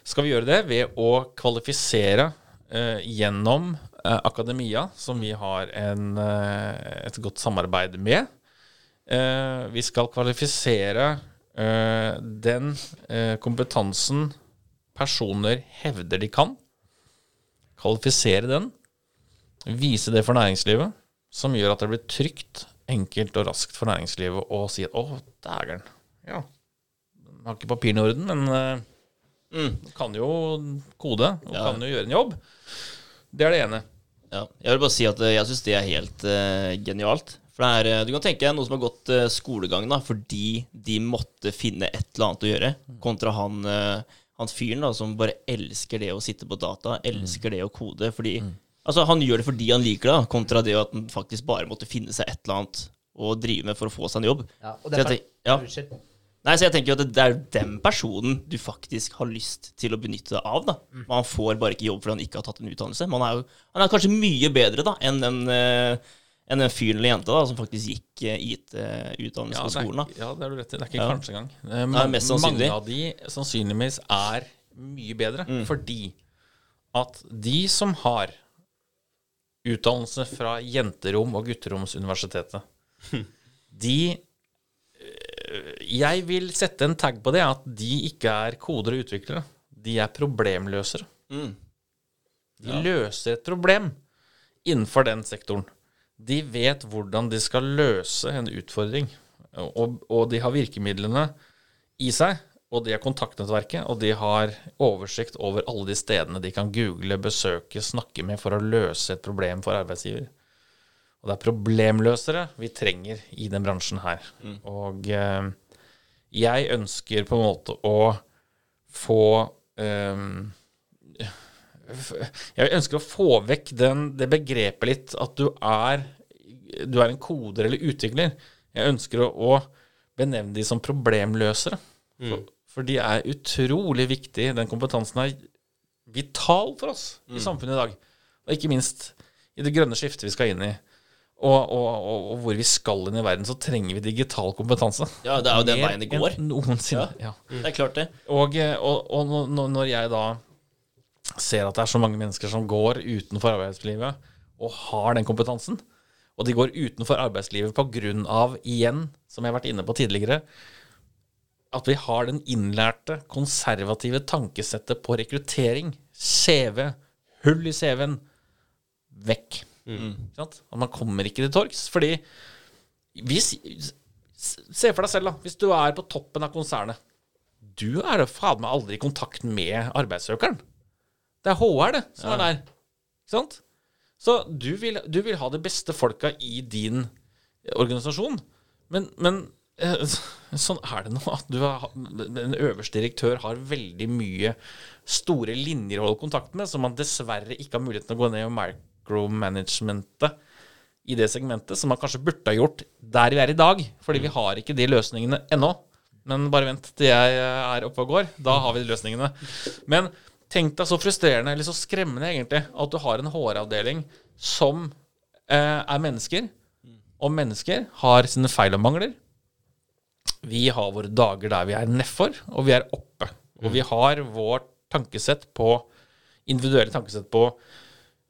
skal vi gjøre det ved å kvalifisere uh, gjennom uh, akademia, som vi har en, et godt samarbeid med. Vi skal kvalifisere den kompetansen personer hevder de kan. Kvalifisere den. Vise det for næringslivet, som gjør at det blir trygt enkelt og raskt for næringslivet å si at å, dægeren, ja, man har ikke papirene i orden, men uh, Mm. kan jo kode og Ja. kan jo gjøre en jobb. Det er det ene. Ja. Jeg vil bare si at eh, jeg syns det er helt uh, genialt. For det er, Du kan tenke deg noen som har gått uh, skolegang da, fordi de måtte finne et eller annet å gjøre, kontra han, uh, han fyren da, som bare elsker det å sitte på data, elsker det å kode. fordi Altså, Han gjør det fordi han liker det, kontra det at han faktisk bare måtte finne seg et eller annet å drive med for å få seg en jobb. Ja, og det er ja. Nei, så jeg tenker jo at det, er den personen du faktisk har lyst til å benytte deg av. da. Man får bare ikke jobb fordi han ikke har tatt en utdannelse. Man er jo, han er kanskje mye bedre da enn den, uh, enn den fyren eller jenta da, som faktisk gikk uh, IT-utdannelse Ja, på er, skolen. da. ja, det er du rett i. Det er ikke Ja. kanskje engang. Det Nei, mest sannsynlig. Mange av de sannsynligvis er mye bedre, Mm. fordi at de som har utdannelse fra jenterom og gutteromsuniversitetet, <laughs> de eh, Jeg vil sette en tag på det, at de ikke er koder og utviklere. De er problemløsere. Mm. De løser et problem innenfor den sektoren. De vet hvordan de skal løse en utfordring, og, og de har virkemidlene i seg. Og de har kontaktnettverket, og de har oversikt over alle de stedene de kan google, besøke, snakke med for å løse et problem for arbeidsgiver. Og det er problemløsere vi trenger i den bransjen her. Og eh, jeg ønsker på en måte å få eh, jeg ønsker å få vekk den, det begrepet litt at du er, du er en koder eller utvikler. Jeg ønsker å, å benevne de som problemløsere. For, for de er utrolig viktige. Den kompetansen er vital for oss i samfunnet i dag. Og ikke minst i det grønne skiftet vi skal inn i. Og, og, og, og hvor vi skal inn i verden, så trenger vi digital kompetanse. Ja, det er jo den veien det går. Noensinne. Ja. Det er klart det. Og, når jeg da ser at det er så mange mennesker som går utenfor arbeidslivet og har den kompetansen, og de går utenfor arbeidslivet på grunn av, igjen, som jeg har vært inne på tidligere, at vi har den innlærte, konservative tankesettet på rekruttering, CV, hull i CV-en, vekk. Mm. sant? At man kommer ikke til torgs. Fordi hvis, Se for deg selv, da. Hvis du er på toppen av konsernet. Du er da faen meg aldri i kontakt med arbeidssøkeren. Det er HR, det, som er der. Ikke sant? Så du vil, du vil ha de beste folka i din organisasjon. Men, men sånn er det nå at du har, en øverste direktør har veldig mye store linjer å holde kontakt med, som man dessverre ikke har muligheten å gå ned og micromanagementet i det segmentet, som man kanskje burde ha gjort der vi er i dag. Fordi vi har ikke de løsningene ennå. Men bare vent til jeg er oppe og går. Da har vi de løsningene. Men tenk deg så frustrerende, eller så skremmende egentlig, at du har en HR-avdeling som eh, er mennesker. Og mennesker har sine feil og mangler. Vi har våre dager der vi er nedfor, og vi er oppe. Og vi har vårt tankesett på individuelle tankesett på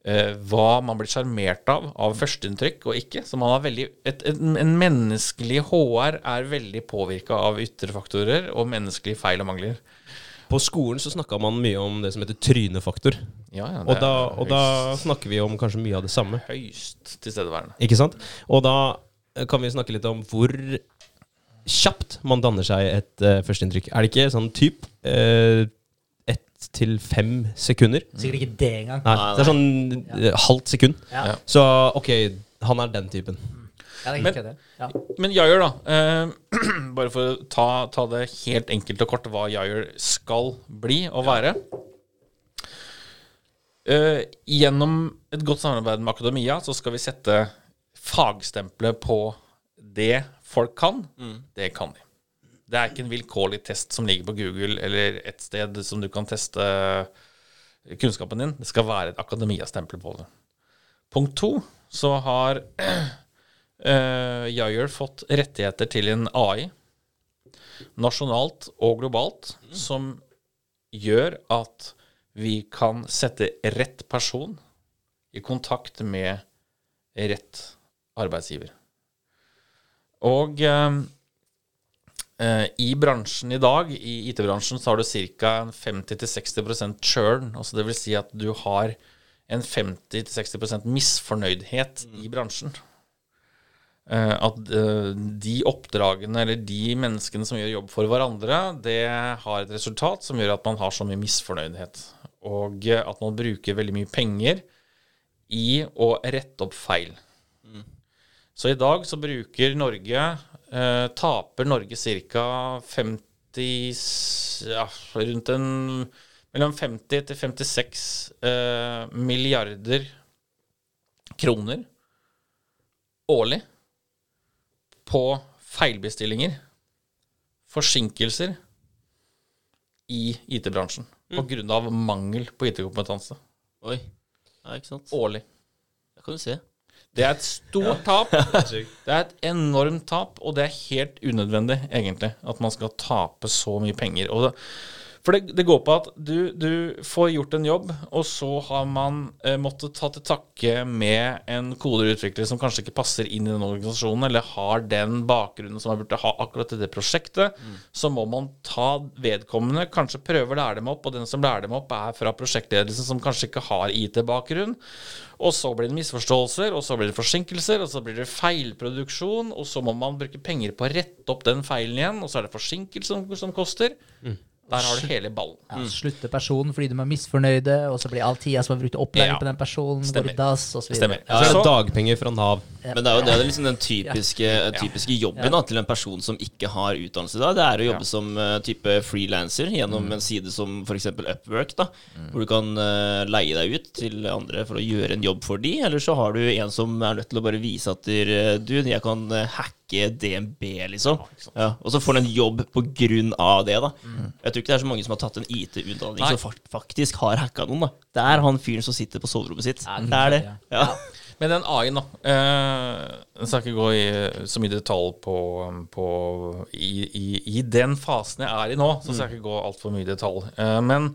eh, hva man blir sjarmert av av førsteinntrykk og ikke. Så man har veldig, et, et, en menneskelig HR er veldig påvirka av ytre faktorer og menneskelige feil og mangler. På skolen så snakka man mye om det som heter trynefaktor. Ja, ja, Og da, og da snakker vi om kanskje mye av det samme. høyst tilstedeværende. Ikke sant? Og da kan vi snakke litt om hvor kjapt man danner seg et uh, førsteinntrykk. Er det ikke sånn typ uh, ett til fem sekunder? Sikkert ikke det engang. Nei, Nei, det er sånn uh, halvt sekund. Ja. Så ok, han er den typen. Ja, det er Men- det. Ja. Men Jayer, da. Eh, <clears throat> bare for å ta, ta det helt enkelt og kort hva Jayer skal bli og være. Eh, gjennom et godt samarbeid med Akademia så skal vi sette fagstempelet på det folk kan. Det kan de. Det er ikke en vilkårlig test som ligger på Google eller et sted som du kan teste kunnskapen din. Det skal være et akademiastempel på det. Punkt to så har <clears throat> uh, fått rettigheter til en AI, nasjonalt og globalt, som gjør at vi kan sette rett person i kontakt med rett arbeidsgiver. Og eh, eh, i bransjen i dag, i IT-bransjen, så har du ca. 50-60% churn. Altså det vil si at du har en 50-60% misfornøydhet i bransjen. eh, at eh, de oppdragene eller de menneskene som gjør jobb for hverandre, det har et resultat som gjør at man har så mye misfornøydhet. Og eh, at man bruker veldig mye penger i å rette opp feil. Så i dag så bruker Norge eh, Taper Norge ca. 50 ja, Rundt en Mellom 50 til 56 eh, milliarder kroner årlig på feilbestillinger, forsinkelser, i IT-bransjen på grunn av mangel på IT-kompetanse. Oi. Ja, ikke sant. Årlig. Det kan du se. Det er et stort tap. <laughs> Det er et enormt tap, og det er helt unødvendig, egentlig, at man skal tape så mye penger. Og det, for det, det går på at du, du får gjort en jobb, og så har man eh, måttet ta til takke med en koderutvikler som kanskje ikke passer inn i den organisasjonen, eller har den bakgrunnen som man burde ha akkurat i det prosjektet. Så må man ta vedkommende, kanskje prøve å lære dem opp, og den som lærer dem opp, er fra prosjektledelsen som kanskje ikke har IT-bakgrunn. Og så blir det misforståelser, og så blir det forsinkelser, og så blir det feilproduksjon, og så må man bruke penger på å rette opp den feilen igjen, og så er det forsinkelse som, som koster. Der har du hele ballen. Ja, slutter personen fordi de er misfornøyde, og så blir all tida som er brukt opplæring Ja. på den personen, går Stemmer. i dass, osv. Stemmer. Så er Så- det dagpenger fra Nav. Men det er jo det er liksom den typiske, typiske jobben da, til en person som ikke har utdannelse da. Det er å jobbe Ja. som uh, type frilanser gjennom en side som f.eks. Upwork, da, hvor du kan uh, leie deg ut til andre for å gjøre en jobb for de, eller så har du en som er nødt til å bare vise at du, jeg kan eh, hacke DNB, liksom. Ja, og så får han en jobb på grunn av det, da. Jeg tror ikke det er så mange som har tatt en IT-utdanning som faktisk har hacka noen, da. Det er han fyren som sitter på soverommet sitt. Nei, det er det. ja. Ja. Men den AI-en, da. Eh, jeg skal ikke gå i så mye detalj på, på i, i, I den fasen jeg er i nå, så skal jeg ikke gå altfor mye i detalj. Eh, men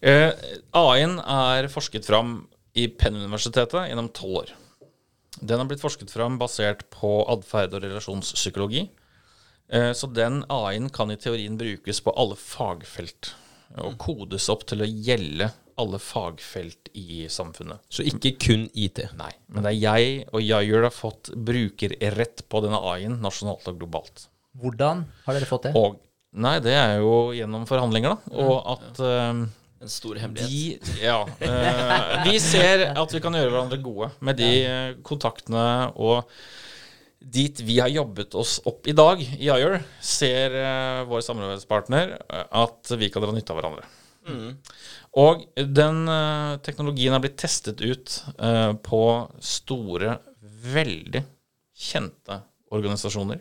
eh, AI-en er forsket fram i Penn-universitetet gjennom tolv år. Den har blitt forsket fram basert på atferd og relasjonspsykologi. Eh, Så den AI-en kan i teorien brukes på alle fagfelt, og kodes opp til å gjelde alle fagfelt i samfunnet. Så ikke kun IT. Nei, men det er jeg og Jair har fått brukerrett på denne AI-en nasjonalt og globalt. Hvordan har dere fått det? Og Nei, det er jo gjennom forhandlinger, da. Og at eh, En stor hemmelighet. de Ja. eh, vi ser at vi kan gjøre hverandre gode med de eh, kontaktene og dit vi har jobbet oss opp i dag, i IOR, ser uh, vår samarbeidspartner at vi kan dra nytte av hverandre. Og den uh, teknologien er blitt testet ut uh, på store, veldig kjente organisasjoner.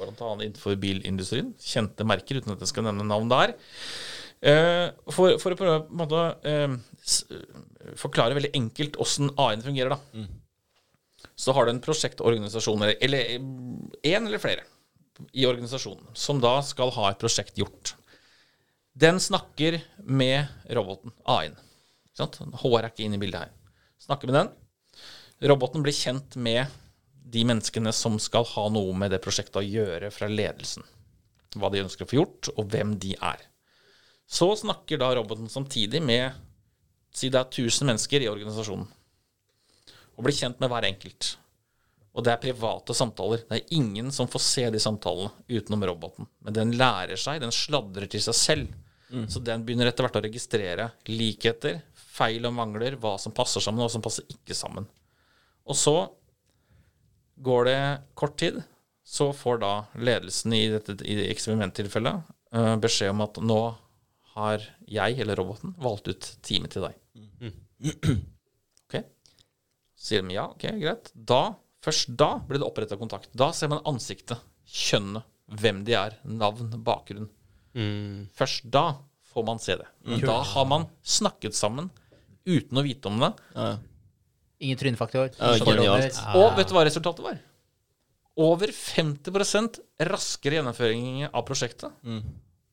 Blant annet innenfor bilindustrien. Kjente merker, uten at jeg skal nevne navn der. Eh, for, for å prøve å måte eh, forklare veldig enkelt åssen AI-en fungerer, da. Så har du en prosjektorganisasjon, eller- én eller flere i organisasjonen, som da skal ha et prosjekt gjort. Den snakker med roboten. Ikke? HR er ikke inne i bildet her. Snakker med den. Roboten blir kjent med de menneskene som skal ha noe med det prosjektet å gjøre fra ledelsen. Hva de ønsker å få gjort, og hvem de er. Så snakker da roboten samtidig med Si det er 1000 mennesker i organisasjonen. Og blir kjent med hver enkelt. Og det er private samtaler. Det er ingen som får se de samtalene utenom roboten. Men den lærer seg, den sladrer til seg selv. Så den begynner etter hvert å registrere likheter, feil og mangler, hva som passer sammen, og hva som passer ikke sammen. Og så går det kort tid, så får da ledelsen i dette i eksperimenttilfellet eh, beskjed om at nå har jeg, eller roboten, valgt ut time til deg. Ok? Så sier de ja, ok, greit. Da, først da blir det oppretta kontakt. Da ser man ansiktet, kjønnet, hvem de er, navn, bakgrunn. Først da får man se det. Men da har man snakket sammen uten å vite om det. Ja. Ingen trynefaktor. Ja. Og vet du hva resultatet var? Over 50% raskere gjennomføring av prosjektet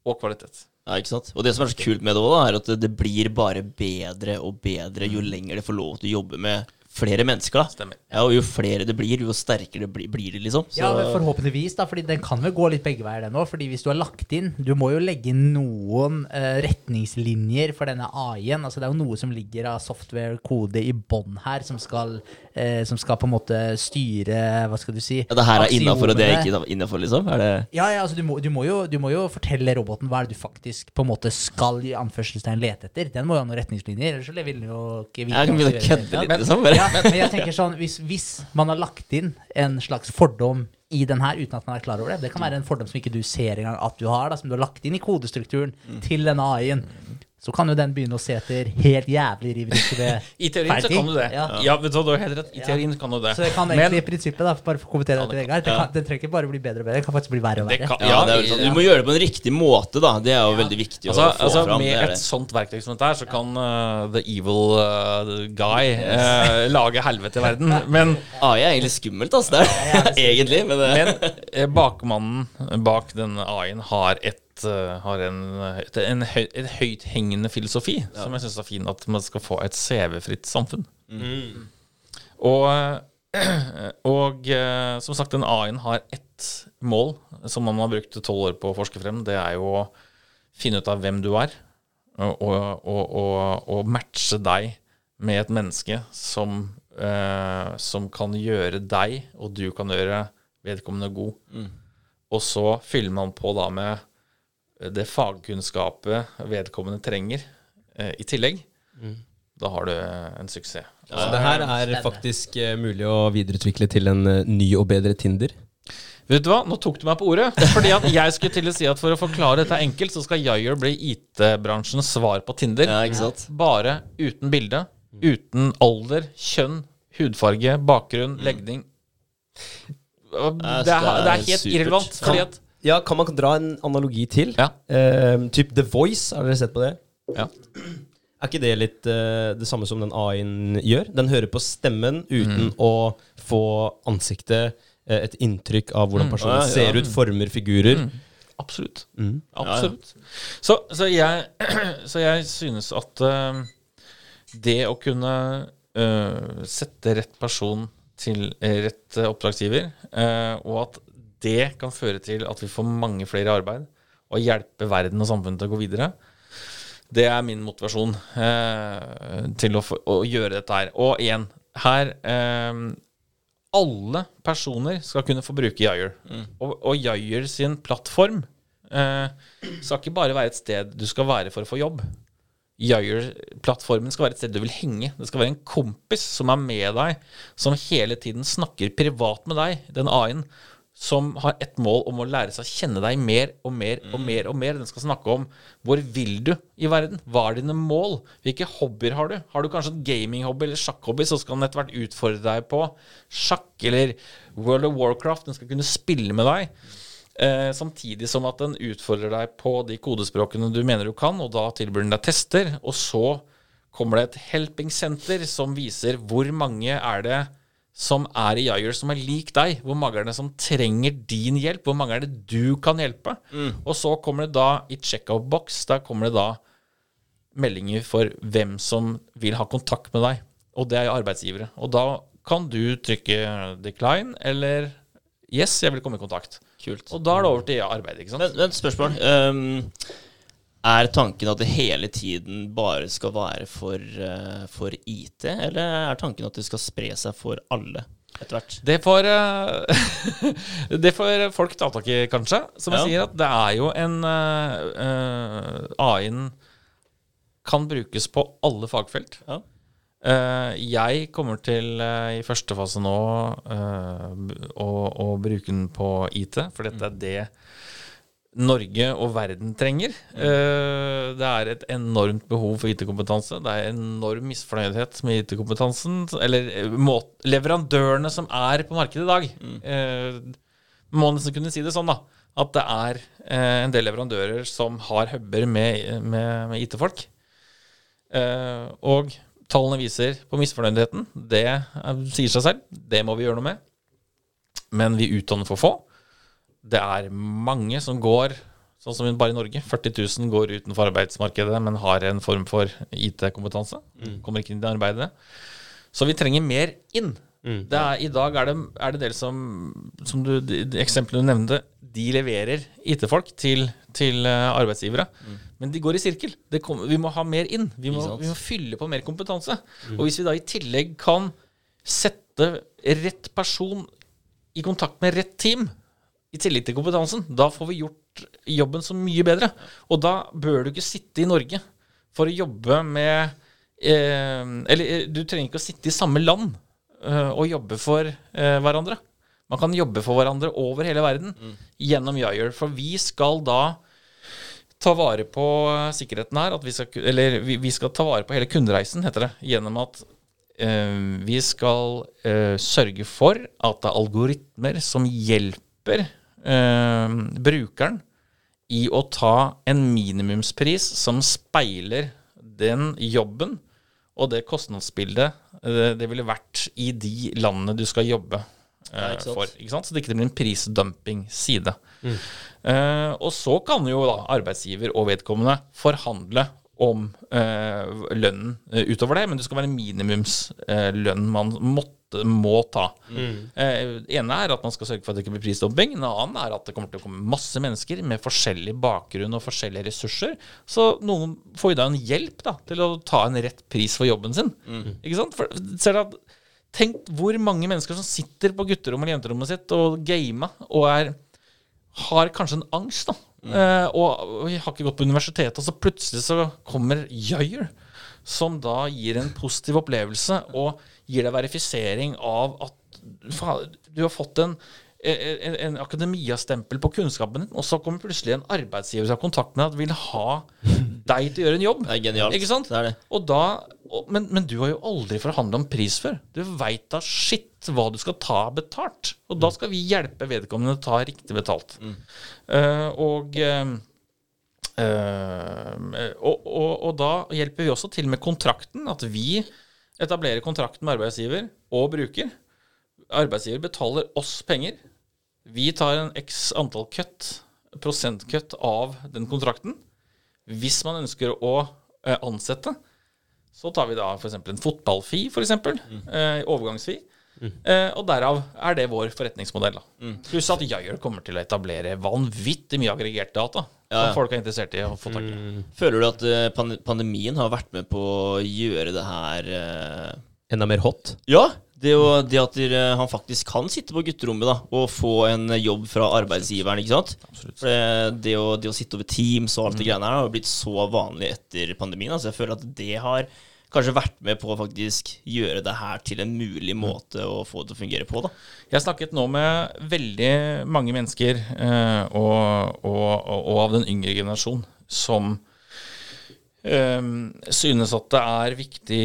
og kvalitet. Ja, ikke sant? Og det som er så kult med det òg, er at det, blir bare bedre og bedre jo lenger det får lov til å jobbe med flere mennesker. da Stemmer. Ja, Og jo flere det blir, jo sterkere det blir, blir det, liksom. Så, Ja, men forhåpentligvis, da, fordi den kan vel gå litt begge veier, den òg. Fordi hvis du har lagt inn Du må jo legge inn noen eh, retningslinjer for denne AI-en. Altså, det er jo noe som ligger av software-kode i bånn her, som skal, eh, som skal på en måte styre Hva skal du si? ja, det her er innafor, og det er ikke innafor, liksom? Er det Ja, ja, altså du må, du, må jo, du må jo fortelle roboten hva er det du faktisk på en måte skal i anførselstegn lete etter. Den må jo ha noen retningslinjer, ellers så vil den jo ikke vite Jeg kan hva begynne den å skal gjøre i kødde det hele litt, tatt. liksom. Bare. Ja, <laughs> men jeg tenker sånn, hvis, hvis man har lagt inn en slags fordom i den her uten at man er klar over det, det kan være en fordom som ikke du ser engang at du har, da, som du har lagt inn i kodestrukturen til denne AI-en, så kan jo den begynne å se etter helt jævlig riv rundt <laughs> i det. Teorien så kan du det. Ja. Ja, vet du du har helt rett. I teorien kan du det. Så det kan Men egentlig i prinsippet, da, bare for å kommentere det til Vegard, det Ja. kan- den trenger ikke bare bli bedre og bedre, det kan faktisk bli verre og det verre. kan, Ja, det er jo sånn. Du må gjøre det på en riktig måte, da. Det er jo veldig viktig Altså, å få altså fram. Med det er et sånt verktøy som dette her, så kan uh, the evil uh, guy uh, lage helvete i verden. <laughs> Men, AI er egentlig skummelt, altså. Det er <laughs> egentlig. Men, men bakmannen bak denne AI-en har et uh, har en, en, høy, en høythengende filosofi som jeg syns er fin. At man skal få et CV-fritt samfunn. Og, eh, <clears throat> og eh, som sagt, den A-en har ett mål, som man har brukt tolv år på å forske frem. Det er jo å finne ut av hvem du er, og, og, og, matche deg med et menneske som, eh, som kan gjøre deg, og du kan gjøre vedkommende god. Og så fyller man på da med det fagkunnskapet vedkommende trenger eh, i tillegg. Da har du en suksess. Så det her er faktisk eh, mulig å videreutvikle til en eh, ny og bedre Tinder. Vet du hva, nå tok du meg på ordet. Fordi at jeg skulle til å si at for å forklare dette enkelt, så skal Yayer bli IT-bransjens svar på Tinder. ja, ikke sant? Bare uten bilde, uten alder, kjønn, hudfarge, bakgrunn, legning. Det er, det er helt irrelevant. Fordi at Ja, Kan man dra en analogi til? Ja. Uh, typ The Voice, har dere sett på det? Ja. <clears throat> Er ikke det litt uh, det samme som den AI-en gjør? Den hører på stemmen uten å få ansiktet, uh, et inntrykk av hvordan personen Ja, ja. ser ut, former, figurer. Absolutt. Mm. Absolutt. Så, så, jeg, <clears throat> så jeg synes at uh, det å kunne eh, sette rett person til rett oppdragsgiver, eh, og at det kan føre til at vi får mange flere i arbeid, og hjelpe verden og samfunnet til å gå videre, det er min motivasjon eh, til å, få, å gjøre dette her. Og igjen, her eh, Alle personer skal kunne få bruke Yayer. Og, og Yayer sin plattform eh, skal ikke bare være et sted du skal være for å få jobb. Yayer-plattformen skal være et sted du vil henge. Det skal være en kompis som er med deg, som hele tiden snakker privat med deg, den A-en, som har et mål om å lære seg å kjenne deg mer og mer og mer. og mer. Den skal snakke om hvor vil du i verden? Hva er dine mål? Hvilke hobbyer har du? Har du kanskje en gaminghobby eller sjakkhobby, så skal den etter hvert utfordre deg på sjakk eller World of Warcraft. Den skal kunne spille med deg. Eh, samtidig som at den utfordrer deg på de kodespråkene du mener du kan, og da tilbyr den deg tester. Og så kommer det et helping center som viser hvor mange er det som er i Yayer som er lik deg. Hvor mange er det som trenger din hjelp? Hvor mange er det du kan hjelpe? Og så kommer det da i checkout-boks, der kommer det da meldinger for hvem som vil ha kontakt med deg. Og det er jo arbeidsgivere. Og da kan du trykke decline eller yes, jeg vil komme i kontakt. Kult. Og da er det over til arbeid, ikke sant? Men, men spørsmål. ehm, er tanken at det hele tiden bare skal være for, eh, for IT, eller er tanken at det skal spre seg for alle etter hvert? Det får, eh, <laughs> det får folk ta tak i, kanskje. Som jeg Ja. sier, at det er jo en uh, AI-en kan brukes på alle fagfelt. Ja. Uh, jeg kommer til uh, i første fase nå eh, å, å bruke den på IT, for dette er det Norge og verden trenger. Eh, det er et enormt behov for IT-kompetanse. Det er enorm misfornøydhet med IT-kompetansen. Eller eh, leverandørene som er på markedet i dag. Mm. må nesten kunne si det sånn, da. At det er eh, en del leverandører som har huber med, med, med IT-folk. Eh, og tallene viser på misfornøydheten. Det eh, sier seg selv. Det må vi gjøre noe med. Men vi utdanner for få. Det er mange som går, sånn som bare i Norge, 40 000 går utenfor arbeidsmarkedet, men har en form for IT-kompetanse. Kommer ikke inn i arbeidet. Så vi trenger mer inn. Mm. Det er, I dag er det, er det del som, som du, de, eksemplene du nevnte, de leverer IT-folk til, til arbeidsgivere. arbeidsgivere. Men de går i sirkel. Det kom, vi må ha mer inn. Vi må, vi må fylle på mer kompetanse. Og hvis vi da i tillegg kan sette rett person i kontakt med rett team, i tillegg til kompetansen, da får vi gjort jobben så mye bedre. Og da bør du ikke sitte i Norge for å jobbe med eh, Eller eh, du trenger ikke å sitte i samme land eh, og jobbe for eh, hverandre. Man kan jobbe for hverandre over hele verden gjennom Yayer. For vi skal da ta vare på sikkerheten her. At vi, skal, eller vi, vi skal ta vare på hele kundereisen, heter det. Gjennom at eh, vi skal eh, sørge for at det er algoritmer som hjelper eh, brukeren i å ta en minimumspris som speiler den jobben og det kostnadsbildet eh, det ville vært i de landene du skal jobbe eh, ikke for. Ikke sant? Så det ikke blir en prisdumping-side. Eh, og så kan jo da arbeidsgiver og vedkommende forhandle om eh, lønnen eh, utover det, men det skal være minimumslønn man måtte, må ta. Eh, ene er at man skal sørge for at det ikke blir prisdumping. En annen er at det kommer til å komme masse mennesker med forskjellig bakgrunn og forskjellige ressurser. Så noen får jo da en hjelp da, til å ta en rett pris for jobben sin. Ikke sant? For, ser du at, tenk hvor mange mennesker som sitter på gutterommet eller jenterommet sitt og gamer og er har kanskje en angst, da. Eh, og, og har ikke gått på universitetet, og så plutselig så kommer Jøyer, som da gir en positiv opplevelse og gir deg verifisering av at faen, du har fått en, en, en akademiastempel på kunnskapen din, og så kommer plutselig en arbeidsgiver som har kontakt med deg og vil ha deg til å gjøre en jobb. Det er genialt. Ikke sant? Det er det. Og da, og, men, men du har jo aldri forhandla om pris før. Du veit da shit hva du skal ta betalt. Og da skal vi hjelpe vedkommende å ta riktig betalt. Eh, og, eh, eh, og, og, og da hjelper vi også til med kontrakten. At vi etablerer kontrakten med arbeidsgiver og bruker. Arbeidsgiver betaler oss penger. Vi tar en x antall kutt, prosentkutt av den kontrakten. Hvis man ønsker å eh, ansette, så tar vi da f.eks. en fotballfi, f.eks. Eh, overgangsfi. Eh, og derav er det vår forretningsmodell. da. Pluss at Jayer kommer til å etablere vanvittig mye aggregert data Ja, ja. som folk er interessert i å få tak i. Føler du at eh, pandemien har vært med på å gjøre det her eh, Enda mer hot. Ja, det, jo, det at der, han faktisk kan sitte på gutterommet da, og få en jobb fra arbeidsgiveren. ikke sant? Absolutt. For det, det, å, det å sitte over Teams og alt det greiene her har blitt så vanlig etter pandemien. Altså jeg føler at det har kanskje vært med på å faktisk gjøre det her til en mulig måte å få det til å fungere på. da. Jeg snakket nå med veldig mange mennesker, eh, og, og, og, av den yngre generasjon, som eh, synes at det er viktig,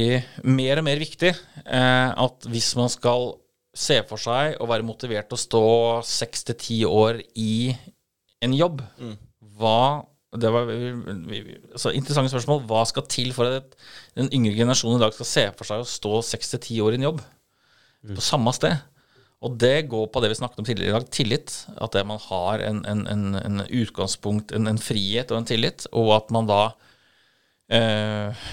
mer og mer viktig, eh, at hvis man skal se for seg å være motivert til å stå seks til ti år i en jobb, hva det var altså, Interessante spørsmål. Hva skal til for at den yngre generasjonen i dag skal se for seg å stå seks til ti år i en jobb? På samme sted. Og det går på det vi snakket om tidligere i dag, tillit. At det man har en, en, en, en utgangspunkt, en, en frihet og en tillit, og at man da eh,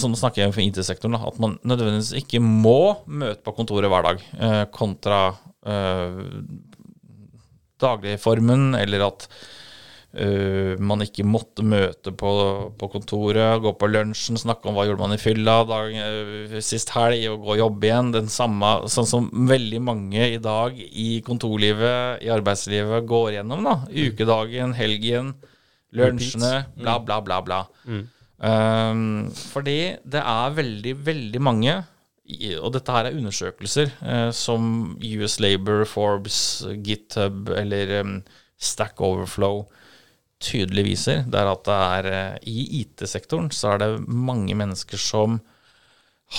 Sånn snakker jeg for IT-sektoren, at man nødvendigvis ikke må møte på kontoret hver dag, eh, kontra eh, dagligformen, eller at eh, man ikke måtte møte på, på kontoret, gå på lunsjen, snakke om hva gjorde man i fylla dag, uh, sist helg, og gå og jobbe igjen. Den samme, sånn som veldig mange i dag i kontorlivet, i arbeidslivet, går gjennom. da, Ukedagen, helgen, lunsjene, bla, bla, bla, bla. Um, fordi det er veldig, veldig mange og dette her er undersøkelser eh, som US Labour, Forbes, GitHub eller um, Stack Overflow tydelig viser. Det er at det er eh, i IT-sektoren så er det mange mennesker som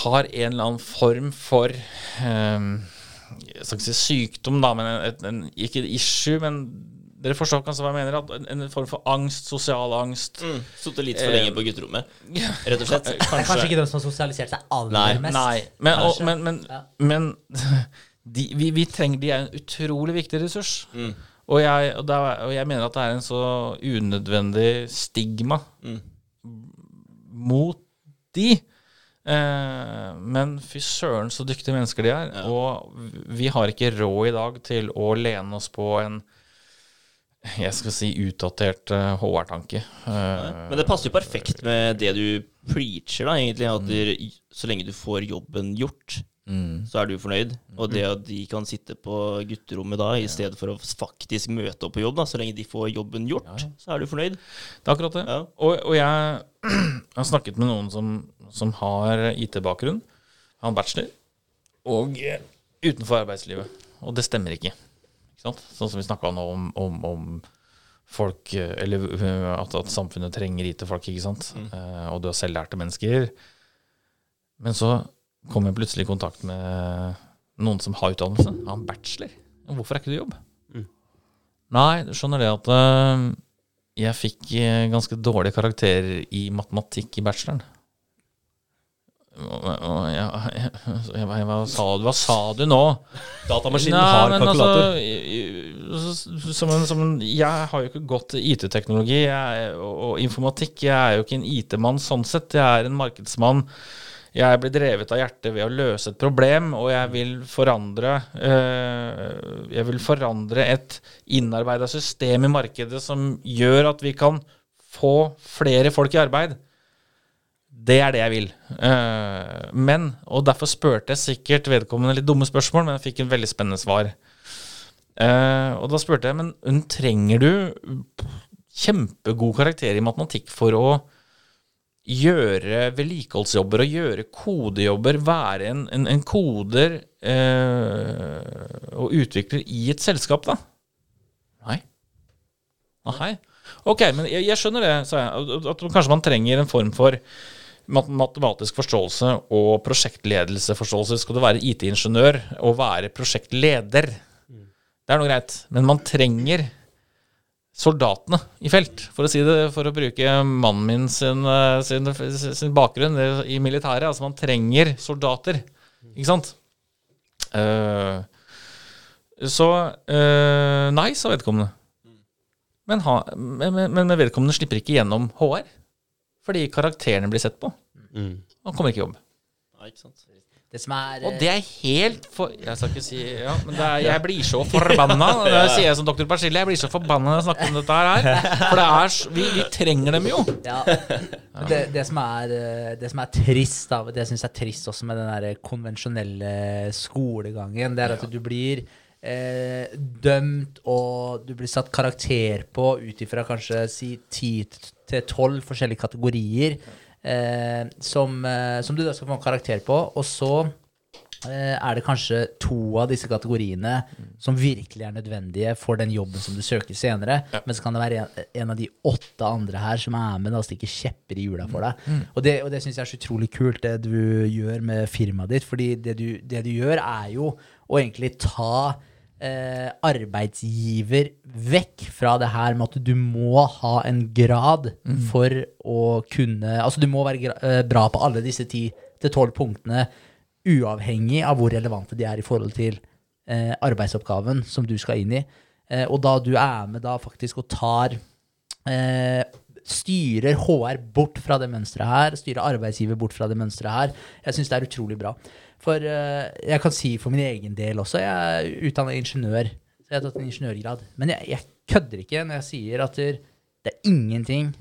har en eller annen form for um, Jeg skal ikke si sykdom, da, men en, en, ikke et issue, men dere forstår kanskje hva jeg mener? At en, en form for angst, sosial angst. Mm. Sittet litt for lenge på gutterommet, rett og slett. <laughs> Det er kanskje ikke de som har sosialisert seg aller Nei, mest. Nei, men, og, men, men, Ja. <laughs> men de, vi, vi trenger De er en utrolig viktig ressurs. Mm. Og, jeg, og, er, og jeg mener at det er en så unødvendig stigma Mm. mot de. Eh, men fy søren så dyktige mennesker de er. Ja. Og vi har ikke råd i dag til å lene oss på en jeg skal si utdatert eh, HR-tanke. Eh, Men det passer jo perfekt med det du preacher, da, egentlig. At du, så lenge du får jobben gjort, mm. så er du fornøyd. Og det at de kan sitte på gutterommet da, i stedet for å faktisk møte opp på jobb, da, så lenge de får jobben gjort, så er du fornøyd. Det er akkurat det. Ja. Og, og jeg <clears throat> har snakket med noen som, som har IT-bakgrunn. Han er bachelor. Og eh, utenfor arbeidslivet. Og det stemmer ikke. ikke sant? Sånn som vi snakka nå om, om, om folk eh, Eller eh, at, at samfunnet trenger IT-folk, ikke sant. Mm. og du har selvlærte mennesker. Men så kom jeg plutselig i kontakt med noen som har utdannelse. Han en bachelor. Hvorfor er ikke du jobb? Nei, du skjønner det at eh, jeg fikk eh, ganske dårlige karakterer i matematikk i bacheloren. Jeg, jeg, jeg, hva, sa du, hva sa du nå? Datamaskinen Nei, har men kalkulator. Altså, som en, som en, jeg har jo ikke gått IT-teknologi og, og informatikk. Jeg er jo ikke en IT-mann sånn sett. Jeg er en markedsmann. Jeg blir drevet av hjertet ved å løse et problem, og jeg vil forandre eh, Jeg vil forandre et innarbeida system i markedet som gjør at vi kan få flere folk i arbeid. Det er det jeg vil. Uh, men, og derfor spurte jeg sikkert vedkommende litt dumme spørsmål, men jeg fikk en veldig spennende svar. Uh, og da spurte jeg, men trenger du kjempegod karakter i matematikk for å gjøre vedlikeholdsjobber og gjøre kodejobber, være en, en, en koder eh, og utvikler i et selskap, da? Nei. Nei. Ok, men jeg, jeg skjønner det, sa jeg. At, kanskje man trenger en form for matematisk forståelse og prosjektledelseforståelse. Skal du være IT-ingeniør og være prosjektleder, det er noe greit. Men man trenger soldatene i felt, for å si det, for å bruke mannen min sin, eh, sin, sin bakgrunn i militæret. Altså, man trenger soldater, ikke sant? Uh, så uh, nei, sa vedkommende. Men, ha, men, men, men vedkommende slipper ikke gjennom HR, fordi karakterene blir sett på. Mm. Han kommer ikke i jobb. Nei, ikke sant? Det som er Og det er helt for Jeg skal ikke si Ja, men det er, jeg blir så forbanna. <laughs> Det sier jeg som doktor Persille. Jeg blir så forbanna når jeg snakker om dette her. For det er vi, vi trenger dem jo. Ja. Det, det, som er, eh, det som er trist, da, det jeg syns er trist også med den der konvensjonelle skolegangen, det er at du blir eh, dømt og du blir satt karakter på ut ifra kanskje si ti til tolv forskjellige kategorier som, eh, som du da skal få en karakter på, og så eh, er det kanskje to av disse kategoriene som virkelig er nødvendige for den jobben som du søker senere. Men så kan det være en, en av de åtte andre her som er med og stikker kjepper i hjula for deg. Og det, og det syns jeg er så utrolig kult, det du gjør med firmaet ditt. fordi det du, det du gjør, er jo å egentlig ta eh, arbeidsgiver vekk fra det her med at du må ha en grad for å kunne Altså du må være eh, bra på alle disse ti til tolv punktene, uavhengig av hvor relevante de er i forhold til eh, arbeidsoppgaven som du skal inn i. Eh, og da du er med da faktisk og tar eh, Styrer HR bort fra det mønsteret her, styrer arbeidsgiver bort fra det mønsteret her. Jeg syns det er utrolig bra. For uh, jeg kan si for min egen del også, jeg er utdannet ingeniør. Så jeg har tatt en ingeniørgrad. Men jeg, jeg kødder ikke når jeg sier at det er ingenting,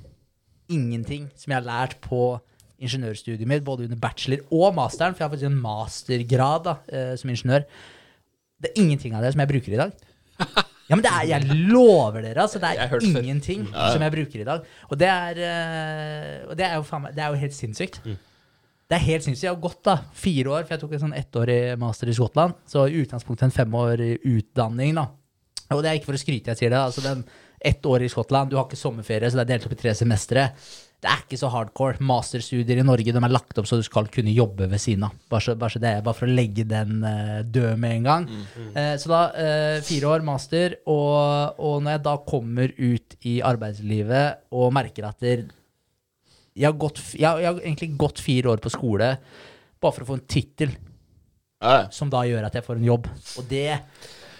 ingenting som jeg har lært på ingeniørstudiet mitt, både under bachelor og masteren, for jeg har faktisk en mastergrad da, uh, som ingeniør. Det er ingenting av det som jeg bruker i dag. <laughs> Ja, men det er, jeg lover dere, altså. Det er ingenting ja, ingenting som jeg bruker i dag. Og det er, eh, og det er, jo, faen det er jo helt sinnssykt. Det er helt sinnssykt. Jeg har gått da fire år, for jeg tok en sånn ettårig master i Skottland. Så i utgangspunktet en femårig utdanning, da. Og det er ikke for å skryte, jeg sier det. Altså den ett år i Skottland, du har ikke sommerferie, så det er delt opp i tre semestre. Det er ikke så hardcore. Masterstudier i Norge de er lagt opp så du skal kunne jobbe ved siden av. Bare, så, bare, så det bare for å legge den uh, død med en gang. Eh, så da uh, fire år master, og, og når jeg da kommer ut i arbeidslivet og merker at der, jeg, har gått, jeg, jeg har egentlig gått fire år på skole bare for å få en tittel som da gjør at jeg får en jobb. Og det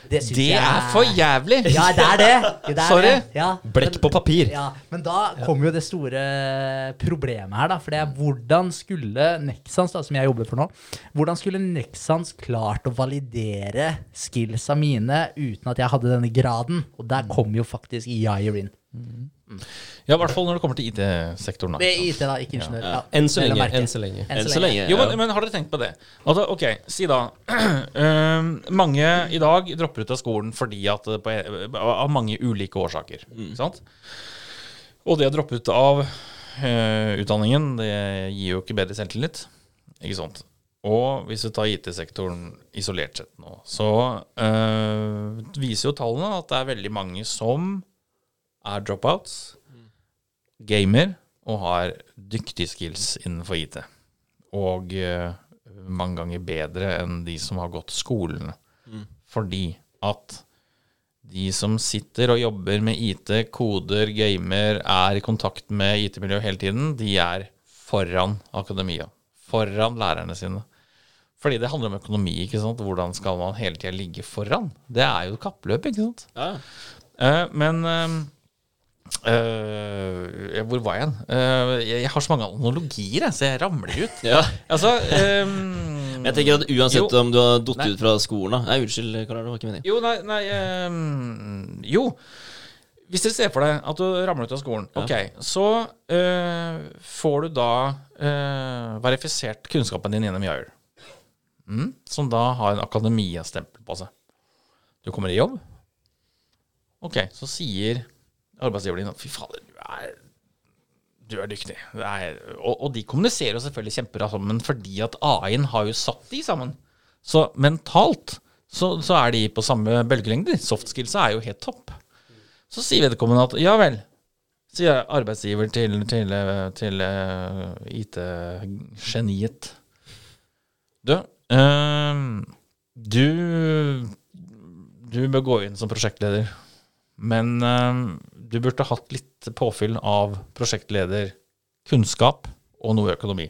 Det Det jeg er for jævlig! Ja, det er det. <laughs> det er Sorry. Ja. Blekk på papir. Ja, men da kommer jo det store problemet her, da. For det er hvordan skulle Nexans, da, som jeg jobber for nå, hvordan skulle Nexans klart å validere skillsa mine uten at jeg hadde denne graden? Og der kommer jo faktisk Yair inn. Ja, i hvert fall når det kommer til IT-sektoren. Det er IT, da, ikke ingeniør. Ja. Enn så lenge. Enn så lenge. Enn så lenge. Jo, men, men har dere tenkt på det? Altså, ok, si da <clears throat> eh, Mange i dag dropper ut av skolen fordi at på, av mange ulike årsaker. Mm. sant? Og det å droppe ut av uh, utdanningen, det gir jo ikke bedre selvtillit. Ikke sant? Og hvis vi tar IT-sektoren isolert sett nå, så uh, viser jo tallene at det er veldig mange som er dropouts, gamer og har dyktige skills innenfor IT og uh, mange ganger bedre enn de som har gått skolene. Fordi at de som sitter og jobber med IT, koder, gamer, er i kontakt med IT-miljøet hele tiden, de er foran akademia. Foran lærerne sine. Fordi det handler om økonomi. ikke sant? Hvordan skal man hele tida ligge foran? Det er jo kappløp, ikke sant? Ja. Uh, men eh, eh, Hvor var jeg hen? Uh, jeg, jeg har så mange analogier, jeg, så jeg ramler ut. <laughs> Ja. Altså um, jeg tenker at uansett Jo. om du har falt ut fra skolen da Nei, unnskyld, Karl, det var ikke meningen. Jo, nei, nei um, Jo. Hvis dere ser for deg at du ramler ut av skolen, ok, så uh, får du da verifisert kunnskapen din gjennom Jair. Mm, som da har en akademia-stempel på seg. Du kommer i jobb. Ok, så sier arbeidsgiveren din at fy fader, du er, du er dyktig. Det er, og, og de kommuniserer jo selvfølgelig kjempebra sammen fordi at AI-en har jo satt de sammen. Så mentalt så, så er de på samme bølgelengde. Soft skills er jo helt topp. Så sier vedkommende at ja vel, sier arbeidsgiver til, til, til eh, IT-geniet. Du, eh, du Du bør gå inn som prosjektleder, men eh, du burde hatt litt påfyll av prosjektleder, kunnskap og noe økonomi.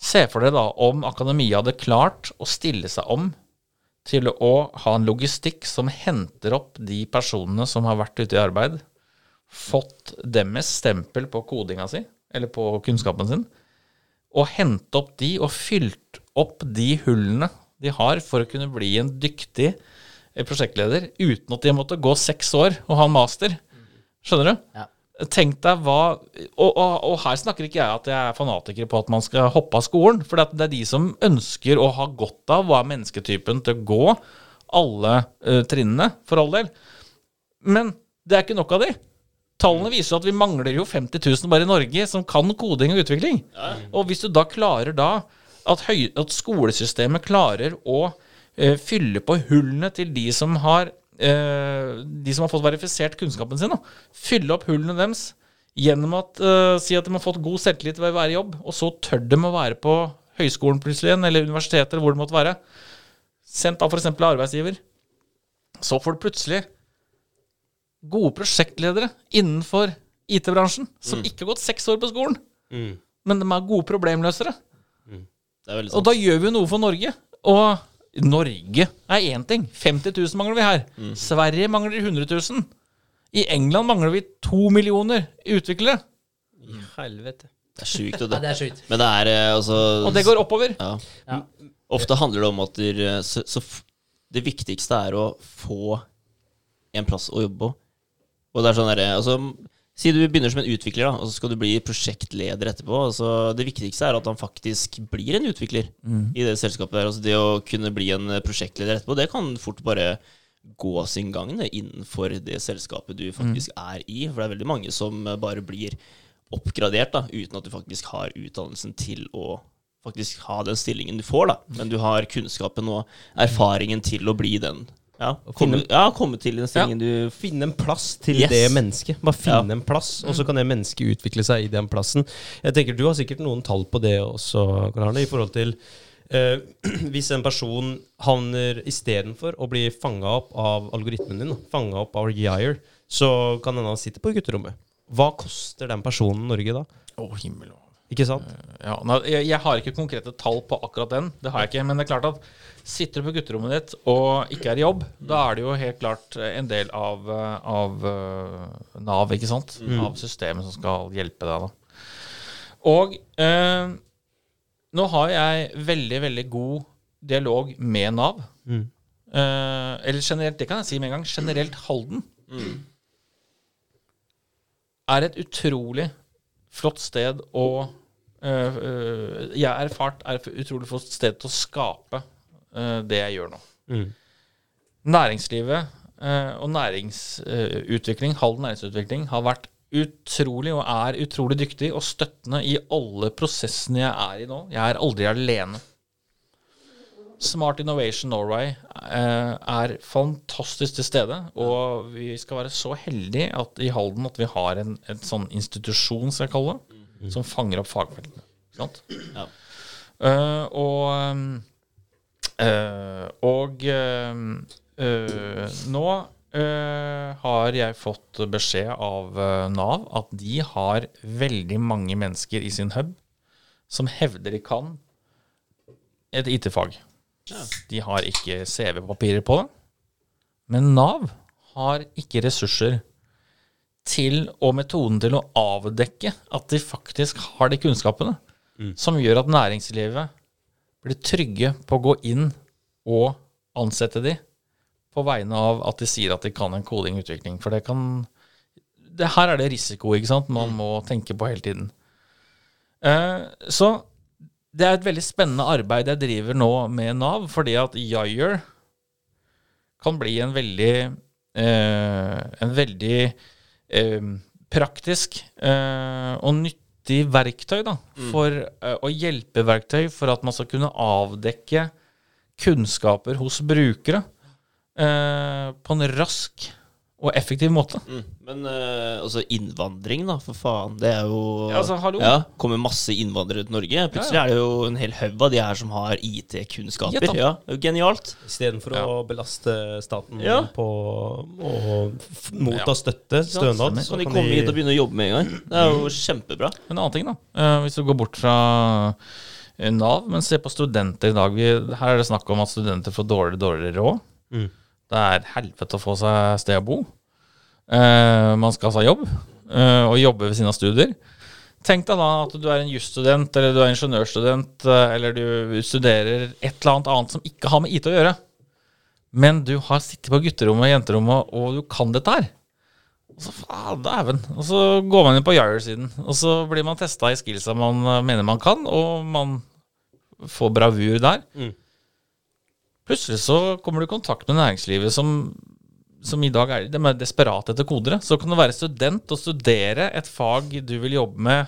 Se for deg da om akademia hadde klart å stille seg om til å ha en logistikk som henter opp de personene som har vært ute i arbeid, fått deres stempel på kodinga si, eller på kunnskapen sin, og hente opp de og fylt opp de hullene de har for å kunne bli en dyktig prosjektleder uten at de måtte gå seks år og ha en master. Skjønner du? Ja. Tenk deg hva og, og, og her snakker ikke jeg at jeg er fanatiker på at man skal hoppe av skolen. For det er de som ønsker å ha godt av hva er mennesketypen til å gå alle uh, trinnene, for all del. Men det er ikke nok av de. Tallene viser at vi mangler jo 50 000 bare i Norge som kan koding og utvikling. Og hvis du da klarer da at, høy, at skolesystemet klarer å eh, fylle på hullene til de som har eh, de som har fått verifisert kunnskapen sin, da. fylle opp hullene deres gjennom at eh, si at de har fått god selvtillit ved å være i jobb, og så tør de å være på høyskolen plutselig igjen, eller universitetet, eller hvor det måtte være. Sendt av f.eks. arbeidsgiver. Så får du plutselig gode prosjektledere innenfor IT-bransjen som ikke har gått seks år på skolen, Mm. men de er gode problemløsere. Det er veldig Og da gjør vi noe for Norge. Og Norge er én ting. 50 000 mangler vi her. Sverige mangler 100 000. I England mangler vi to millioner utviklere. Helvete. Det er sjukt, det. Ja, det er sjukt. Men det er eh, altså Og det går oppover. Ja. Ja. Ofte handler det om at der, så, så det viktigste er å få en plass å jobbe på. Og det er sånn derre altså, Si du begynner som en utvikler, da, og så skal du bli prosjektleder etterpå. Altså, det viktigste er at han faktisk blir en utvikler i det selskapet der. Altså, det å kunne bli en prosjektleder etterpå, det kan fort bare gå sin gang det, innenfor det selskapet du faktisk er i. For det er veldig mange som bare blir oppgradert da, uten at du faktisk har utdannelsen til å faktisk ha den stillingen du får, da. Men du har kunnskapen og erfaringen til å bli den. Ja, komme, ja, komme til den stillingen du Finne en plass til Yes. det mennesket. Bare finne Ja. en plass, og så kan det mennesket utvikle seg i den plassen. Jeg tenker Du har sikkert noen tall på det også, Karl Arne, i forhold til eh, <clears throat> Hvis en person havner istedenfor å bli fanga opp av algoritmen din, fanga opp av Geir, så kan hende han sitte på gutterommet. Hva koster den personen Norge da? Å, himmel Ikke sant? Ja, jeg, jeg har ikke konkrete tall på akkurat den, det har jeg ikke. Men det er klart at sitter du på gutterommet ditt og ikke er i jobb, da er det jo helt klart en del av, eh, av eh, Nav, ikke sant? Av systemet som skal hjelpe deg, da. Og eh, nå har jeg veldig, veldig god dialog med Nav. Mm. Eh, eller generelt, det kan jeg si med en gang. Generelt Halden er et utrolig flott sted å øh, Jeg har erfart er et utrolig flott sted til å skape det jeg gjør nå. Mm. Næringslivet øh, og næringsutvikling, Halden næringsutvikling, har vært utrolig og er utrolig dyktig og støttende i alle prosessene jeg er i nå. Jeg er aldri alene. Smart Innovation Norway eh, er fantastisk til stede, og vi skal være så heldige at i Halden at vi har en, en sånn institusjon, skal jeg kalle det, som fanger opp fagfeltene. Sant? Ja. Eh, og um, eh, og um, eh, nå eh, har jeg fått beskjed av eh, Nav at de har veldig mange mennesker i sin hub som hevder de kan et IT-fag. De har ikke CV-papirer på det. Men Nav har ikke ressurser til og metoden til å avdekke at de faktisk har de kunnskapene som gjør at næringslivet blir trygge på å gå inn og ansette de på vegne av at de sier at de kan en kodingutvikling. For det kan det, Her er det risiko ikke sant, man må tenke på hele tiden. Eh, så det er et veldig spennende arbeid jeg driver nå med Nav, fordi at Yayer kan bli en veldig eh, En veldig eh, praktisk eh, og nyttig verktøy da, for eh, å hjelpe verktøy for at man skal kunne avdekke kunnskaper hos brukere eh, på en rask og effektiv måte. Mm. Men uh, altså innvandring, da, for faen. Det er jo Ja, altså, hallo. Ja, kommer masse innvandrere til Norge. Plutselig Ja, er det jo en hel haug av de her som har IT-kunnskaper. Ja, Ja, da. det er jo Genialt. Istedenfor Ja. å belaste staten Ja. på å motta støtte, stønad, Så kan de komme hit og begynne å jobbe med en gang. Det er jo kjempebra. En annen ting, da. Uh, hvis du går bort fra eh, Nav, men se på studenter i dag. Vi, her er det snakk om at studenter får dårligere dårligere råd. Mm. Det er helvete å få seg sted å bo. Uh, man skal ha seg jobb, uh, og jobbe ved siden av studier. Tenk deg da at du er en jusstudent, eller du er ingeniørstudent, eh, eller du studerer et eller annet annet som ikke har med IT å gjøre. Men du har sittet på gutterommet og jenterommet, og du kan dette her. Og så faen. Og så går man inn på Yire-siden, og så blir man testa i skillsa man mener man kan, og man får bravur der. Mm. Plutselig så kommer du i kontakt med næringslivet som, som i dag er de er desperate etter kodere. Så kan du være student og studere et fag du vil jobbe med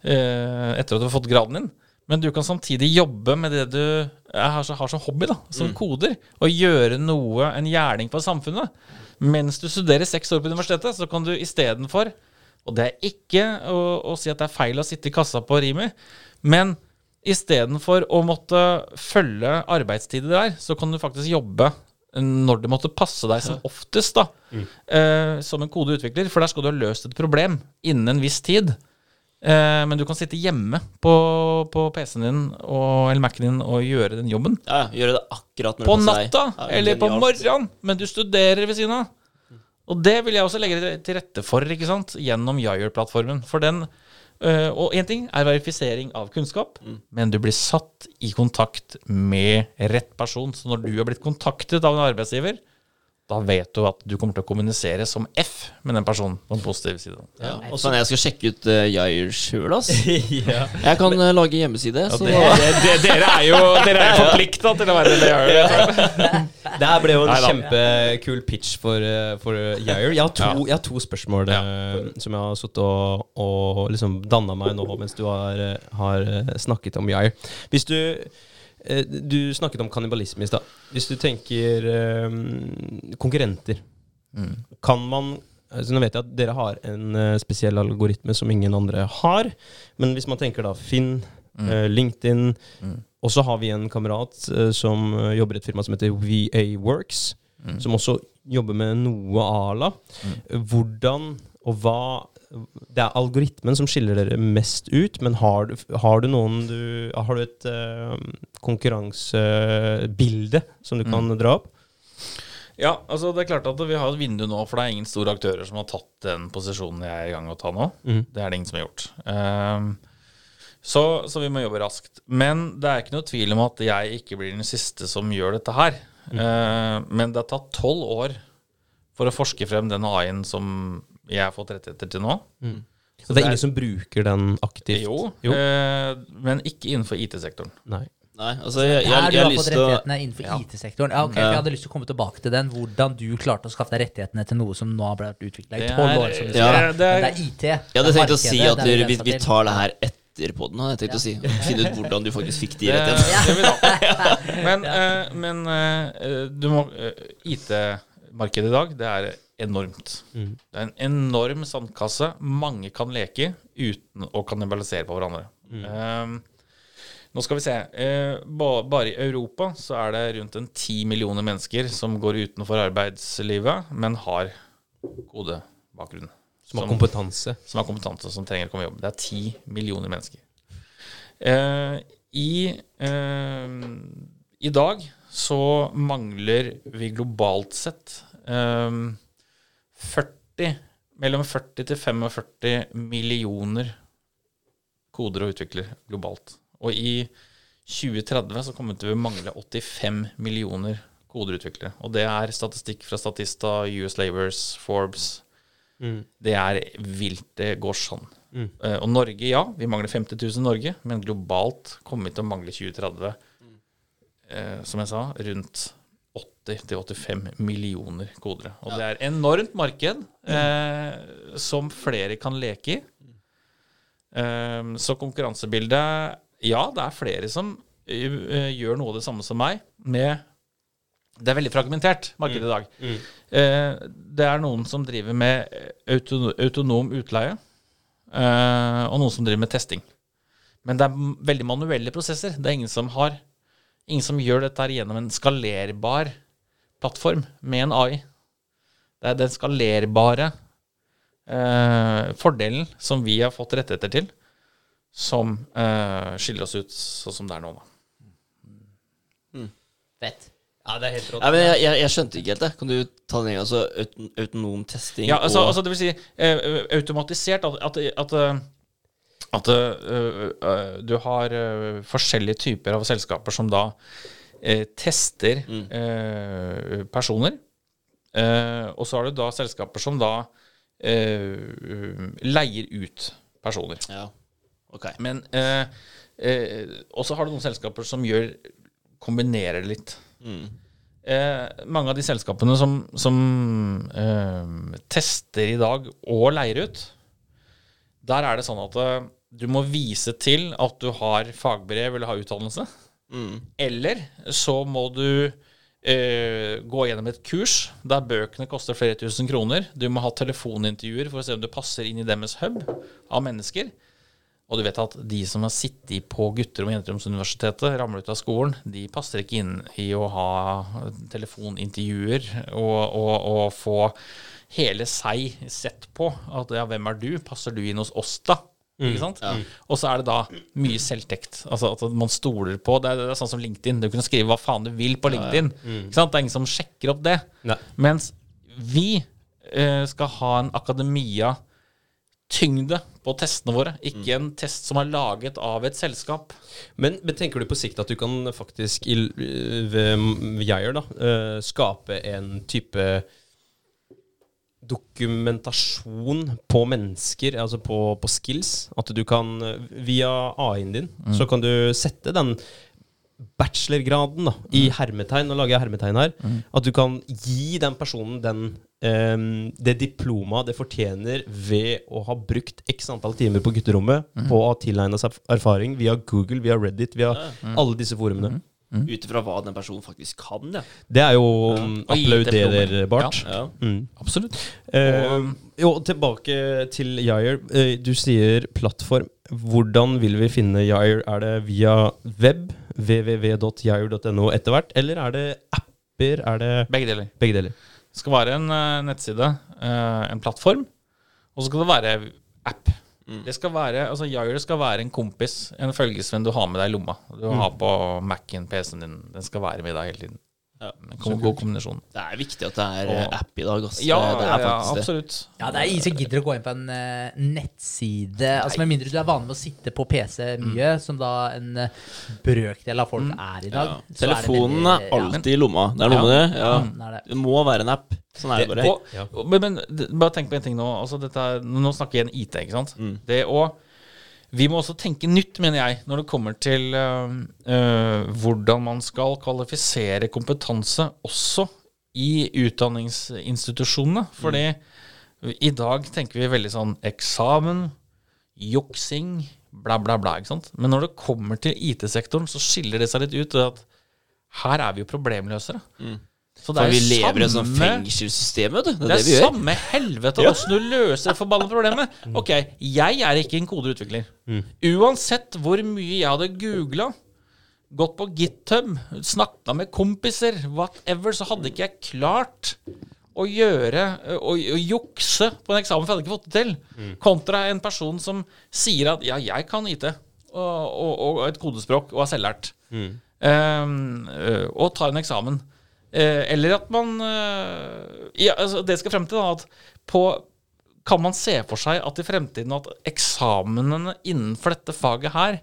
eh, etter at du har fått graden din. Men du kan samtidig jobbe med det du har, har som hobby, da, som koder. Og gjøre noe, en gjerning for samfunnet. Mens du studerer seks år på universitetet, så kan du istedenfor Og det er ikke å, å si at det er feil å sitte i kassa på Rimi, men istedenfor å måtte følge arbeidstider der, så kan du faktisk jobbe når det måtte passe deg som oftest, da, eh, som en kodeutvikler. For der skal du ha løst et problem innen en viss tid. Eh, men du kan sitte hjemme på, på PC-en din og, eller Mac-en din og gjøre den jobben. Ja, Gjøre det akkurat når På det natta Ja, eller på morgenen, men du studerer ved siden av. Og det vil jeg også legge til rette for ikke sant? gjennom Yayer-plattformen. For den øh, Og én ting er verifisering av kunnskap, Mm. men du blir satt i kontakt med rett person. Så når du har blitt kontaktet av en arbeidsgiver, da vet du at du kommer til å kommunisere som F med den personen på en positiv side. Ja, og så jeg skal sjekke ut uh, Jair sjøl, ass. <laughs> Jeg kan eh, lage hjemmeside. Så dere er jo dere er <laughs> forplikta til å være det Yayer. <laughs> Det her ble jo en Neida. kjempekul pitch for, eh, for Jair. Jeg har to, jeg har to spørsmål eh, som jeg har sittet og, og liksom danna meg nå mens du har, eh, har eh, snakket om Jair. Hvis du eh, Du snakket om kannibalisme i stad. Hvis du tenker eh, konkurrenter, kan man altså Nå vet jeg at dere har en eh, spesiell algoritme som ingen andre har, men hvis man tenker da Finn, eh, LinkedIn Og så har vi en kamerat eh, som eh, jobber i et firma som heter VA Works, som også jobber med noe ALA. Hvordan og hva Det er algoritmen som skiller dere mest ut, men har du, har du noen du Har du et uh, konkurransebilde som du kan Mm. dra opp? Ja, altså det er klart at vi har et vindu nå, for det er ingen store aktører som har tatt den posisjonen jeg er i gang med å ta nå. Mm. Det er det ingen som har gjort. Um, så, så vi må jobbe raskt. Men det er ikke noe tvil om at jeg ikke blir den siste som gjør dette her. Ehm, men det har tatt tolv år for å forske frem den AI-en som jeg har fått rettigheter til nå. Så det er ingen som bruker den aktivt? Jo, Jo. eh, men ikke innenfor IT-sektoren. Nei. Nei, altså jeg, jeg, Der jeg, du har fått til å rettighetene innenfor IT-sektoren. Ja, ok, for Jeg hadde lyst til å komme tilbake til den. Hvordan du klarte å skaffe deg rettighetene til noe som nå har blitt utvikla i tolv er- år. Som du Ja. sier. det er- Men det er IT. Jeg hadde tenkt å si at er vi, vi tar det her etter på den. jeg tenkt å si. Finne ut hvordan du faktisk fikk de rettighetene. <laughs> Men, eh, men eh, du må eh, IT-markedet i dag, det er enormt. Mm. Det er en enorm sandkasse. Mange kan leke uten å kannibalisere på hverandre. Eh, nå skal vi se. Uh, ba, bare i Europa så er det rundt en ti millioner mennesker som går utenfor arbeidslivet, men har kodebakgrunn. Som har kompetanse. som har kompetanse, som trenger å komme i jobb. Det er ti millioner mennesker. Uh, i, uh, I dag så mangler vi globalt sett eh, 40, mellom 40 til 45 millioner koder og utviklere globalt. Og i 2030 så kommer vi til å mangle 85 millioner koderutviklere. Og det er statistikk fra Statista, US Labors, Forbes. Det er vilt. Det går sånn. Eh, og Norge, ja, vi mangler 50 000 i Norge, men globalt kommer vi til å mangle 2030, eh, som jeg sa, rundt 80-85 millioner kodere. Og det er enormt marked eh, som flere kan leke i. Eh, så konkurransebildet Ja, det er flere som uh, gjør noe av det samme som meg, med det er veldig fragmentert, markedet i dag. Eh, det er noen som driver med auto, autonom utleie, eh, og noen som driver med testing. Men det er veldig manuelle prosesser. Det er ingen som har Ingen som gjør dette her gjennom en skalerbar plattform med en AI. Det er den skalerbare eh, fordelen som vi har fått rettigheter til, som eh, skiller oss ut sånn som det er nå. Da. Fett. Ja, det er helt rått. Ja, men jeg, jeg, jeg skjønte ikke helt det. Kan du ta den en gang? Altså auton, autonom testing Ja, altså, og altså det vil si eh, automatisert at, at, at, eh, at eh, du har eh, forskjellige typer av selskaper som da tester eh, personer. Og så har du da selskaper som da leier ut personer. Ja, ok. Men Og så har du noen selskaper som gjør kombinerer det litt. Mm. Eh, mange av de selskapene som, som eh, tester i dag og leier ut, der er det sånn at eh, du må vise til at du har fagbrev eller har utdannelse. Mm. Eller så må du Uh, gå gjennom et kurs der bøkene koster flere tusen kroner. Du må ha telefonintervjuer for å se om du passer inn i deres hub av mennesker. Og du vet at de som har sittet på gutterom- og jenteromsuniversitetet, ramler ut av skolen, de passer ikke inn i å ha telefonintervjuer og, og, og få hele seg sett på. At ja, hvem er du? Passer du inn hos oss, da? Ikke sant? Og så er det da mye selvtekt. Altså at man stoler på Det er, det er sånn som LinkedIn. Du kan skrive hva faen du vil på LinkedIn. Ikke sant? Det er ingen som sjekker opp det. Ne. Mens vi eh, skal ha en akademia tyngde på testene våre, ikke en test som er laget av et selskap. Men, men tenker du på sikt at du kan faktisk i, ved Geir da, eh, skape en type dokumentasjon på mennesker, altså på, på skills? At du kan, eh, via AI-en din, så kan du sette den bachelorgraden da, i hermetegn, nå lager jeg hermetegn her, at du kan gi den personen den, um, det diplomaet det fortjener ved å ha brukt x antall timer på gutterommet på å ha tilegna seg erfaring via Google, via Reddit, via alle disse forumene. Ut ifra hva den personen faktisk kan, ja. Det er jo um, applauderbart. ja. Mm. Absolutt. Eh, jo, tilbake til Yair. Eh, du sier plattform. Hvordan vil vi finne Yair? Er det via web, www.yair.no etter hvert, eller er det apper? Er det Begge deler. begge deler? Det skal være en uh, nettside, en plattform, Og så skal det være app. Det skal være, altså Yair skal være en kompis, en følgesvenn du har med deg i lomma. Du har på Mac-en, PC-en din. Den skal være med deg hele tiden. Ja. God kombinasjon. Det er viktig at det er eh, Og- app i dag. ass. Ja, det, er ja, faktisk det. absolutt. Ja, det er ingen som gidder å gå inn på en uh, nettside Altså Med mindre du er vane med å sitte på PC mye, som da en uh, brøkdel av folk er i dag. Ja. Telefonen er er alltid i lomma. Det er noe Ja. med det. Ja. Ja, det er må være en app. Sånn er det bare. Og, men, men bare tenk på en ting nå. Altså, dette er, nå snakker jeg en IT, ikke sant. Mm. Det å Vi må også tenke nytt, mener jeg, når det kommer til øh, øh, hvordan man skal kvalifisere kompetanse også i utdanningsinstitusjonene. Fordi i dag tenker vi veldig sånn eksamen, juksing, bla, bla, bla. ikke sant? Men når det kommer til IT-sektoren, så skiller det seg litt ut. At her er vi jo problemløsere. Så For vi lever i et sånt fengselssystem, vet du. Det det er er det vi gjør. samme helvete åssen du løser det forbanna problemet. Ok, jeg er ikke en kodeutvikler. Uansett hvor mye jeg hadde googla, gått på GitHub, snakka med kompiser, whatever, så hadde ikke jeg klart å gjøre Å jukse på en eksamen, for jeg hadde ikke fått det til. Kontra en person som sier at ja, jeg kan IT, og, og, og et kodespråk, og er selvlært. Um, øh, og tar en eksamen. Eh, eller at man eh, ja, altså Det skal frem til da, at på Kan man se for seg at i fremtiden at eksamenene innenfor dette faget her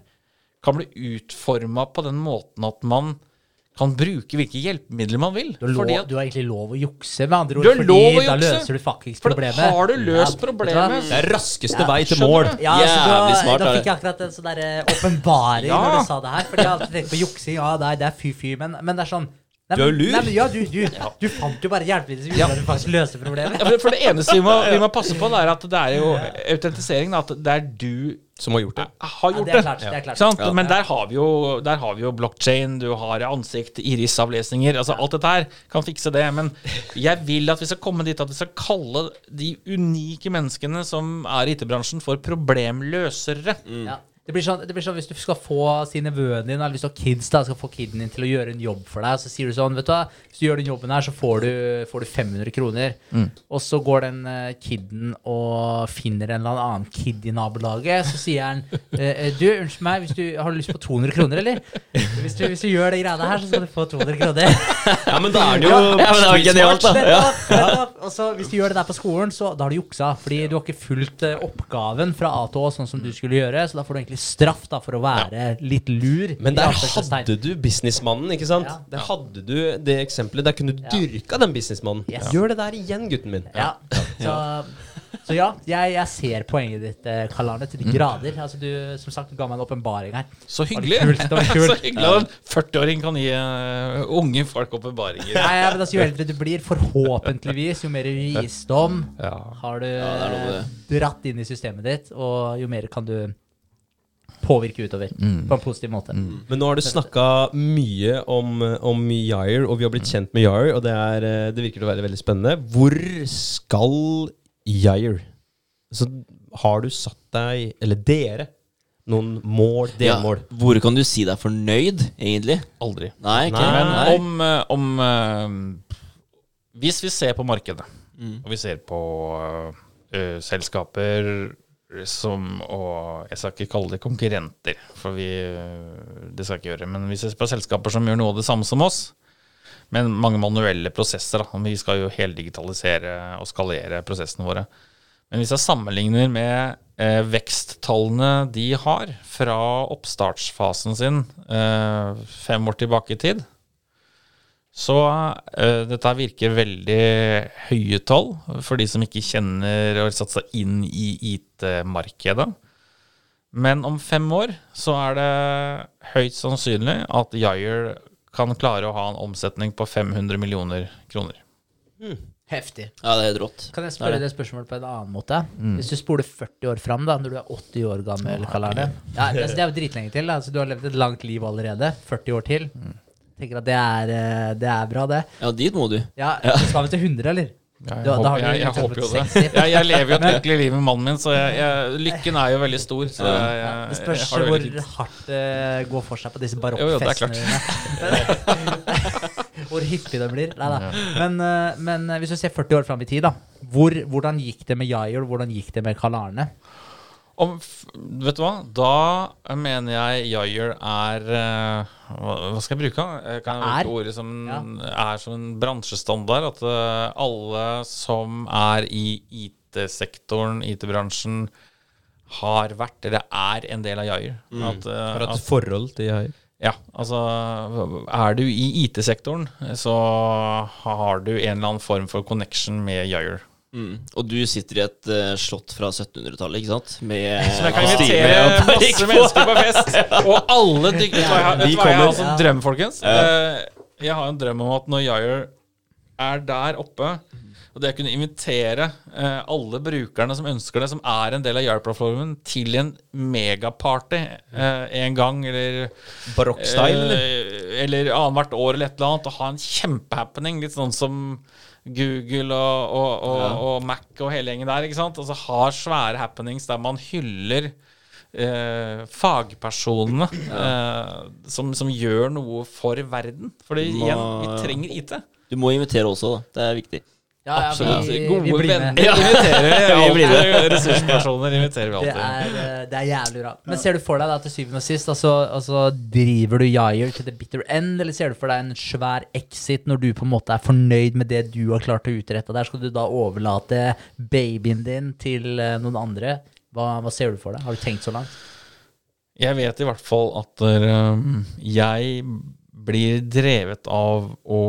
kan bli utforma på den måten at man kan bruke hvilke hjelpemidler man vil? Du lov, Fordi at, du har egentlig lov å jukse, med andre ord. Fordi da løser du faktisk for problemet. har du løst Ja, du problemet. Det er raskeste Ja, vei til mål. Ja, altså, Jævlig da, smart, da er fikk jeg akkurat en sånn der åpenbaring Ja. når du sa det her. Fordi jeg har alltid tenkt på juksing. Ja, nei, det er fy-fy. Men, men det er sånn nei, Du er jo lur. Nei, men, ja, du, du, <laughs> du fant jo bare hjelpemidler som gjorde at du faktisk løste problemet. Ja, for- det eneste vi må, <laughs> vi må passe på, det er at det er jo autentisering. At det er du Som har gjort det. har Ja, det er klart. Det er klart. Sant? Men der har vi jo, der har vi jo blockchain, du har ansikt, irisavlesninger altså Alt dette her kan fikse det. Men jeg vil at vi skal komme dit at vi skal kalle de unike menneskene som er i IT-bransjen, for problemløsere. Ja. Det blir, sånn, det blir sånn hvis du skal få si nevøen din, eller hvis du har kids, da, skal få kiden din til å gjøre en jobb for deg, så sier du sånn, vet du hva, hvis du gjør den jobben her, så får du, får du 500 kroner. Og så går den uh, kiden og finner en eller annen kid i nabolaget, så sier han, eh, du, unnskyld meg, hvis du har du lyst på 200 kroner, eller? Hvis du, hvis du gjør det greiene her, så skal du få 200 kroner. Ja, men da er det jo Ja, men det er jo genialt, da. Ja. Nettopp. Og så hvis du gjør det der på skolen, så da har du juksa. Fordi du har ikke fulgt uh, oppgaven fra A til Å sånn som du skulle gjøre. Så da får du egentlig straff da for å være litt lur. Men der hadde du businessmannen, ikke sant? Ja. Der hadde du det eksempelet. Der kunne du Ja. dyrka den businessmannen. Yes. Gjør det der igjen, gutten min. Ja. Så, så ja, jeg, jeg ser poenget ditt, eh, Karl Arne, til de grader. Altså du, som sagt, du ga meg en åpenbaring her. Så hyggelig. kult, det var <laughs> kult. Så hyggelig at en 40-åring kan gi uh, unge folk åpenbaringer. Nei, ja, men altså, Jo eldre du blir, forhåpentligvis, jo mer visdom Ja. har du Ja, dratt inn i systemet ditt, og jo mer kan du påvirke utover på en positiv måte. Men nå har du snakka mye om, om Yair, og vi har blitt kjent med Yair, og det, er, eh, det virker å være veldig spennende. Hvor skal Yair? Så har du satt deg, eller dere, noen mål, Ja, delmål? hvor kan du si deg fornøyd, egentlig? Aldri. Nei, ikke Nei. Men om, eh, om eh, Hvis vi ser på markedet, og vi ser på eh, selskaper som Og jeg skal ikke kalle det konkurrenter, for vi, det skal jeg ikke gjøre. Men vi ser på selskaper som gjør noe av det samme som oss, men mange manuelle prosesser. Da. Vi skal jo heldigitalisere og skalere prosessene våre. Men hvis jeg sammenligner med eh, veksttallene de har fra oppstartsfasen sin eh, fem år tilbake i tid, så uh, dette virker veldig høye tall for de som ikke kjenner og har satt seg inn i IT-markedet. Men om fem år så er det høyt sannsynlig at Yair kan klare å ha en omsetning på 500 millioner kroner. Heftig. Ja, det er rått. Kan jeg spørre det. det spørsmålet på en annen måte? Hvis du spoler 40 år fram, da, når du er 80 år gammel, Karl det. ja, altså, Det er jo dritlenge til. Da. Altså, du har levd et langt liv allerede. 40 år til. Tenker at det er, eh, det er bra, det. Ja, dit må du. Ja, Skal vi til 100, eller? Ja, jeg, Da- da håper, du jeg, jeg håper jo det. Jeg, jeg lever jo et <laughs> lykkelig liv med mannen min, så jeg, jeg, lykken er jo veldig stor. Så jeg, jeg, Det spørs jeg har det hvor fint. hardt det går for seg på disse barokkfestene dine. <laughs> hvor hyppig det blir. Nei da. Men, uh, men eh, hvis du ser 40 år fram i tid, da. Hvor, hvordan gikk det med Jair? Hvordan gikk det med Karl Arne? Om, vet du hva? Da mener jeg Jair er eh, hva, skal jeg bruke? Kan jeg bruke ordet som Ja. er som en bransjestandard? At eh, alle som er i IT-sektoren, IT-bransjen, har vært eller er en del av Jair. At, eh, Har hatt et forhold til Jair. Ja, altså Er du i IT-sektoren, så har du en eller annen form for connection med Jair. Mm. Og du sitter i et uh, slott fra 1700-tallet, ikke sant? Med <laughs> Som jeg kan invitere masse <laughs> mennesker på fest. <laughs> Og alle dykker har, vet Vi du hva jeg har som drøm, folkens? Eh, Jeg har en drøm om at når Jair er der oppe og det å kunne invitere eh, alle brukerne som ønsker det, som er en del av Jair-plattformen, til en megaparty eh, en gang, eller Barokkstyle, eller? Eh, eller annethvert år eller et eller annet, og ha en kjempehappening. Litt sånn som Google og, og, og, og Mac og hele gjengen der. ikke sant? Altså Har svære happenings der man hyller eh, fagpersonene eh, som, som gjør noe for verden. Fordi Må- igjen, vi trenger IT. Du må invitere også, da. Det er viktig. Ja, ja, Absolutt. vi, Gode vi blir med. venner inviterer vi. Vi alltid. Ressurspersoner inviterer vi Det er, eh, det er jævlig bra. Men ser du for deg da til syvende og sist, altså, altså driver du Jair til the bitter end, eller ser du for deg en svær exit når du på en måte er fornøyd med det du har klart å utrette der? Skal du da overlate babyen din til eh, noen andre? Hva, hva ser du for deg? Har du tenkt så langt? Jeg vet i hvert fall at um, jeg blir drevet av å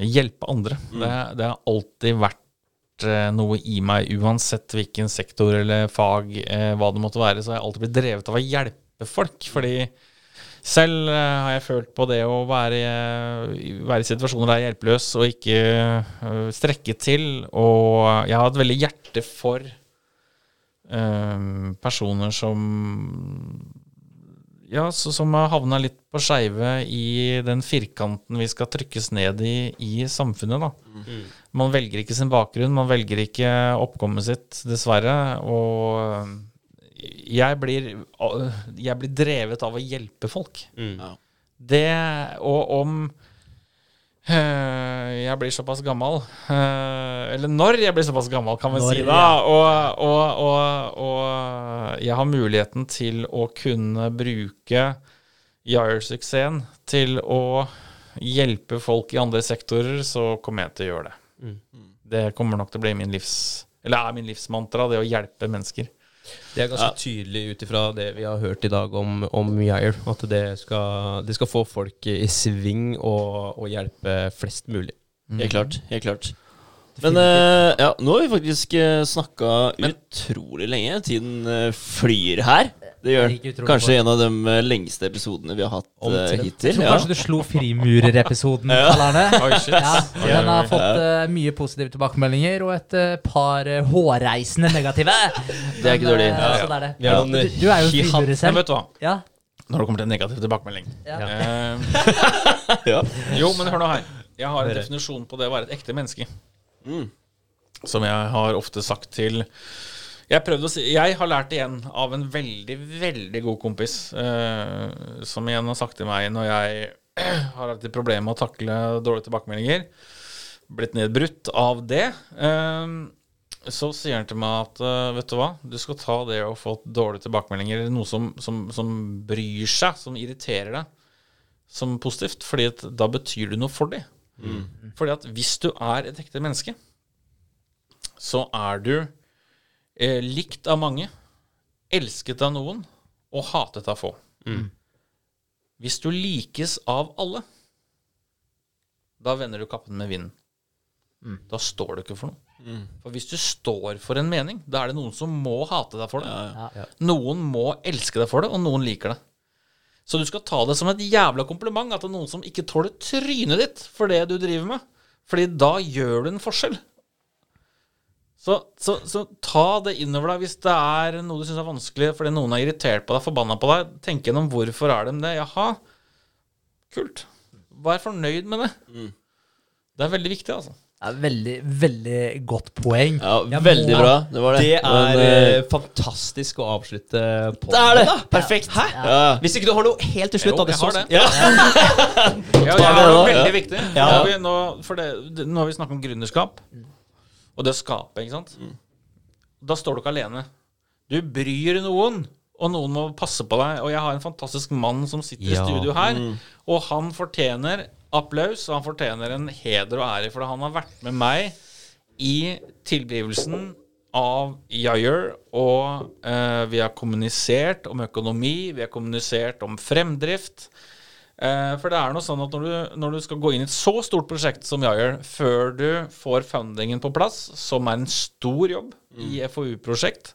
hjelpe andre. Det, det har alltid vært eh, noe i meg, uansett hvilken sektor eller fag, eh, hva det måtte være, så har jeg alltid blitt drevet av å hjelpe folk. Fordi selv eh, har jeg følt på det å være, være i situasjoner der jeg er hjelpeløs og ikke eh, strekke til. Og jeg har et veldig hjerte for eh, personer som ja, så, som har havna litt på skeive i den firkanten vi skal trykkes ned i i samfunnet. da. Man velger ikke sin bakgrunn, man velger ikke oppkommet sitt, dessverre. Og jeg blir, jeg blir drevet av å hjelpe folk. Ja. Det, og om eh, jeg blir såpass gammel eh, Eller når jeg blir såpass gammel, kan vi Når, si da. Og, og, og, og jeg har muligheten til å kunne bruke Jair-suksessen til å hjelpe folk i andre sektorer, så kommer jeg til å gjøre det. Det kommer nok til å bli min livs Eller er min livsmantra, det å hjelpe mennesker. Det er ganske Ja. tydelig ut ifra det vi har hørt i dag om, om Jair, at det skal, det skal få folk i sving og, og hjelpe flest mulig. Helt klart. Helt klart. Men uh, ja, nå har vi faktisk uh, snakka utrolig lenge. Tiden eh, flyr her. Det gjør kanskje en av de eh, lengste episodene vi har hatt uh, hittil. Jeg tror tror Ja. kanskje du slo frimurerepisoden, <laughs> Karl Arne. Oi, shit. Ja, den har fått uh, mye positive tilbakemeldinger og et uh, par hårreisende negative. <laughs> Det er ikke dårlig. Men, ja. så det er Ja. Du, du er jo en frimurer selv. vet du hva? Ja, Når det kommer til negativ tilbakemelding ja. <laughs> Ja. Jo, men hør nå her. Jeg har en definisjon på det å være et ekte menneske. Mm. Som jeg har ofte sagt til Jeg, si, jeg har lært igjen av en veldig, veldig god kompis, eh, som igjen har sagt til meg når jeg <clears throat> har hatt et problem med å takle dårlige tilbakemeldinger, blitt nedbrutt av det, eh, så sier han til meg at eh, vet du hva, du skal ta det å få dårlige tilbakemeldinger, eller noe som, som, som bryr seg, som irriterer deg, som positivt, fordi at da betyr du noe for dem. Fordi at hvis du er et ekte menneske, så er du likt av mange, elsket av noen og hatet av få. Hvis du likes av alle, da vender du kappen med vinden. Da står du ikke for noe. For hvis du står for en mening, da er det noen som må hate deg for det. Ja. Noen må elske deg for det, og noen liker det. Så du skal ta det som et jævla kompliment at det er noen som ikke tåler trynet ditt for det du driver med. Fordi da gjør du en forskjell. Så, så, så ta det innover deg hvis det er noe du syns er vanskelig fordi noen er irritert på deg, forbanna på deg. Tenk gjennom hvorfor er de det. Jaha, kult. Vær fornøyd med det. Det er veldig viktig, altså. Ja, veldig, veldig godt poeng. Ja, Jeg veldig må- bra. Det var det. Det er Men, eh, fantastisk å avslutte på. det er det! Perfekt. Hæ? Ja. Hvis ikke du har noe helt til slutt, Jo, da. Det jeg har det. Ja. <laughs> Ja, jeg det har veldig viktig. Ja. Nå, har vi, nå, for det, nå har vi snakket om gründerskap. Og det å skape, ikke sant. Da står du ikke alene. Du bryr noen, og noen må passe på deg. Og jeg har en fantastisk mann som sitter Ja. i studio her, og han fortjener applaus, og han fortjener en heder og ære, for han har vært med meg i tilblivelsen av Jayer, og eh, vi har kommunisert om økonomi, vi har kommunisert om fremdrift. Eh, for det er noe sånn at når du, når du skal gå inn i et så stort prosjekt som Jayer, før du får fundingen på plass, som er en stor jobb i FoU-prosjekt,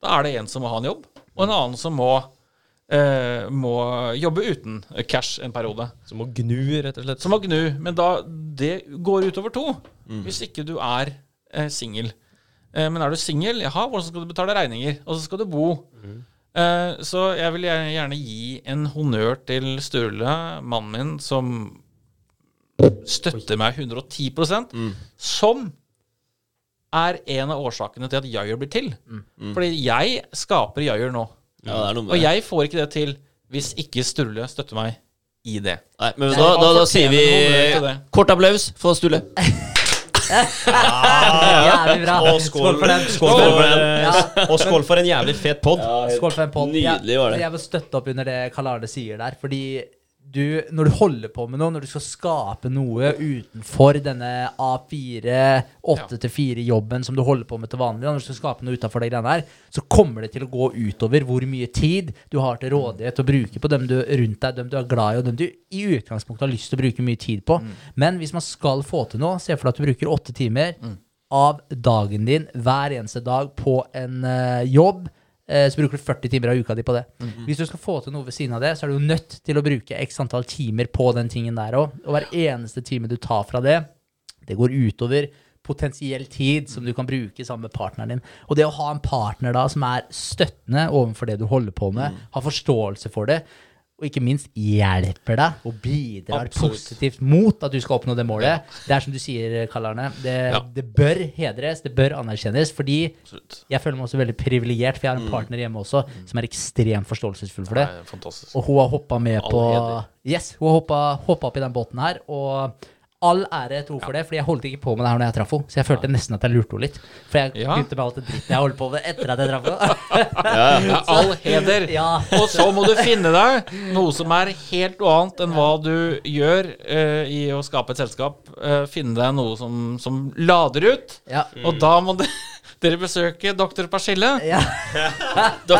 da er det en som må ha en jobb, og en annen som må, eh, må jobbe uten cash en periode. Som må gnu, rett og slett. Som må gnu. Men da, det går utover to, hvis ikke du er eh, singel. Eh, men er du singel, jaha, hvordan skal du betale regninger? Og så skal du bo. Eh, så jeg vil gjerne, gi en honnør til Sturle, mannen min, som støtter meg 110% som er en av årsakene til at Jayer blir til. Fordi jeg skaper Jayer nå. Ja, det er noe med Og jeg får ikke det til hvis ikke Sturle støtter meg i det. Nei, men da, da, da, da sier vi kort applaus for Sturle. <laughs> Jævlig bra. Og skål, for den. Skål for, for den. og skål for en jævlig fet pod. Skål for en podd. Nydelig var det. Jeg vil støtte opp under det Karl Arne sier der. Fordi du, når du holder på med noe, når du skal skape noe utenfor denne A4, 8-4-jobben som du holder på med til vanlig, når du skal skape noe utenfor de greiene her, så kommer det til å gå utover hvor mye tid du har til rådighet å bruke på dem du rundt deg, dem du er glad i, og dem du i utgangspunktet har lyst til å bruke mye tid på. Men hvis man skal få til noe, se for deg at du bruker åtte timer av dagen din hver eneste dag på en uh, jobb, så bruker du 40 timer av uka di på det. Hvis du skal få til noe ved siden av det, så er du nødt til å bruke x antall timer på den tingen der òg. Og hver eneste time du tar fra det, det går utover potensiell tid som du kan bruke sammen med partneren din. Og det å ha en partner da som er støttende overfor det du holder på med, har forståelse for det, og ikke minst hjelper deg og bidrar Absolutt. positivt mot at du skal oppnå det målet. Det er som du sier, Karl Arne, det, Ja. det bør hedres, det bør anerkjennes, fordi Absolutt. jeg føler meg også veldig privilegert, for jeg har en partner hjemme også som er ekstremt forståelsesfull for det. Er. Og hun har hoppa med All på heder. Yes, hun har hoppa, hoppa opp i den båten her. Og all ære tro for det, Fordi jeg holdt ikke på med det her når jeg traff henne. Så jeg følte nesten at jeg lurte henne litt. For jeg Ja. begynte med alt det dritten jeg holdt på med etter at jeg traff henne. <laughs> Ja, <laughs> all heder. Ja. Og så må du finne deg noe som er helt noe annet enn hva du gjør uh, i å skape et selskap. Uh, finne deg noe som, som lader ut. Ja. Og da må du <laughs> dere besøke Dr. Persille ja.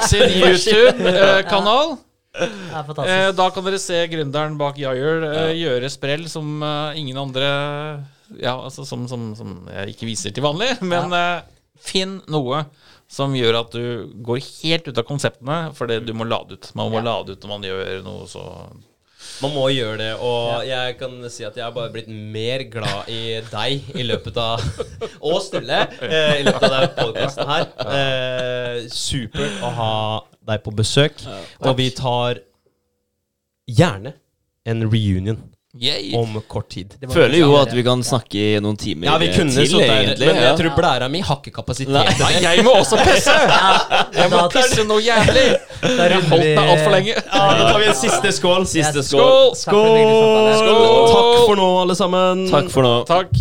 sin YouTube-kanal. Det er Eh, da kan dere se gründeren bak Jayer eh, gjøre sprell som eh, ingen andre Ja, altså som, som, som jeg ikke viser til vanlig. <laughs> Men ja. finn noe som gjør at du går helt ut av konseptene, fordi du må lade ut. Man må Ja. lade ut når man gjør noe så Man må gjøre det, og jeg kan si at jeg har bare blitt mer glad i deg i løpet av Og Sturle eh, i løpet av denne podkasten her. Eh, supert å ha deg på besøk, og vi tar gjerne en reunion Yay. om kort tid. Føler jo at vi kan snakke i noen timer Ja, vi kunne til, egentlig. men jeg tror blæra mi har ikke kapasitet. Nei, jeg må også pisse! Jeg må pisse noe jævlig! Jeg har holdt meg altfor lenge. Ja, da tar vi en siste skål. Siste skål. Skål! Samtale. Skål! Takk for nå, alle sammen. Takk for nå. Takk.